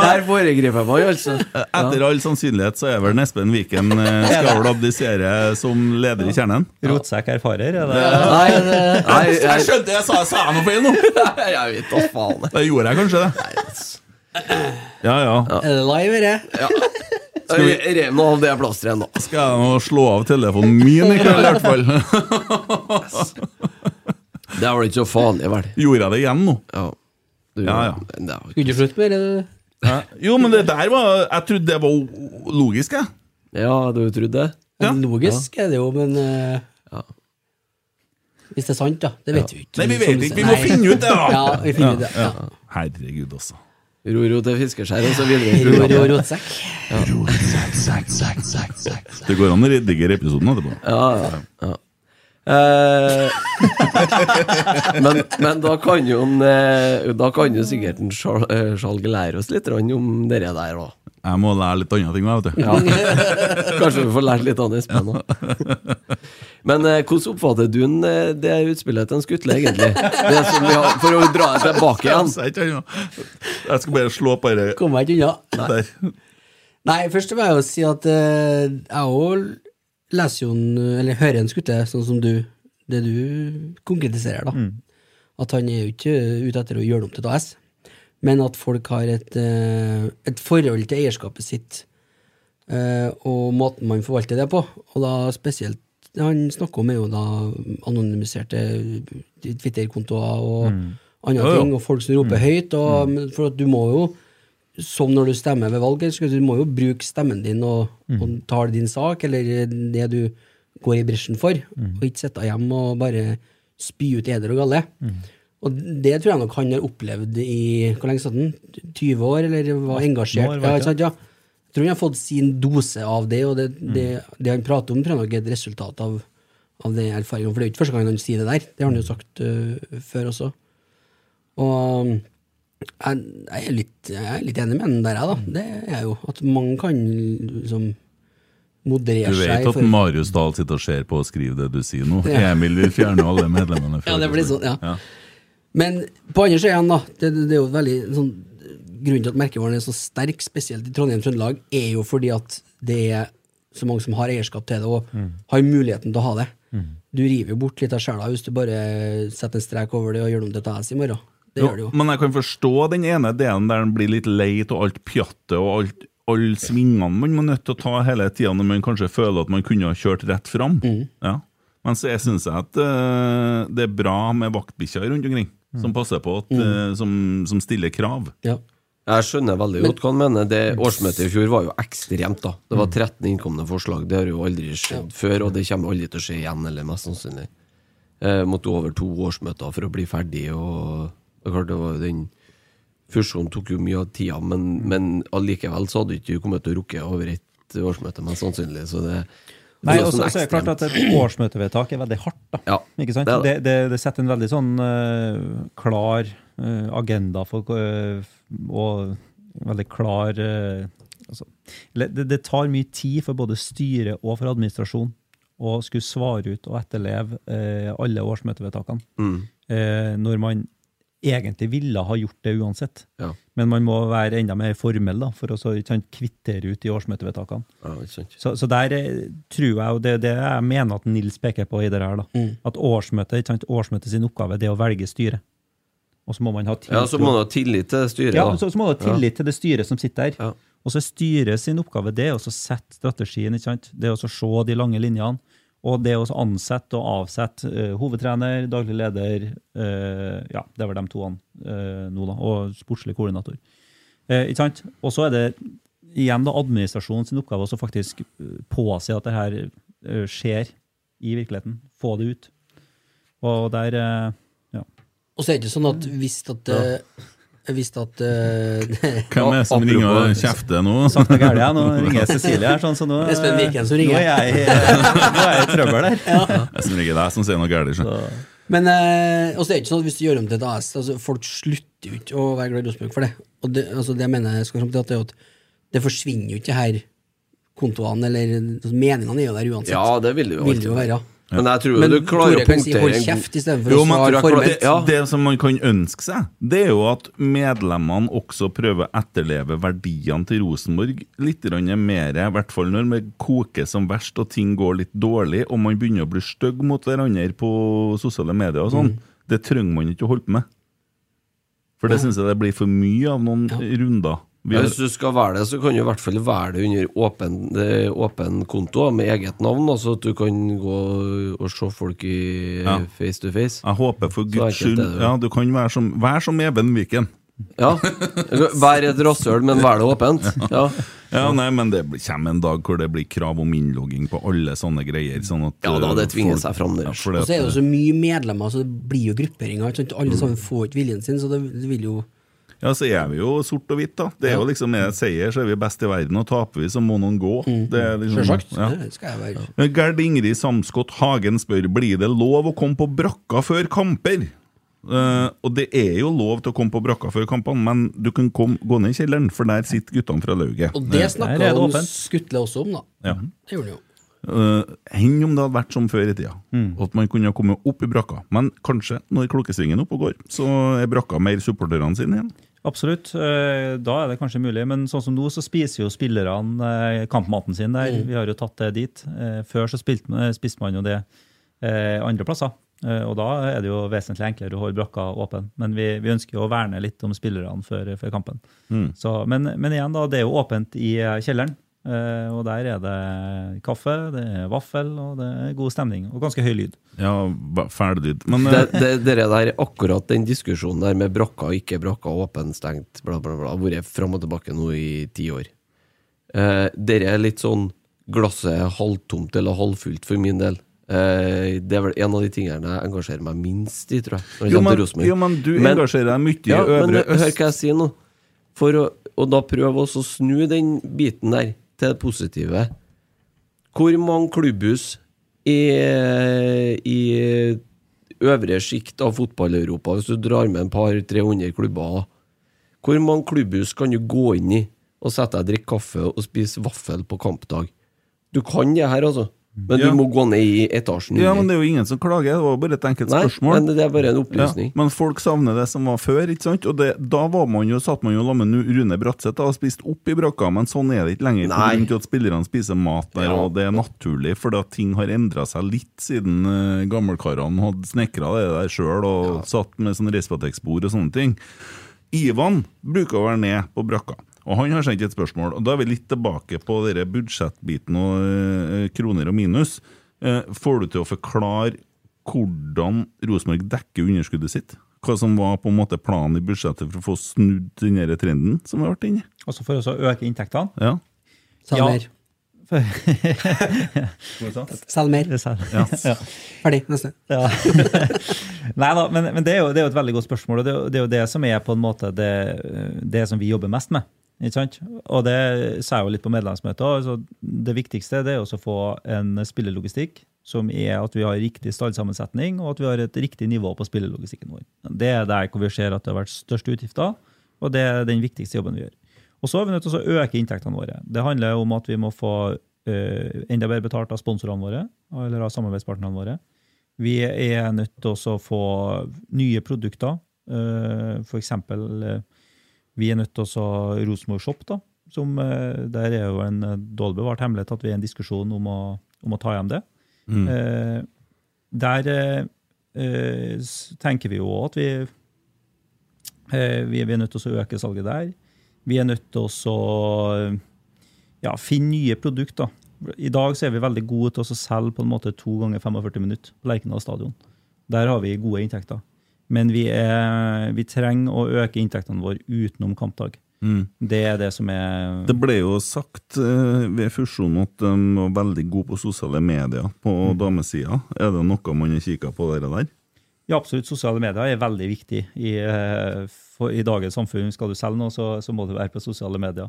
Der foregriper jeg meg, altså. Etter all sannsynlighet så er vel Espen Viken eh, skal vel abdisere som leder i Kjernen. Rotsekk erfarer, er det Nei, nei, Jeg jeg, skjønte jeg sa, sa jeg noe feil nå! jeg vet da faen. Det gjorde jeg kanskje det. Ja, ja. Er det live, dette? vi Rev nå av det plasteret nå. Skal jeg nå slå av telefonen min i kveld, i hvert fall. Det var ikke så farlig, vel? Gjorde jeg det igjen nå? Ja. Du, Ja, ja. Det Skulle du slutte med det? Jo, men det der var Jeg trodde det var logisk, jeg. Ja, du trodde det? Ja. Logisk er det jo, men eh, Ja. Hvis det er sant, da. Det vet vi ikke. Nei, vi vet ikke. Vi må Nei. finne ut det, da! Ja, vi finner ut det. Ja. Herregud, altså. Roro til fiskeskjær og så videre. i Ro, ro, programmet. rotsekk. Det går an å redigere episoden etterpå. Ja, ja, ja. Eh, men, men da kan jo en, eh, Da kan jo sikkert en Skjal- eh, Skjalg lære oss litt grann om det der, da. Jeg må lære litt andre ting, vet du. Ja. Kanskje vi får lært litt av Espen òg. Men eh, hvordan oppfatter du en, eh, det utspillet til en Skutle, egentlig? Det som vi har, for å dra det tilbake igjen. Jeg skal bare slå på det Kommer jeg ikke unna. Nei. Nei, først må jeg jo si at eh, jeg òg leser jo en, eller hører en skutte, sånn som du, det du konkretiserer, da. At han er jo ikke ute etter å gjøre det om til et AS, men at folk har et, eh, et forhold til eierskapet sitt, eh, og måten man forvalter det på. Og da spesielt han snakker om, er jo da anonymiserte Twitter-kontoer og andre Ja, ja. ting, og folk som roper høyt. Og, For at du må jo som når du stemmer ved valg, så du må jo bruke stemmen din og, og tale din sak, eller det du går i bresjen for, og ikke sitte hjemme og bare spy ut eder og galle. Og det tror jeg nok han har opplevd i hvor lenge satt han? 20 år, eller var engasjert? år, ja, sant, ja. Jeg tror han har fått sin dose av det, og det, det, det han prater om, tror jeg nok er et resultat av, av det erfaringen. For det er jo ikke første gang han sier det der. Det har han jo sagt uh, før også. Og jeg, jeg, er litt, jeg er litt enig med den der, jeg, da. Det er jeg jo. At mange kan liksom moderere Du vet at for... Marius Dahl sitter og ser på og skriver det du sier nå? Ja. Emil vil fjerne alle medlemmene. Ja, det blir sånn, ja. Ja. Men på andre siden, da, det, det er jo veldig sånn Grunnen til at merkevaren er så sterk, spesielt i Trondheim og Trøndelag, er jo fordi at det er så mange som har eierskap til det, og har muligheten til å ha det. Du river jo bort litt av sjela hvis du bare setter en strek over det og gjør det om til et AS i morgen. Det gjør det jo. Men jeg kan forstå den ene delen der den blir litt lei av alt pjattet og alt, alle svingene man må nødt til å ta hele tida når man kanskje føler at man kunne ha kjørt rett fram. Mm. Ja. Men så jeg syns at uh, det er bra med vaktbikkjer rundt omkring, som passer på, at, Mm. eh, som, som stiller krav. Ja. Jeg skjønner veldig godt hva han mener. Det Årsmøtet i fjor var jo ekstremt. da Det var 13 innkomne forslag. Det har jo aldri skjedd før, og det kommer aldri til å skje igjen, eller mest sannsynlig. Jeg måtte over to årsmøter for å bli ferdig, og det er klart det var jo den Fusjonen tok jo mye av tida, men, men allikevel så hadde du ikke kommet til å rukke over et årsmøte, mest sannsynlig. Så det Nei, er og så sånn er det klart at et årsmøtevedtak er veldig hardt. da. Ja, Ikke sant? det Det, det. setter en veldig sånn uh, klar uh, agenda for uh, og veldig klar altså, det, det tar mye tid for både styre og for administrasjon å skulle svare ut og etterleve alle årsmøtevedtakene. Mm. Når man egentlig ville ha gjort det uansett. Ja. Men man må være enda mer formell da, for å så, sant, kvittere ut de årsmøtevedtakene. Ja. Så, så der eh, tror jeg, og det er det jeg mener at Nils peker på i det her, da, Mm. at årsmøtet, sant, årsmøtet sin oppgave det er å velge styre. Og så må man ha tillit, Ja, så må ha tillit til styret. ja, så, så må man ha tillit til det styret som sitter der. Ja. Og så styret sin oppgave det er å sette strategien, ikke sant? det er å se de lange linjene. Og det å ansette og avsette uh, hovedtrener, daglig leder uh, Ja, det var de to uh, nå, da. Og sportslig koordinator. Eh, ikke sant? Og så er det igjen da administrasjonen sin oppgave å faktisk eh, påse at det her eh, skjer i virkeligheten. Få det ut. Og der eh, ja. Og så er det ikke sånn at hvis at eh, visste at uh, Hvem er det som ringer og kjefter nå? Sagt noe. Nå ringer Cecilie her, sånn, så nå Espen Viken som ringer. Nå er jeg, nå er jeg i trøbbel der. Jeg som ringer deg som sier noe galt. Men uh, også er det ikke sånn at hvis du gjør om til et AS altså Folk slutter jo ikke å være glad i Rosenborg for det. Og det, altså det mener jeg skal fram til at det, at det forsvinner jo ikke her kontoene, eller altså meningene er jo der uansett. Ja, det vil det jo Vil det jo være. Men jeg tror Men du klarer Tore å kan si hold kjeft istedenfor å svare formelt. det, det som man kan ønske seg, det er jo at medlemmene også prøver å etterleve verdiene til Rosenborg litt mer, i hvert fall når det koker som verst og ting går litt dårlig, og man begynner å bli stygg mot hverandre på sosiale medier og sånn. Det trenger man ikke å holde på med. For det syns jeg det blir for mye av noen runder. Vi har, Hvis du skal være det, så kan du i hvert fall være det under åpen, åpen konto med eget navn, altså at du kan gå og se folk i Ja. face to face. jeg håper for guds skyld det jo. Ja, du kan være som, vær som Even Viken. Ja. Vær et rasshøl, men vær det åpent. Ja. Ja, nei, men det kommer en dag hvor det blir krav om innlogging på alle sånne greier. Sånn at, Ja da, det uh, tvinger folk- seg fram. Ja, Og så er det jo så mye medlemmer, så det blir jo grupperinger. Alle sammen får ikke viljen sin, så det, det vil jo Ja, så er vi jo sort og hvitt, da. Det er jo liksom med seier, så er vi best i verden, og taper vi, så må noen gå. Det er liksom, Sjølsagt. ja. Det skal jeg være. Men Gerd Ingrid Samskott Hagen spør Blir det lov å komme på brakka før kamper. Uh, og det er jo lov til å komme på brakka før kampene, men du kan komme, gå ned i kjelleren, for der sitter guttene fra lauget. Og det snakka. Skutle også om, da. Ja. Det gjorde han jo. Uh, Enn om det hadde vært som før i tida, mm. at man kunne komme opp i brakka. Men kanskje, når klokkesvingen er oppe og går, så er brakka mer supporterne sine igjen. Absolutt. eh, Da er det kanskje mulig. Men sånn som nå, så spiser jo spillerne eh, kampmaten sin der. Vi har jo tatt det dit. Eh, Før så spiste man jo det andre plasser. Og da er det jo vesentlig enklere å holde brakka åpen. Men vi, vi ønsker jo å verne litt om spillerne før, før kampen. Så, men, men igjen, da, det er jo åpent i kjelleren. Eh, og der er det kaffe, det er vaffel, og det er god stemning. Og ganske høy lyd. Ja, ferdig fæl lyd. Men Det, uh, det, det der, akkurat den diskusjonen der med brakka og ikke brakka, åpen, stengt, bla, bla, bla, har vært fram og tilbake nå i ti år. Eh, det er litt sånn glasset er halvtomt eller halvfullt for min del. Eh, det er vel en av de tingene jeg engasjerer meg minst i, tror jeg. når jo, men, jo, men du Men- engasjerer deg mye i Ja, men Øst. hør hva jeg sier nå. For å, og da prøve å snu den biten der til det positive. Hvor mange klubbhus i, i øvre sjikt av fotball-Europa, hvis du drar med en par-300 klubber, hvor mange klubbhus kan du gå inn i og sette deg og drikke kaffe og spise vaffel på kampdag? Du kan det her, altså. Men Ja. du må gå ned i etasjen. Ja, men det er jo ingen som klager. Det var bare et enkelt Nei, spørsmål. men det er bare en opplysning. Ja, men folk savner det som var før. ikke sant? Og det, Da var man jo, satt man jo sammen med Rune Bratseth og spiste opp i brakka, men sånn er det ikke lenger. på Nei. til at spillerne spiser mat der, Ja. og det er naturlig, for da ting har endra seg litt siden uh, gammelkarene hadde snekra det der sjøl og satt med sånn Respatex-bord og sånne ting. Ivan bruker å være ned på brakka. Og Han har sendt et spørsmål, og da er vi litt tilbake på dere budsjettbiten og eh, kroner og minus. Eh, får du til å forklare hvordan Rosenborg dekker underskuddet sitt? Hva som var på en måte planen i budsjettet for å få snudd den der trenden som har vært inne? Også for å øke inntektene. Ja. Selg Ja. mer. Selg mer. Ja. Ferdig. Neste. Ja. Nei da, men, men det, er jo, det er jo et veldig godt spørsmål, og det, er jo- det er jo det som er på en måte det, det som vi jobber mest med. Og det sa jeg jo litt på medlemsmøtet. Altså, det viktigste det er å få en spillelogistikk som er at vi har riktig stallsammensetning, og at vi har et riktig nivå på spillelogistikken vår. Det er der hvor vi ser at det har vært største utgifter, og det er den viktigste jobben vi gjør. Og så er vi nødt til å øke inntektene våre. Det handler om at vi må få eh, enda bedre betalt av sponsorene våre, eller av samarbeidspartnerne våre. Vi er nødt til å få nye produkter. Uh, for eksempel, eh, vi er nødt til å ha Rosenborg Shop, da. Som, eh, der er jo en eh, dårlig bevart hemmelighet at vi er i en diskusjon om å, om å ta hjem det. Eh, der eh, eh, tenker vi jo òg at vi, eh, vi, vi er nødt til å øke salget der. Vi er nødt til å ja, finne nye produkter. I dag er vi veldig gode til å selge på en måte to ganger 45 minutter på Lerkendal stadion. Der har vi gode inntekter. Men vi, er, vi trenger å øke inntektene våre utenom kampdag. Det er det som er Det ble jo sagt eh, ved fusjonen at de var veldig gode på sosiale medier på damesida. Er det noe man har kikka på dere der? Ja, absolutt. Sosiale medier er veldig viktig i, eh, for, i dagens samfunn. Skal du selge noe, så, så må du være på sosiale medier.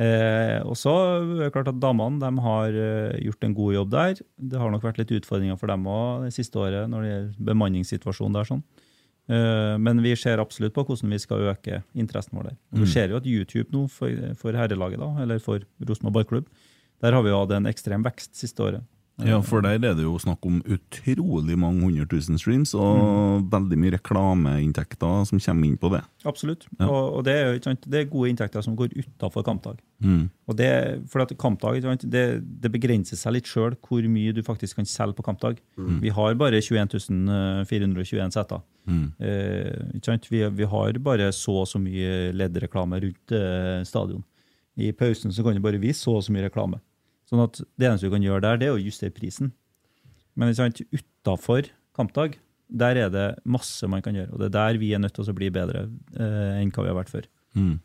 Eh, og så er det klart at Damene de har eh, gjort en god jobb der. Det har nok vært litt utfordringer for dem òg det siste året når det gjelder bemanningssituasjonen der. sånn. Eh, men vi ser absolutt på hvordan vi skal øke interessen vår der. Og Mm. Vi ser jo at YouTube nå for, for herrelaget, da, eller for Rosenborg ballklubb, der har vi hatt en ekstrem vekst siste året. Ja, for der er det jo snakk om utrolig mange hundre tusen streams, og veldig mye reklameinntekter som kommer inn på det. Absolutt. Ja. Og, og det, er sant, det er gode inntekter som går utafor kampdag. Mm. Og det, for at kampdag, sant, det, det begrenser seg litt sjøl hvor mye du faktisk kan selge på kampdag. Mm. Vi har bare 21 421 seter. Mm. Eh? Vi, vi har bare så og så mye leddreklame rundt eh, stadion. I pausen så kan du bare vise så og så mye reklame. Sånn at Det eneste du kan gjøre der, det er å justere prisen. Men utafor kampdag, der er det masse man kan gjøre. Og det er der vi er nødt til å bli bedre eh, enn hva vi har vært før. Mm.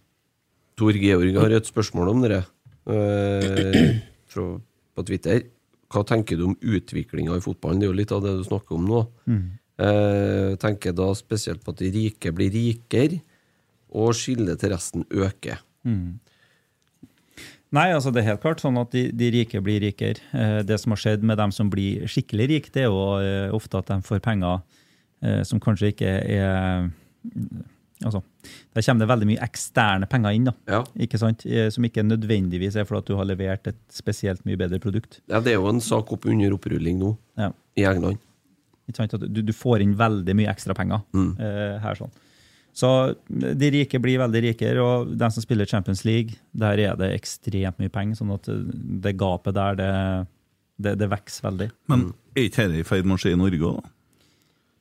Tor Georg har et spørsmål om dere eh, fra, på Twitter. Hva tenker du om utviklinga i fotballen? Det er jo litt av det du snakker om nå. Mm. Eh, tenker da spesielt på at de rike blir rikere, og skillet til resten øker. Mm. Nei, altså det er helt klart sånn at de, de rike blir rikere. Eh, det som har skjedd med dem som blir skikkelig rike, det er jo eh, ofte at de får penger eh, som kanskje ikke er Altså, Der kommer det veldig mye eksterne penger inn, da. Ikke sant? Som ikke nødvendigvis er fordi du har levert et spesielt mye bedre produkt. Ja, Det er jo en sak opp under opprulling nå, Ja. i England. Du, du får inn veldig mye ekstra penger eh, her. sånn. Så de rike blir veldig rikere, og de som spiller Champions League, der er det ekstremt mye penger. sånn at det gapet der, det, det, det vokser veldig. Men er ikke dette i ferd med å skje i Norge òg, da?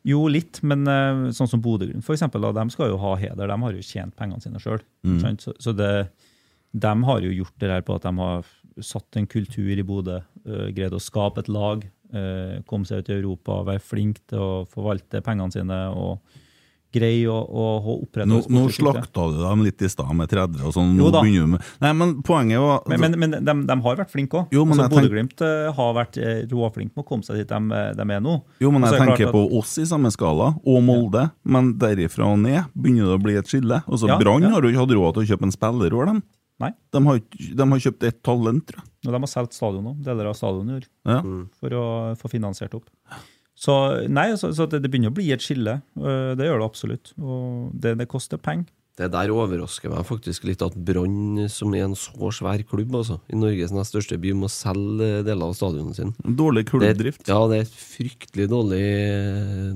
Jo, litt, men eh, sånn som Bodø-Glimt, eksempel, de skal jo ha heder. De har jo tjent pengene sine sjøl. Mm. Så, så det, de har jo gjort det her på at de har satt en kultur i Bodø, uh, greid å skape et lag, eh, komme seg ut i Europa, være flink til å forvalte pengene sine og greie å, å, opprette Nå, nå slakta du dem litt i stad med 30 og sånn. Jo Nå begynner du med Nei, men poenget var Men, men, men de, de har vært flinke òg. Jo, Altså, Bodø-Glimt tenk... har vært eh, råflinke med å komme seg dit de, de er nå. Jo, men jeg er tenker at... på oss i samme skala, og Molde. Men derifra og ned begynner det å bli et skille. Altså, Ja, Brann ja. har jo ikke hatt råd til å kjøpe en spiller over dem. Nei. De har, de har kjøpt ett talent, tror jeg. Og de har solgt stadion òg, deler av stadionet i år, Ja. for å få finansiert opp. Så nei, så, så det, det begynner å bli et skille. øh, Det gjør det absolutt. Og det, det koster penger. Det der overrasker meg faktisk litt at Brann, som er en så svær klubb altså, i Norges nest største by, må selge deler av stadionet sin. Dårlig klubbdrift. Det, ja, det er fryktelig dårlig,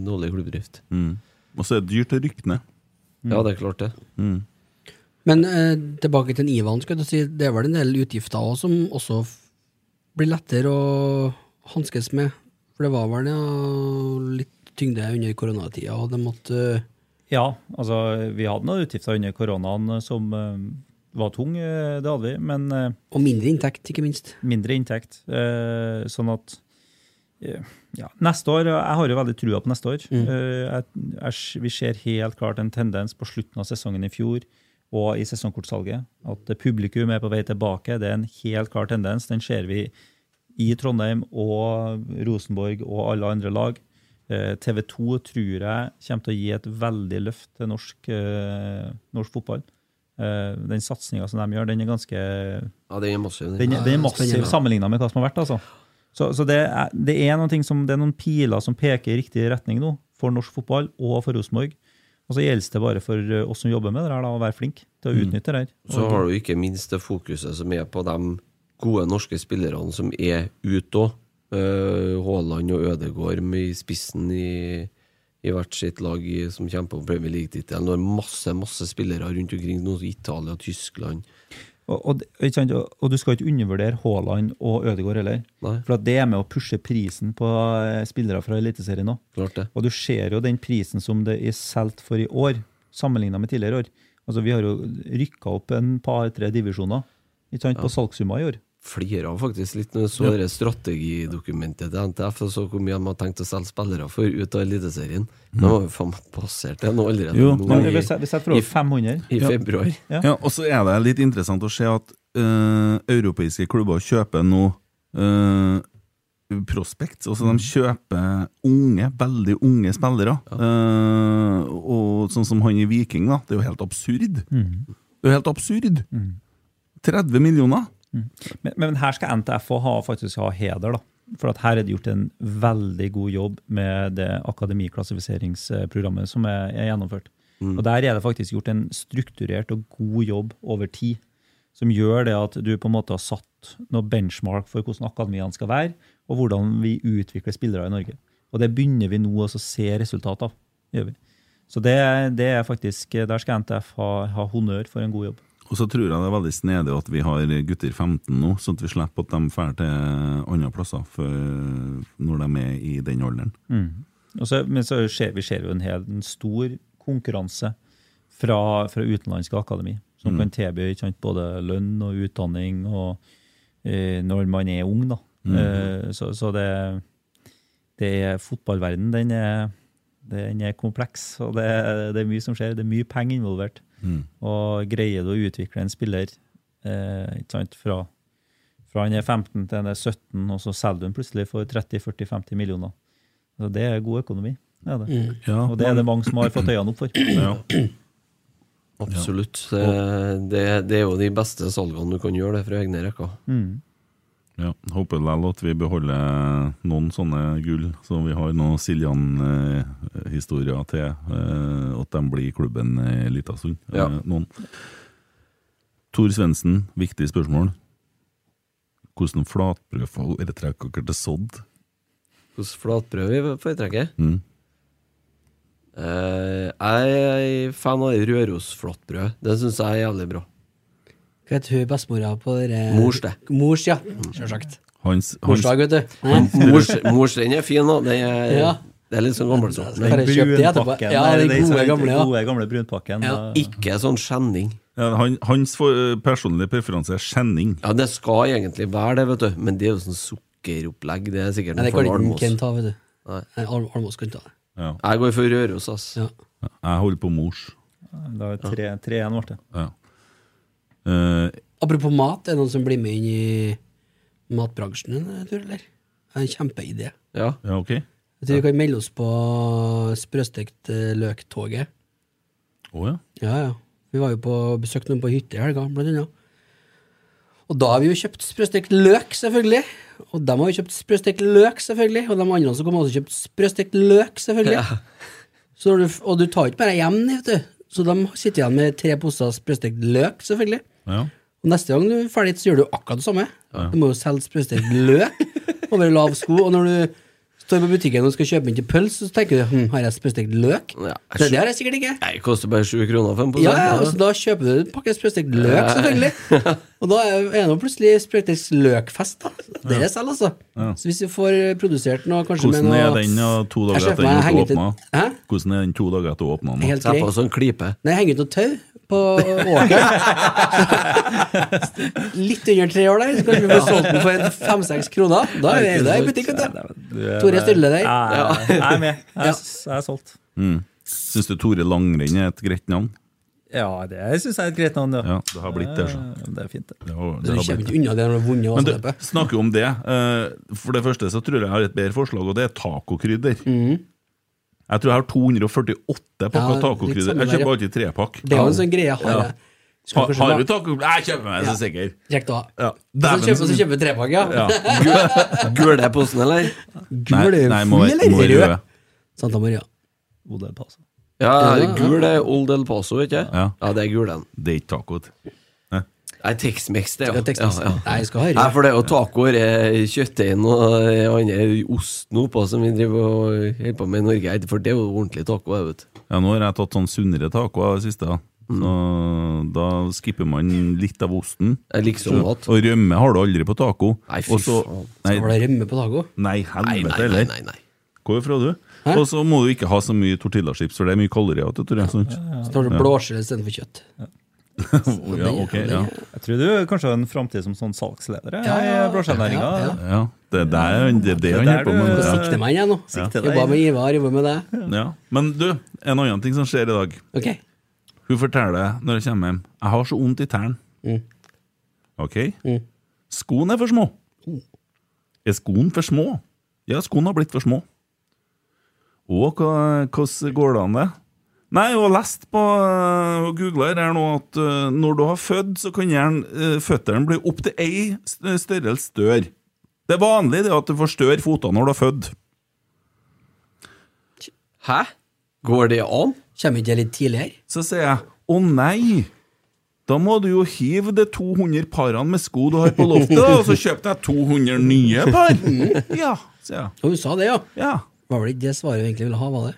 dårlig klubbdrift. Mm. Og så er det dyrt å rykke ned. Ja, det er klart det. Mm. Men eh, tilbake til Ivan, skal du si, det er vel en del utgifter også, som også blir lettere å hanskes med. For det var vel ja, litt tyngde under koronatida, og det måtte Ja, altså vi hadde noen utgifter under koronaen øh, som øh, var tung, øh, det hadde vi. Men Og mindre inntekt, ikke minst. mindre inntekt. Eh, sånn at eh, ja, Neste år Jeg har jo veldig trua på neste år. Mm. Eh, jeg, jeg, vi ser helt klart en tendens på slutten av sesongen i fjor og i sesongkortsalget. At publikum er på vei tilbake. Det er en helt klar tendens. Den ser vi i Trondheim og Rosenborg og alle andre lag. Eh, TV 2 tror jeg kommer til å gi et veldig løft til norsk, eh, norsk fotball. Eh, den satsinga som de gjør, den er ganske Ja, den er massiv. den, den er massiv sammenligna med hva som har vært. altså. Så, så det, er, det, er noen ting som, det er noen piler som peker i riktig retning nå, for norsk fotball og for Rosenborg. Og så gjelder det bare for oss som jobber med det her, da, å være flink til å Mm. utnytte det her. Så har du ikke minst det fokuset som er på de gode norske spillerne som er ute òg. Haaland og Ødegård med i spissen i, i hvert sitt lag i, som kjemper om Premier League-tittelen. Du har masse masse spillere rundt omkring nå, Italia, Tyskland Og, og, og, du skal ikke undervurdere Haaland og Ødegaard heller. Nei. For at det er med å pushe prisen på eh, spillere fra Eliteserien det. Og du ser jo den prisen som det er solgt for i år, sammenligna med tidligere år. Altså Vi har jo rykka opp en par-tre divisjoner ikke sant, på salgssummer i år. Flira faktisk litt når jeg så ja. strategidokumentet til NTF og så hvor mye de har tenkt å selge spillere for ut av Eliteserien. De har jo faen meg passert det nå allerede. Jo, nå Ja, i, vi setter vi setter i- over 500. i februar. Ja. Ja, og så er det litt interessant å se at uh, europeiske klubber kjøper nå eh, prospects. Altså De kjøper unge, veldig unge spillere. Eh, og sånn som han i Viking, da. Det er jo helt absurd. Mm. Det er jo helt absurd! 30 millioner! Men, men her skal NTF ha, faktisk ha heder, da. For at her er det gjort en veldig god jobb med det akademiklassifiseringsprogrammet som er, er gjennomført. Og der er det faktisk gjort en strukturert og god jobb over tid. Som gjør det at du på en måte har satt noe benchmark for hvordan akademiene skal være, og hvordan vi utvikler spillere i Norge. Og det begynner vi nå å se resultat av. gjør vi. Så det, det er faktisk, Der skal NTF ha, ha honnør for en god jobb. Og så tror jeg det er veldig snedig at vi har gutter 15 nå, sånn at vi slipper at de drar til andre plasser for når de er i den alderen. Mm. så, men så ser vi ser jo en, hel, en stor konkurranse fra, fra utenlandske akademi, som kan tilby både lønn og utdanning og, eh, når man er ung. da. Eh, så så det, det er fotballverden, den er, den er kompleks, og det, det er mye som skjer. Det er mye penger involvert. Og greier du å utvikle en spiller eh, ikke sant, fra, fra han er 15 til han er 17, og så selger du han plutselig for 30-40-50 millioner. Så det er god økonomi. Er det. Ja, Og det er det mange som har fått øynene opp for. Ja. Absolutt. Det, det, det er jo de beste salgene du kan gjøre det fra egne rekker. Mm. Ja, Håper likevel at vi beholder noen sånne gull, så vi har noen Siljan-historier til. eh, At de blir i klubben en liten stund. Ja. Eh, Noen. Tor Svendsen, viktig spørsmål. Hvordan flatbrød foretrekker dere til sådd? Hvordan flatbrød vi foretrekker? Mm. Eh, jeg er fan av Rørosflatbrød. Det syns jeg er jævlig bra. Hva heter hun bestemora på dere Mors, det. Mors, ja. Sjølsagt. Hans, hans, Morsdag, vet du. Mors, mors den er fin, da. Den er, Ja. Det er litt sånn gammel sånn. det etterpå? Brunpakken. Ja, den det er gode, sånn- gamle, ja. gode gamle brunpakken. Ja. Ikke sånn skjenning. ja, han, hans for, personlige preferanse er skjenning. Ja, det skal egentlig være det, vet du. Men det er jo sånn sukkeropplegg. Det er sikkert Nei, det noe kan for ikke Almås. Ta, vet du. Nei. Al- Almås kan ta det. Ja. Jeg går for Røros, ass. Ja. Jeg holder på mors. Da er det tre- 3-1 ble det. Ja. Eh, Apropos mat, er det noen som blir med inn i matbransjen en tur, eller? Det er en kjempeidé. Ja. ja, ok. Jeg tror vi kan melde oss på sprøstekt eh, løk-toget. Å ja. Ja, ja. Vi var jo på besøk noen på hytte i helga, blant annet. Og da har vi jo kjøpt sprøstekt løk, selvfølgelig. Og de har jo kjøpt sprøstekt løk, selvfølgelig. Og de andre som kom, har også kjøpt sprøstekt løk, selvfølgelig. Så du, og du tar ikke bare hjem, vet du. Så de sitter igjen med tre poser sprøstekt løk, selvfølgelig. ja. Og neste gang du er ferdig, så gjør du akkurat det samme. Du må jo selge sprøstekt løk over lav sko. Og når du står på butikken og skal kjøpe inn til pølse, så tenker du hm, har jeg sprøstekt løk? Ja, Det, det har jeg sikkert ikke. Nei, det koster bare 7 kroner for en pose. Ja, ja, så da kjøper du en pakke sprøstekt løk, selvfølgelig. Og da er det nå plutselig sprøstekt løkfest, da. Det er selv, altså. Så hvis vi får produsert noe, kanskje Hvordan med er den to dager etter at den åpna? Hvordan er den to dager etter åpna? Helt grei. på sånn klype. Nei, jeg henger ut noe tau på åkeren. Litt under tre år der, så kanskje vi får solgt den for fem-seks kroner. Da er vi i butikk, vet du. Du Tore stiller der. Jeg er med. Jeg, er solgt. Mm. Syns du Tore Langrenn er et greit navn? Ja, det syns jeg er et greit navn. Ja. Ja, det har blitt det. Så. Eh, Det er fint, det. Det har, Du det har kommer ikke unna det når du har vunnet Men du, snakker jo om det. eh, For det første så tror jeg jeg har et bedre forslag, og det er tacokrydder. Jeg tror jeg har 248 pakker Ja, tacokrydder. Jeg kjøper alltid trepakk. Det er jo en sånn greie jeg har. Ja. jeg. Skal Har, du tacokrydder? Jeg kjøper meg, så sikker. Kjekt å ha. Ja. Så kjøper, så kjøper vi trepakk, ja. Ja. Gule posen, eller? Gul er jo full, eller? Rød. Santa Maria. Odel Paso. Ja, gul er Old El Paso, ikke du? Ja. Ja, det er gul den. Det er ikke taco. Nei, Tex-Mex, det, Ja, Tex-Mex. Nei, jeg skal ha rød. Nei, for det er jo tacoer, er kjøttdeigen og det andre osten oppå som vi driver og holder på med i Norge. For det er jo ordentlig taco, jeg vet Ja, nå har jeg tatt sånn sunnere taco i det siste. da. Mm. Så da skipper man litt av osten. Liksom liker sånn. Og rømme har du aldri på taco. Nei, fy Og faen. Nei, du det rømme på taco? nei, helvete nei, nei, heller. nei, nei. Hvor fra du? Og så må du ikke ha så mye tortillachips, for det er mye kalorier. du, Tore, sant? Så tar du blåskjell istedenfor kjøtt. Ja, ok, ja. Jeg tror du kanskje har en framtid som sånn salgsleder ja, Ja, ja, i blåskjellnæringa. ja, ja. ja. Det er der, det det han Det er holder på med. du- Ja. Sikter meg igjen nå. Jobber. Med Ivar, jobber med deg. Ja. Men du, en annen ting som skjer i dag. Okay. Hun forteller når jeg kommer hjem Jeg har så vondt i tærne. Mm. Ok? Skoene er for små. Er skoene for små? Ja, skoene har blitt for små. Og hvordan går det an, det? Nei, jeg har lest på øh, og googla her nå at øh, når du har født, så kan gjerne øh, føttene bli opptil ei st- størrelse større. Det er vanlig det at du får større føtter når du har født. Hæ? Går det an? Kommer ikke det litt tidligere? Så sier jeg å nei, da må du jo hive de 200 parene med sko du har på loftet, og så kjøpe deg 200 nye par. Ja, sier jeg. Og hun sa det, ja. Ja. Var vel ikke det svaret hun egentlig ville ha, var det?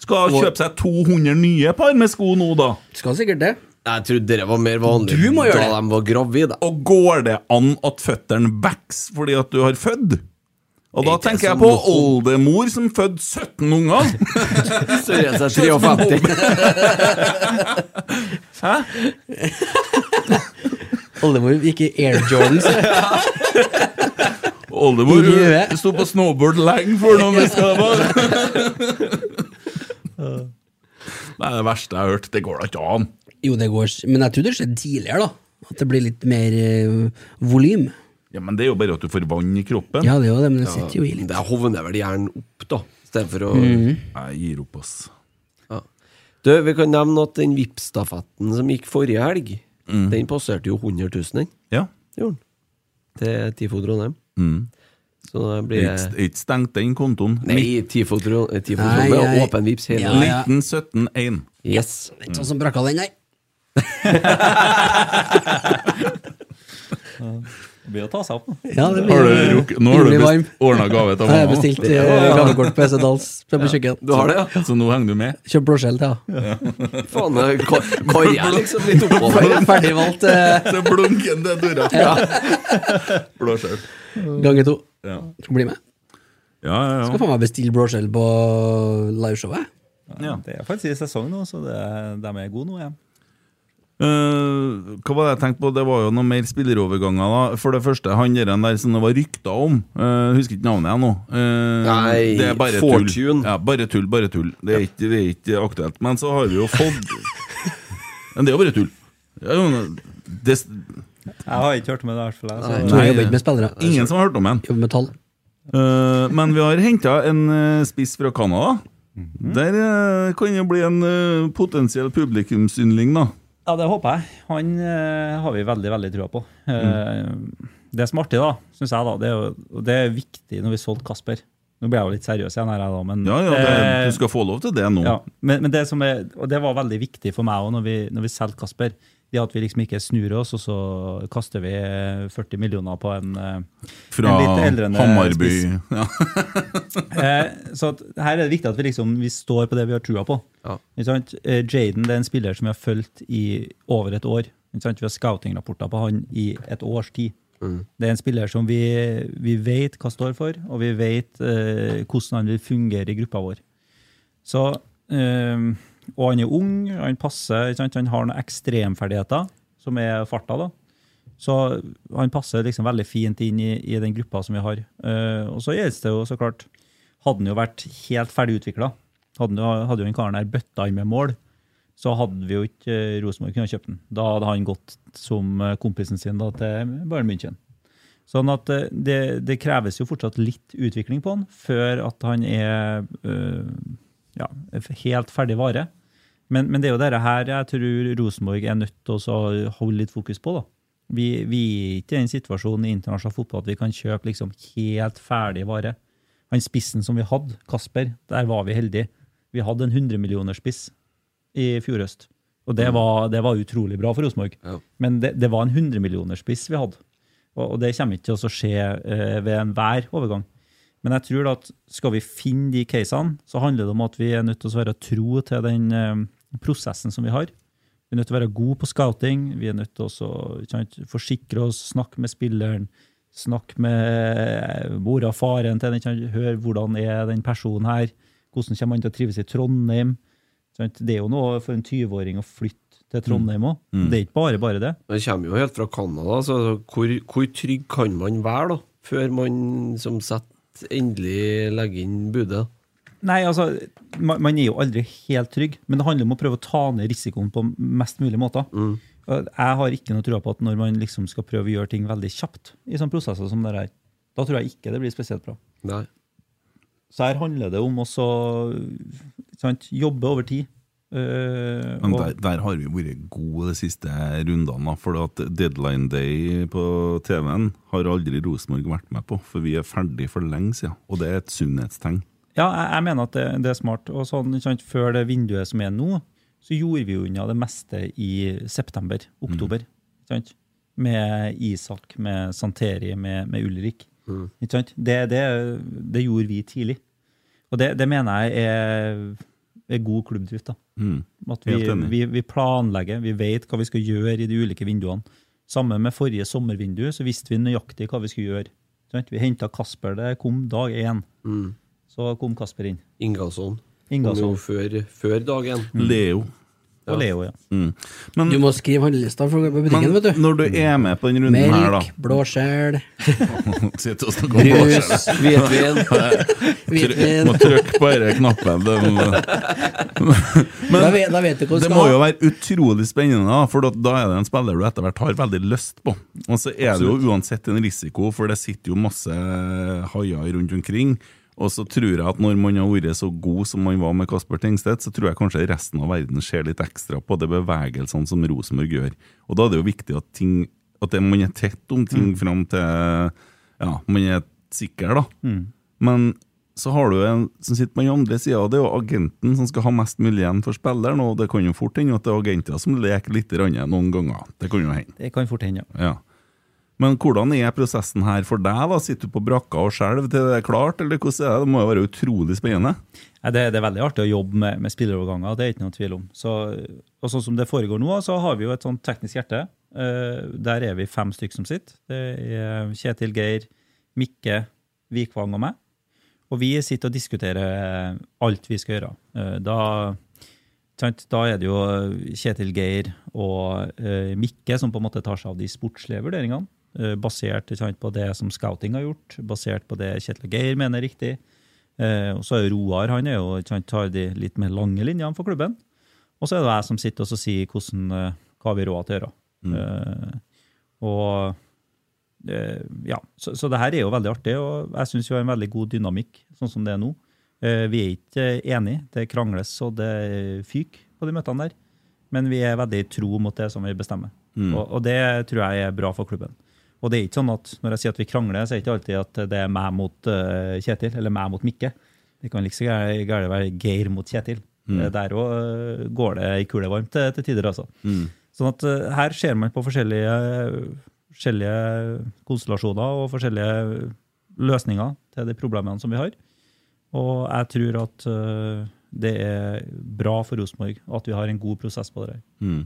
Skal kjøpe seg 200 nye par med sko nå, da? Skal sikkert det. Jeg trodde det var mer vanlig Du må gjøre da det. de var gravide. Og går det an at føttene vokser fordi at du har født? Og da Ikke tenker jeg på noe- oldemor som fødte 17 unger. Størrelse 53. Hæ? Oldemor gikk i Air Jordans. Oldemor I huet. sto på snowboard lenge før noen visste hva det var. Det er det verste jeg har hørt. Det går da ikke an. Jo, det går Men jeg tror det skjedde tidligere, da. At det blir litt mer uh, volym. Ja, Men det er jo bare at du får vann i kroppen. Ja, det er jo det, men det sitter jo i litt. Det hovner vel gjerne opp, da. Istedenfor å Mhm. Jeg gir opp, ass. ja. Du, vi kan nevne at den VIP-stafetten som gikk forrige helg, den passerte jo 100 000, den. Ja. Gjorde den. Til Tifo Trondheim. Mm. Så det Det blir ikke- ikke stengt den kontoen. Nei, Tifo Tro- eh, er åpen vips hele Ja, ja. 1917-1. Yes. Det er ikke sånn som brakka den, nei. Blir å ta seg opp. Ja, det blir Har du ruk- Nå har du best, varm. ordna gave til mamma? har jeg har bestilt gavekort på EC Dals kjøkken. Du har det, ja? Så nå henger du med? Kjøp blåskjell til henne. Faen, kar- karriere liksom litt. Ferdigvalgt uh, Så blunken det døra. Ja. Blåskjell. ganger to. Ja. Skal bli med. Ja, ja, Skal faen meg bestille blåskjell på liveshowet. ja. Det er faktisk i sesong nå, så det, de er gode nå igjen. Eh, hva var det jeg tenkte på? Det var jo noen mer spilleroverganger. da For det første, han der, der som det var rykter om uh, Husker ikke navnet jeg nå. Eh, Nei, det er bare Fortune. tull. Ja, bare tull, bare tull. Det er, ikke, det er ikke aktuelt. Men så har vi jo fått Men det er jo bare tull. Ja, jo, det, Jeg har ikke hørt om det, i hvert fall. jeg, Nei, jeg jobber ikke med spillere. ingen som har hørt om den. Jobber med tall. Uh, men vi har henta en uh, spiss fra Canada. Der uh, kan det bli en potensiell publikumsyndling, da. Ja, det håper jeg. Han eh, har vi veldig, veldig trua på. Eh, Det som er artig, da, syns jeg, da, det er, jo, og det er viktig når vi solgte Kasper. Nå ble jeg jo litt seriøs igjen her, jeg, da, men Ja, ja, det, eh, Du skal få lov til det nå. Ja, men, men det som er, og det var veldig viktig for meg også når vi, når vi solgte Kasper. Det at vi liksom ikke snur oss, og så kaster vi 40 millioner på en, eh, Fra en litt eldrende Hammarby. spiss. Ja. Eh, så at, her er det viktig at vi liksom vi står på det vi har trua på. Ja. Eh, Jaden det er en spiller som vi har fulgt i over et år. Vi har scouting-rapporter på han i et års tid. Det er en spiller som vi, vi vet hva står for, og vi vet eh, hvordan han vil fungere i gruppa vår. Så, eh, og han er ung, han passer, han har noen ekstremferdigheter, som er farta. da. Så han passer liksom veldig fint inn i, i den gruppa som vi har. Uh, og så gjelder det jo så klart Hadde han jo vært helt ferdig utvikla, hadde, hadde jo den karen her bøtta inn med mål, så hadde vi jo ikke uh, Rosenborg kunnet kjøpt den. Da hadde han gått som eh, kompisen sin da, til Bayern München. Sånn at uh, det, det kreves jo fortsatt litt utvikling på han før at han er ja, helt ferdig vare. Men, men det er jo dette her jeg tror Rosenborg er nødt til å holde litt fokus på. da. Vi, vi er ikke i den situasjonen i internasjonal fotball at vi kan kjøpe liksom helt ferdig vare. Han spissen som vi hadde, Kasper, der var vi heldige. Vi hadde en 100 millioner spiss i fjor høst. Og det var, det var utrolig bra for Rosenborg. Ja. Men det, det var en 100 millioner spiss vi hadde. Og, og det kommer ikke til å skje eh, ved enhver overgang. Men jeg tror at skal vi finne de casene, så handler det om at vi er nødt til å være tro til den eh, prosessen som vi har. Vi er nødt til å være gode på scouting. Vi er nødt til å sant, forsikre oss, snakke med spilleren. Snakke med mora og faren til den. Høre hvordan er den personen her. Hvordan kommer han til å trives i Trondheim? Sant, Det er jo noe for en 20-åring å flytte til Trondheim òg. Det er ikke bare bare det. Det kommer jo helt fra Canada, så hvor, hvor trygg kan man være da, før man som sett endelig legger inn budet? Nei, altså, man, man er jo aldri helt trygg, men det handler om å prøve å ta ned risikoen på mest mulig måter. Mm. Jeg har ikke noe tro på at når man liksom skal prøve å gjøre ting veldig kjapt, i sånne prosesser som det her, Da tror jeg ikke det blir spesielt bra. Nei. Så her handler det om også jobbe over tid. Uh, Men der, der har vi vært gode de siste rundene. For at deadline day på TV-en har aldri Rosenborg vært med på. For vi er ferdig for lenge siden, og det er et sunnhetstegn. Ja, jeg, jeg mener at det, det er smart. Og sånn, sant, Før det vinduet som er nå, så gjorde vi jo unna det meste i september, oktober. ikke sant? Med Isak, med Santeri, med, med Ulrik. Sant? Det, det, det gjorde vi tidlig. Og det, det mener jeg er, er god klubbdrift. da. Mm. At vi, vi, vi planlegger, vi vet hva vi skal gjøre i de ulike vinduene. Sammen med forrige sommervindu så visste vi nøyaktig hva vi skulle gjøre. Sant? Vi henta Kasper, det kom dag én. Mm. Så kom Kasper inn. Ingasson. Ingasson. Kom jo Før, før dagen. Leo. Og Leo, ja. Mm. Men Du må skrive handlelista for på butikken, vet du. når du er med på den runden her, da Melk, blåskjell, Sitter og snakker om brus, blåskjell. Hvitvin. hvitvin. Må trykke på denne knappen. Men Da vet, da vet du hva du det skal må jo være utrolig spennende, da, for da- da er det en spiller du etter hvert har veldig lyst på. Og så er det jo uansett en risiko, for det sitter jo masse haier rundt omkring. Og så tror jeg at når man har vært så god som man var med Kasper Tengstedt, så tror jeg kanskje resten av verden ser litt ekstra på de bevegelsene som Rosenborg gjør. Og da er det jo viktig at, ting, at det, man er tett om ting fram til ja, man er sikker, da. Men så har du en som sitter på den andre sida, og det er jo agenten som skal ha mest mulig igjen for spilleren. Og det kan jo fort hende at det er agenter som leker litt noen ganger. Det kan jo hende. Det kan fort hende, ja. Ja. Men hvordan er prosessen her for deg? da? Sitter du på brakka og skjelver til det er klart, eller hvordan er det? Det må jo være utrolig spennende. Ja, det, det er veldig artig å jobbe med, med spilleroverganger, det er ikke noe tvil om. Så, og sånn som det foregår nå, så har vi jo et sånt teknisk hjerte. Eh, der er vi fem stykk som sitter. Det er Kjetil, Geir, Mikke, Vikvang og meg. Og vi sitter og diskuterer alt vi skal gjøre. Eh, da, da er det jo Kjetil, Geir og eh, Mikke som på en måte tar seg av de sportslige vurderingene. Eh, basert sant, på det som scouting har gjort, basert på det Kjetil og Geir mener er riktig. Eh, og så er Roar han er jo, sant, tar de litt mer lange linjene for klubben. Og så er det jeg som sitter og sier hvordan, eh, hva vi har råd til å gjøre. Eh, og eh, ja, så, så det her er jo veldig artig, og jeg syns vi har en veldig god dynamikk sånn som det er nå. Vi er ikke enige, det krangles og det fyker på de møtene der. Men vi er veldig tro mot det som vi bestemmer. Og, og det tror jeg er bra for klubben. Og det er ikke sånn at når jeg sier at vi krangler, så er det ikke alltid at det er meg mot uh, Kjetil, eller meg mot Mikke. Det kan like gærent være Geir mot Kjetil. Mm. Der òg går det i kule varmt til, til tider, altså. Sånn at uh, her ser man på forskjellige, forskjellige konstellasjoner og forskjellige løsninger til de problemene som vi har. Og jeg tror at uh, det er bra for Rosenborg at vi har en god prosess på det. her.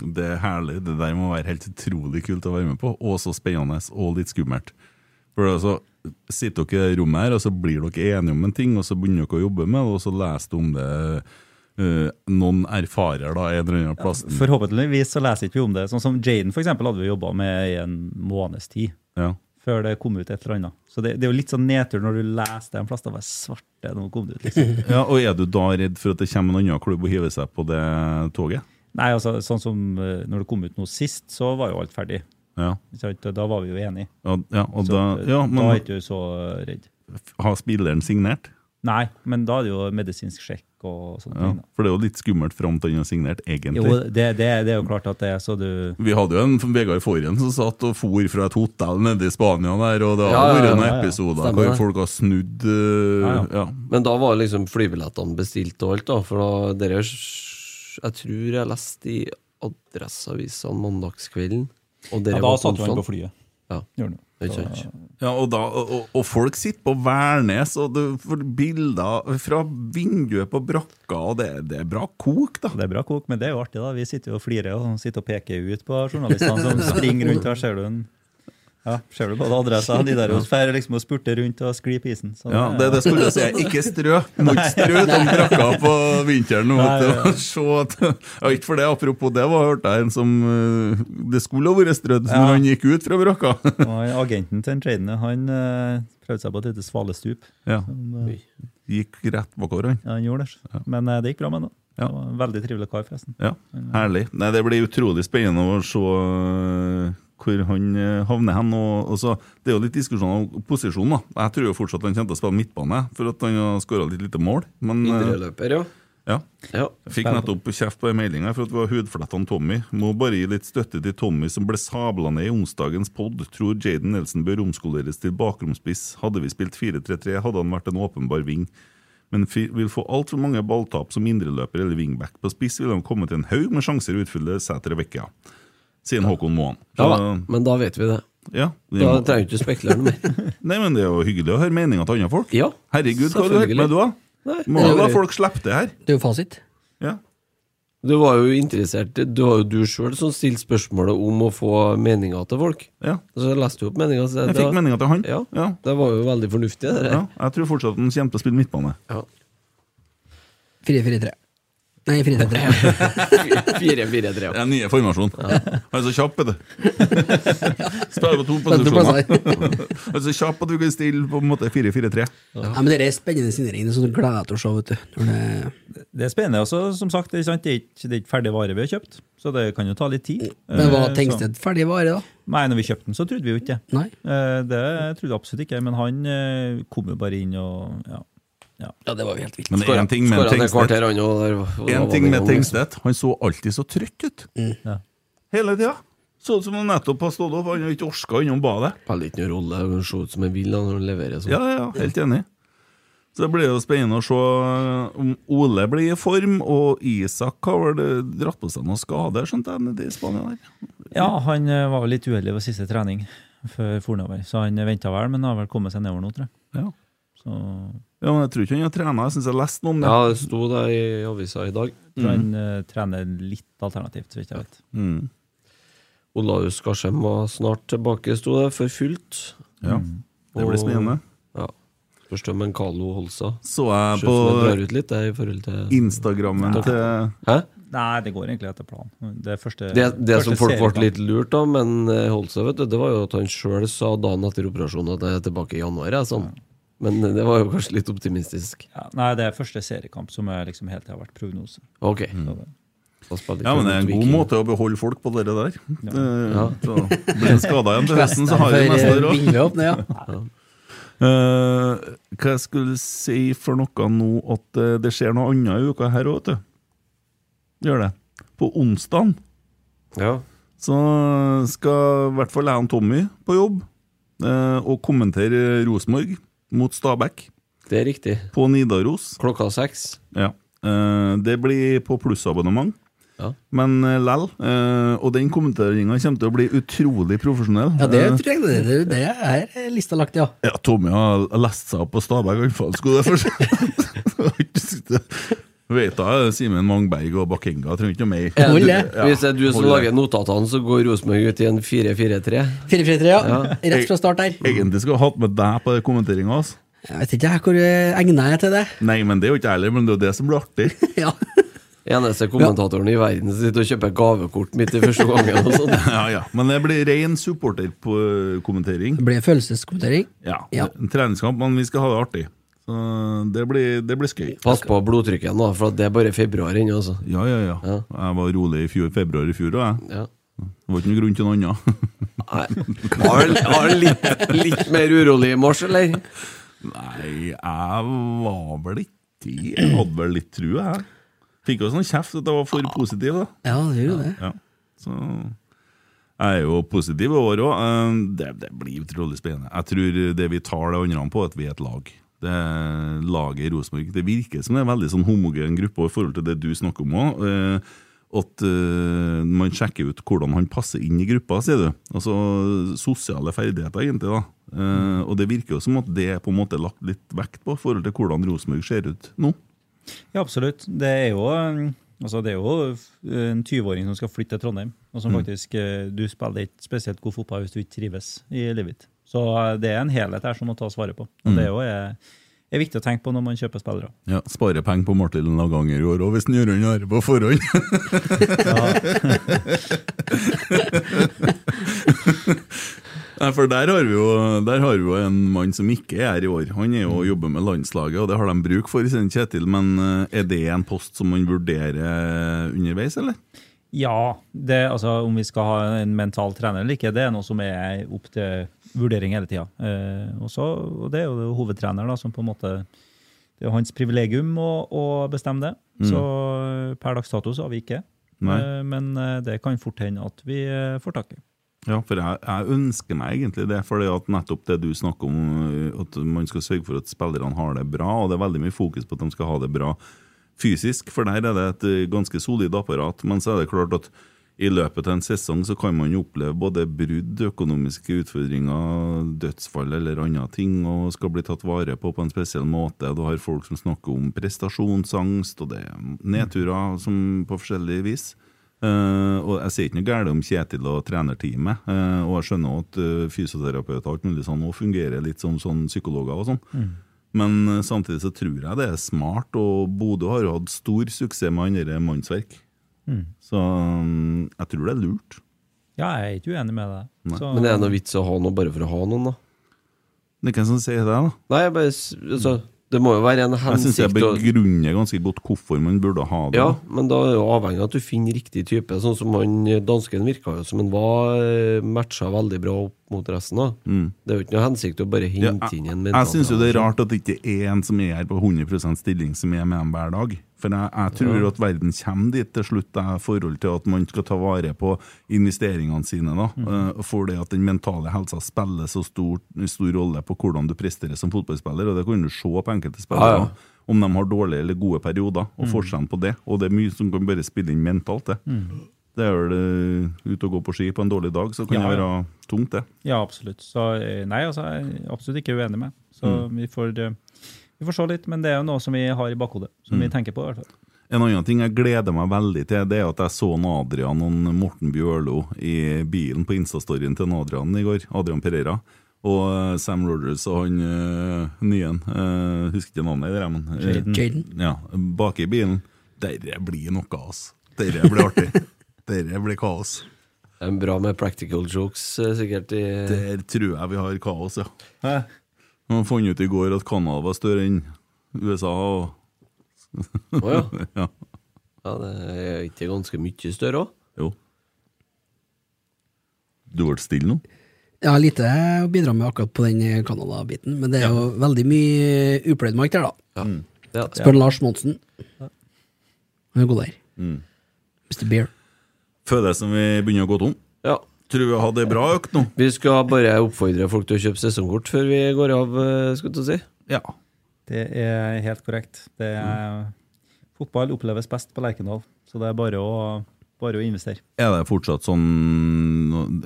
Det er herlig. Det der må være helt utrolig kult å være med på, og så spennende og litt skummelt. For altså, Sitter dere i rommet her, og så blir dere enige om en ting, og så begynner dere å jobbe med det, og så leser du om det Uh, noen erfarer da, en eller annen plass. Forhåpentligvis så leser ikke vi om det. Sånn som Jaden for eksempel, hadde vi jobba med i en måneds tid. Ja. Før det kom ut et eller annet. Så det, det er jo litt sånn nedtur når du leser det en plass. Da var svarte nå kom det ut. liksom. ja, Og er du da redd for at det kommer en annen klubb og hiver seg på det toget? Nei, altså sånn som eh, når det kom ut noe sist, så var jo alt ferdig. Ja. Da var vi jo enige. Ja, ja, og Så, da, ja, men, da er ikke du så redd. har spilleren signert? Nei, men da er det jo medisinsk sjekk og sånne Ja, ting. da. for det er jo litt skummelt fram til han har signert, egentlig. Jo, det, det, det er jo klart at det er så du Vi hadde jo en Vegard Forhen som satt og for fra et hotell nede i Spania der, og det har vært noen ja, ja. episoder hvor folk har snudd uh, Ja, ja, ja. Men da var liksom flybillettene bestilt og alt, da. For da dere Jeg tror jeg leste i Adresseavisa mandagskvelden. Og dere Ja, da var satt jo han på flyet. Ja. Så- Ja, og, da, og- og folk sitter på Værnes, og du får bilder fra vinduet på brakka, og det, det er bra kok, da. Det er bra kok, men det er jo artig. da. Vi sitter jo og flirer og sitter og peker ut på journalistene som springer rundt. Her ser du en ja, ser du både adressa de der og fer liksom og spurter rundt og sklir på isen. Så Ja, det, det skulle jeg si. Ikke strø. Må ikke strø de brakka på vinteren. At, ja, ikke for det, Apropos det, var hørte jeg en som uh, Det skulle ha vært strødd når Ja. han gikk ut fra brakka. Agenten til Jaden han eh, prøvde seg på et lite svalestup. Ja, Som, eh, Gikk rett bakover, han. ja, han gjorde det. Men eh, det gikk bra med ham. Ja. Det var en veldig trivelig kar, forresten. Ja, herlig. Nei, Det blir utrolig spennende å se hvor han eh, havner hen. Og, og så, det er jo litt diskusjon om posisjon. da. Jeg tror jo fortsatt han kommer til å spille midtbane, for at han har skåra litt lite mål. Men, løper, Indreløper, ja. ja. ja. Fikk nettopp kjeft på en melding for at vi var hudflettene Tommy. Må bare gi litt støtte til Tommy som ble sabla ned i onsdagens pod. Tror Jaden Nelson bør omskoleres til bakromspiss. Hadde vi spilt 4-3-3, hadde han vært en åpenbar ving. Men vil få altfor mange balltap som indreløper eller wingback. På spiss vil han komme til en haug med sjanser å utfylle Sæter og Vekka. Sier Håkon Moan. Ja da, men da vet vi det. Ja, det Da må- trenger du ikke spekulere noe mer. Nei, men det er jo hyggelig å høre meninga til andre folk. Ja, Herregud, hva har du hørt med, du, da? Nei, Må jo la folk slippe det her. Det er jo fasit. Ja. Du var jo interessert Det var jo du sjøl som stilte spørsmålet om å få meninga til folk. Ja. Så jeg leste jo opp meninga. Jeg fikk meninga til han. Ja, Ja. Det var jo veldig fornuftig. Det der. Ja, jeg tror fortsatt han kommer til å spille midtbane. Ja. 4-4-3. Nei, 4-3-3. 4-4-3. Ja, nye formasjon. Han er så kjapp, vet du. Spiller på to posisjoner. Han er så kjapp at du kan stille på en måte 4-4-3. Ja, men det er spennende signering. Det er sånn du deg til å se, vet du. Det Det er spennende. også, som sagt, det er, sant, det er ikke, det er ikke ferdig vare vi har kjøpt, så det kan jo ta litt tid. Men hva Eh, du? Tengsted ferdig vare, da? Nei, når vi kjøpte den, så trodde vi jo ikke det. Nei. Eh, Det trodde jeg absolutt ikke, men han eh, kom jo bare inn og ja. Ja. Ja, det var jo helt vilt. Men en ting med Tengstedt ting med liksom. Tengstedt, han så alltid så trøtt ut. Ja. Hele tida. Så ut som han nettopp har stått opp, han har ikke orka innom badet. Spiller ikke noen rolle. Han ser ut som en vill når han leverer sånn. Ja, ja, helt enig. Så det blir jo spennende å se om Ole blir i form, og Isak har vel dratt på seg noen skader, skjønte jeg, nede i Spania der. ja, han eh, var vel litt uheldig ved siste trening før Fornover, så han venta vel, men har vel kommet seg nedover nå, tror jeg. Ja. Så Ja, men Jeg tror ikke han har trena, jeg syns jeg leste noe om det. Ja, det sto det i avisa i dag. Mm. han uh, trener litt alternativt, så vidt jeg vet. Mm. Olaus Garsheim var snart tilbake, sto det, for fullt. Ja, det blir spennende. Ja. Spørs om en Carlo holder seg. Så jeg på litt, til Instagrammen til Hæ? Nei, det går egentlig etter planen. Det, er første, Det, det første som folk ble litt lurt av, men Holsa holdt seg, vet du, det var jo at han sjøl sa dagen etter operasjonen at jeg er tilbake i januar. Jeg, sånn. Men eh, det var jo kanskje litt optimistisk. Ja, nei, det er første seriekamp som er liksom helt til har vært prognose. Ok. Det- spiller Ja, men det er en god måte å beholde folk på det der. Eh, Ja. Så blir det skada igjen til høsten, så har vi neste eh, år òg. åpner, ja. Eh, hva jeg skulle si for noe nå at uh, det skjer noe annet i uka her òg, vet du. Gjør det. På onsdag Ja. så skal i hvert fall jeg og Tommy på jobb uh, og kommentere Rosenborg mot Stabæk Det er riktig. på Nidaros. Klokka seks. Ja. Eh, det blir på plussabonnement. Ja. Men uh, lell. Uh, og den kommenteringa kommer til å bli utrolig profesjonell. Ja, det tror jeg det, det, det er lista lagt, ja. Ja, Tommy har lest seg opp på Stabæk anfall, skulle det først. Vet da, Simen Mangberg og Bakenga trenger ikke noe mer. Ja, du, det. hvis det er du som Holde. lager notatene, så går Rosenborg ut i en 4-4-3. 4-4-3, ja. Rett fra start der. Egentlig skulle jeg hatt med deg på kommenteringa. Altså. Jeg vet ikke jeg, hvor egna jeg er til det. Nei, men det er jo ikke jeg heller, men det er jo det som blir artig. Ja. Eneste kommentatoren i verden som sitter og kjøper gavekort midt i første gangen. Og sånn. Ja, ja. Men det blir ren supporterkommentering. Det blir følelseskommentering. Ja. Ja. En treningskamp, men vi skal ha det artig. Så det blir, det blir skøy. Pass på blodtrykket nå, for det er bare februar ennå. Altså. Ja, ja, ja. Ja. Jeg var rolig i fjor, februar i fjor, òg, jeg. Ja. Det var ikke noe grunn til noe annet. Nei. Var han litt, litt mer urolig i mars, eller? Nei, jeg var vel ikke Jeg hadde vel litt tro, jeg. Fikk jo sånn kjeft at jeg var for positiv, da. Ja, det gjør jo det. Ja. Så jeg er jo positiv i år òg. Det, det blir utrolig spennende. Jeg tror det vi tar det andre på, at vi er et lag. Det laget i Rosenborg. Det virker som det er en veldig sånn homogen gruppe i forhold til det du snakker om òg. At eh, man sjekker ut hvordan han passer inn i gruppa, sier du. Altså sosiale ferdigheter, egentlig. da. Eh, og det virker jo som at det er på en måte lagt litt vekt på i forhold til hvordan Rosenborg ser ut nå. Ja, absolutt. Det er jo, eh, altså det er jo en 20-åring som skal flytte til Trondheim. Og som Mm. faktisk, mm. Du spiller ikke spesielt god fotball hvis du ikke trives i livet ditt. Så eh, det er en helhet her som må tas vare på. Og Mm. Det er jo er, er viktig å tenke på når man kjøper spillere. Ja, Spare penger på Martin Laganger i år òg, hvis han gjør unna arbeid på forhånd. Nei, for der har, vi jo, der har vi jo en mann som ikke er her i år. Han er jo og jobber med landslaget, og det har de bruk for, sier Kjetil. Men eh, er det en post som man vurderer underveis, eller? Ja, det, altså, om vi skal ha en mental trener eller ikke, det er noe som er opp til vurdering hele tida. Eh, og og det er jo hovedtreneren da, som på en måte Det er hans privilegium å, å bestemme det. Mm. Så eh, per dags dato så har vi ikke. Nei. Eh, men det kan fort hende at vi får tak i. Ja, for jeg, jeg ønsker meg egentlig det. For at nettopp det du snakker om, at man skal sørge for at spillerne har det bra, og det er veldig mye fokus på at de skal ha det bra fysisk, for der er det et ganske solid apparat. Men så er det klart at i løpet av en sesong så kan man jo oppleve både brudd, økonomiske utfordringer, dødsfall eller andre ting, og skal bli tatt vare på på en spesiell måte. Du har folk som snakker om prestasjonsangst, og det er nedturer som på forskjellig vis. Uh, og Jeg sier ikke noe galt om Kjetil og trenerteamet, uh, og jeg skjønner at uh, fysioterapeuter og alt mulig sånn også fungerer litt som sånn psykologer og sånn. Mm. Men eh, samtidig så tror jeg det er smart, og Bodø har jo hatt stor suksess med andre mannsverk. Mm. Så mm, jeg tror det er lurt. Ja, jeg er ikke uenig med deg. Så- Men det er noe vits å ha noe bare for å ha noen, da? Det er hvem som sier det, da? Nei, jeg bare altså, Det må jo være en hensikt Jeg syns jeg begrunner ganske godt hvorfor man burde ha det. Ja, men da er det jo avhengig av at du finner riktig type. Sånn som han dansken virka jo som han var eh, matcha veldig bra opp mot resten. da Mm. Det er jo ikke noe hensikt å bare Ja, hente inn en jeg jeg syns jo det er rart at det ikke er en som er her på 100% stilling, som er med dem hver dag. For jeg, jeg tror at verden kommer dit til slutt, i forhold til at man skal ta vare på investeringene sine. da Mm. Eh, For det at den mentale helsa spiller så stor, stor rolle på hvordan du presterer som fotballspiller, og det kan du se på enkelte spillere. Ja, ja. Om de har dårlige eller gode perioder, og Mm. forskjellen på det. Og det er mye som kan bare spille inn mentalt, det. Mm. Det er vel eh, ute og gå på ski på en dårlig dag, så kan Ja, det være tungt, det. Ja, absolutt. Så eh, nei, altså, jeg er absolutt ikke uenig med. Så Mm. vi, får, vi får se litt, men det er jo noe som vi har i bakhodet. Som vi Mm. tenker på, i hvert fall. En annen ting jeg gleder meg veldig til, det er at jeg så Adrian og Morten Bjørlo i bilen på Instastoryen til Adrian i går. Adrian Pereira. Og eh, Sam Rogers og han uh, nye uh, Husker ikke navnet i det, men eh, Jaden. Ja, bak i bilen. Dette blir noe, ass. Dette blir artig. Dette blir kaos. Det er bra med practical jokes, eh, sikkert. i Der tror jeg vi har kaos, ja. Hæ? Man fant ut i går at Canada var større enn USA. Å oh, ja. ja. Ja, det er ikke ganske mye større òg? Jo. Du ble stille nå? Ja, lite å bidra med akkurat på den Canada-biten, men det er jo veldig mye upløyd mark der, da. Ja. Spør Lars Monsen. Han er god der. Mm. Mr. Beer. Føler som vi begynner å gå tom. Ja. Tror vi hadde det bra økt nå. Vi skal bare oppfordre folk til å kjøpe sesongkort før vi går av, eh, skulle du si. Ja. Det er helt korrekt. Det er, Fotball oppleves best på Lerkendal, så det er bare å, bare å investere. Er det fortsatt sånn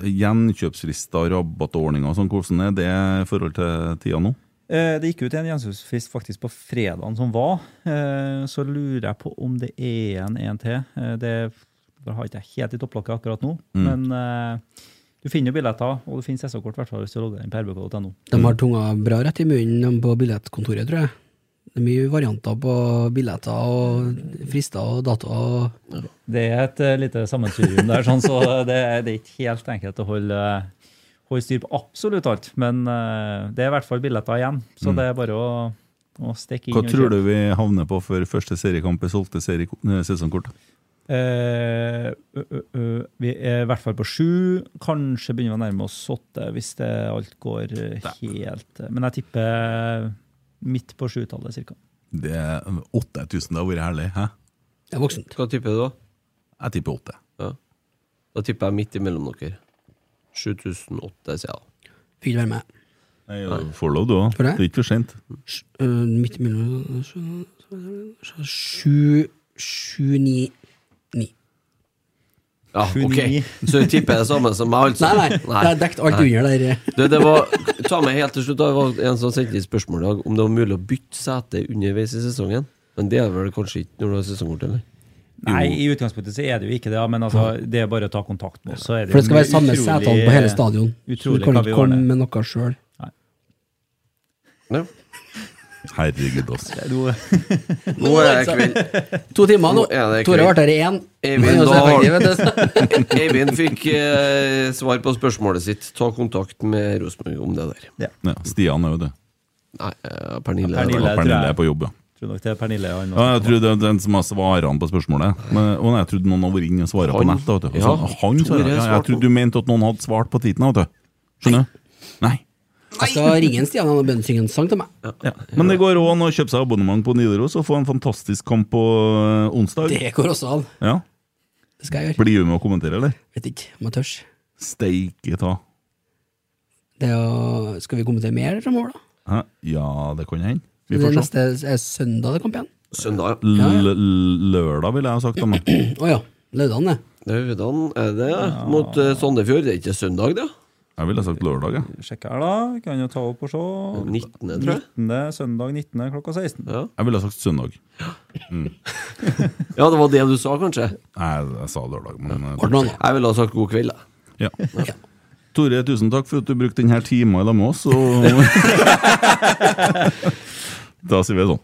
gjenkjøpsfrister, rabattordninger og sånn? Hvordan er det i forhold til tida nå? Eh, Det gikk ut en gjenkjøpsfrist faktisk på fredagen som var. Eh, Så lurer jeg på om det er en en til. Det det har ikke jeg helt i topplokket akkurat nå. Mm. Men uh, du finner jo billetter, og du finner sesongkort i hvis du logger inn på rbk.no. De har tunga bra rett i munnen på billettkontoret, tror jeg. Det er mye varianter på billetter og frister og datoer. Det er et uh, lite sammensurium der, sånn, så det, er- det er ikke helt enkelt å holde, holde styr på absolutt alt. Men uh, det er i hvert fall billetter igjen, så Mm. det er bare å, å stikke inn Hva og tror du vi havner på før første seriekamp i solgte eh, sesongkort? Eh, ø, vi er i hvert fall på sju. Kanskje begynner vi å nærme oss åtte hvis det alt går eh, helt eh, Men jeg tipper midt på sjutallet, cirka. Det er 8000, det har vært herlig. Hæ? Det er voksen. Hva tipper du, da? Jeg tipper åtte. Ja. Da tipper jeg midt imellom dere. 7008, sier jeg. da. Fikk ikke være med. Nei, du får lov, du òg. Det det? er ikke for sent. Uh, midt imellom Sju Sju, ni, ni. Ja, ok. Så du tipper det samme som meg, altså? Nei, nei, det er dekt alt Nei. under der. Du, det var, ta meg helt til slutt, da. det var en som sendte inn spørsmål i dag om det var mulig å bytte sete underveis i sesongen. Men det er vel kanskje ikke når du har sesongkort, eller? Nei, i utgangspunktet så er det jo ikke det, men altså, det er bare å ta kontakt med oss. Så det For det skal være samme utrolig- setene på hele stadion. Så du kan ikke komme med noe sjøl. Ja. Herregud, altså. Nå- Nå er det kveld. To timer nå. Nå Tore ble har her i én. Eivind, så fikk eh, svar på spørsmålet sitt. Ta kontakt med Rosenborg om det der. Ja, Stian er jo det. Nei, eh, Pernille. Pernille, Ja, tror Pernille er på jobb, ja. Tror nok det er Pernille han Ja, jeg tror det er den som har svarene på spørsmålet. Men, og nei, jeg trodde noen hadde vært inne og svart på nettet. vet du. ja, Altså, han Tore svarer. Ja, jeg trodde du mente at noen hadde svart på tweeten. Skjønner du? Nei. Jeg skal ringe en Stian og synge en sang til meg. Ja. Men det går òg an å kjøpe seg abonnement på Nidaros og få en fantastisk kamp på øh, onsdag. Det går også an. Ja. Det skal jeg gjøre. Blir du med å kommentere, eller? Vet ikke om jeg tørs. Steike ta. Det er å, skal vi kommentere mer fremover, da? Hæ? Ja, det kan hende. Vi får se. neste er søndag det kamp igjen. Søndag. Ja, ja. l- lørdag, ville jeg ha sagt. Å oh, ja. Lørdagen, det. Lørdagen er det mot uh, Sandefjord? Det er ikke søndag, det? Jeg ville sagt lørdag, Ja. Sjekk her, da. Vi kan jo ta opp og se. 19., tror jeg. 19. Søndag 19. klokka 16. Ja. Jeg ville ha sagt søndag. ja, det var det du sa, kanskje? Nei, jeg sa lørdag, men øh, annet? Jeg ville ha sagt god kveld, da. ja. Tore, tusen takk for at du brukte denne timen i lag med oss. Og da sier vi sånn.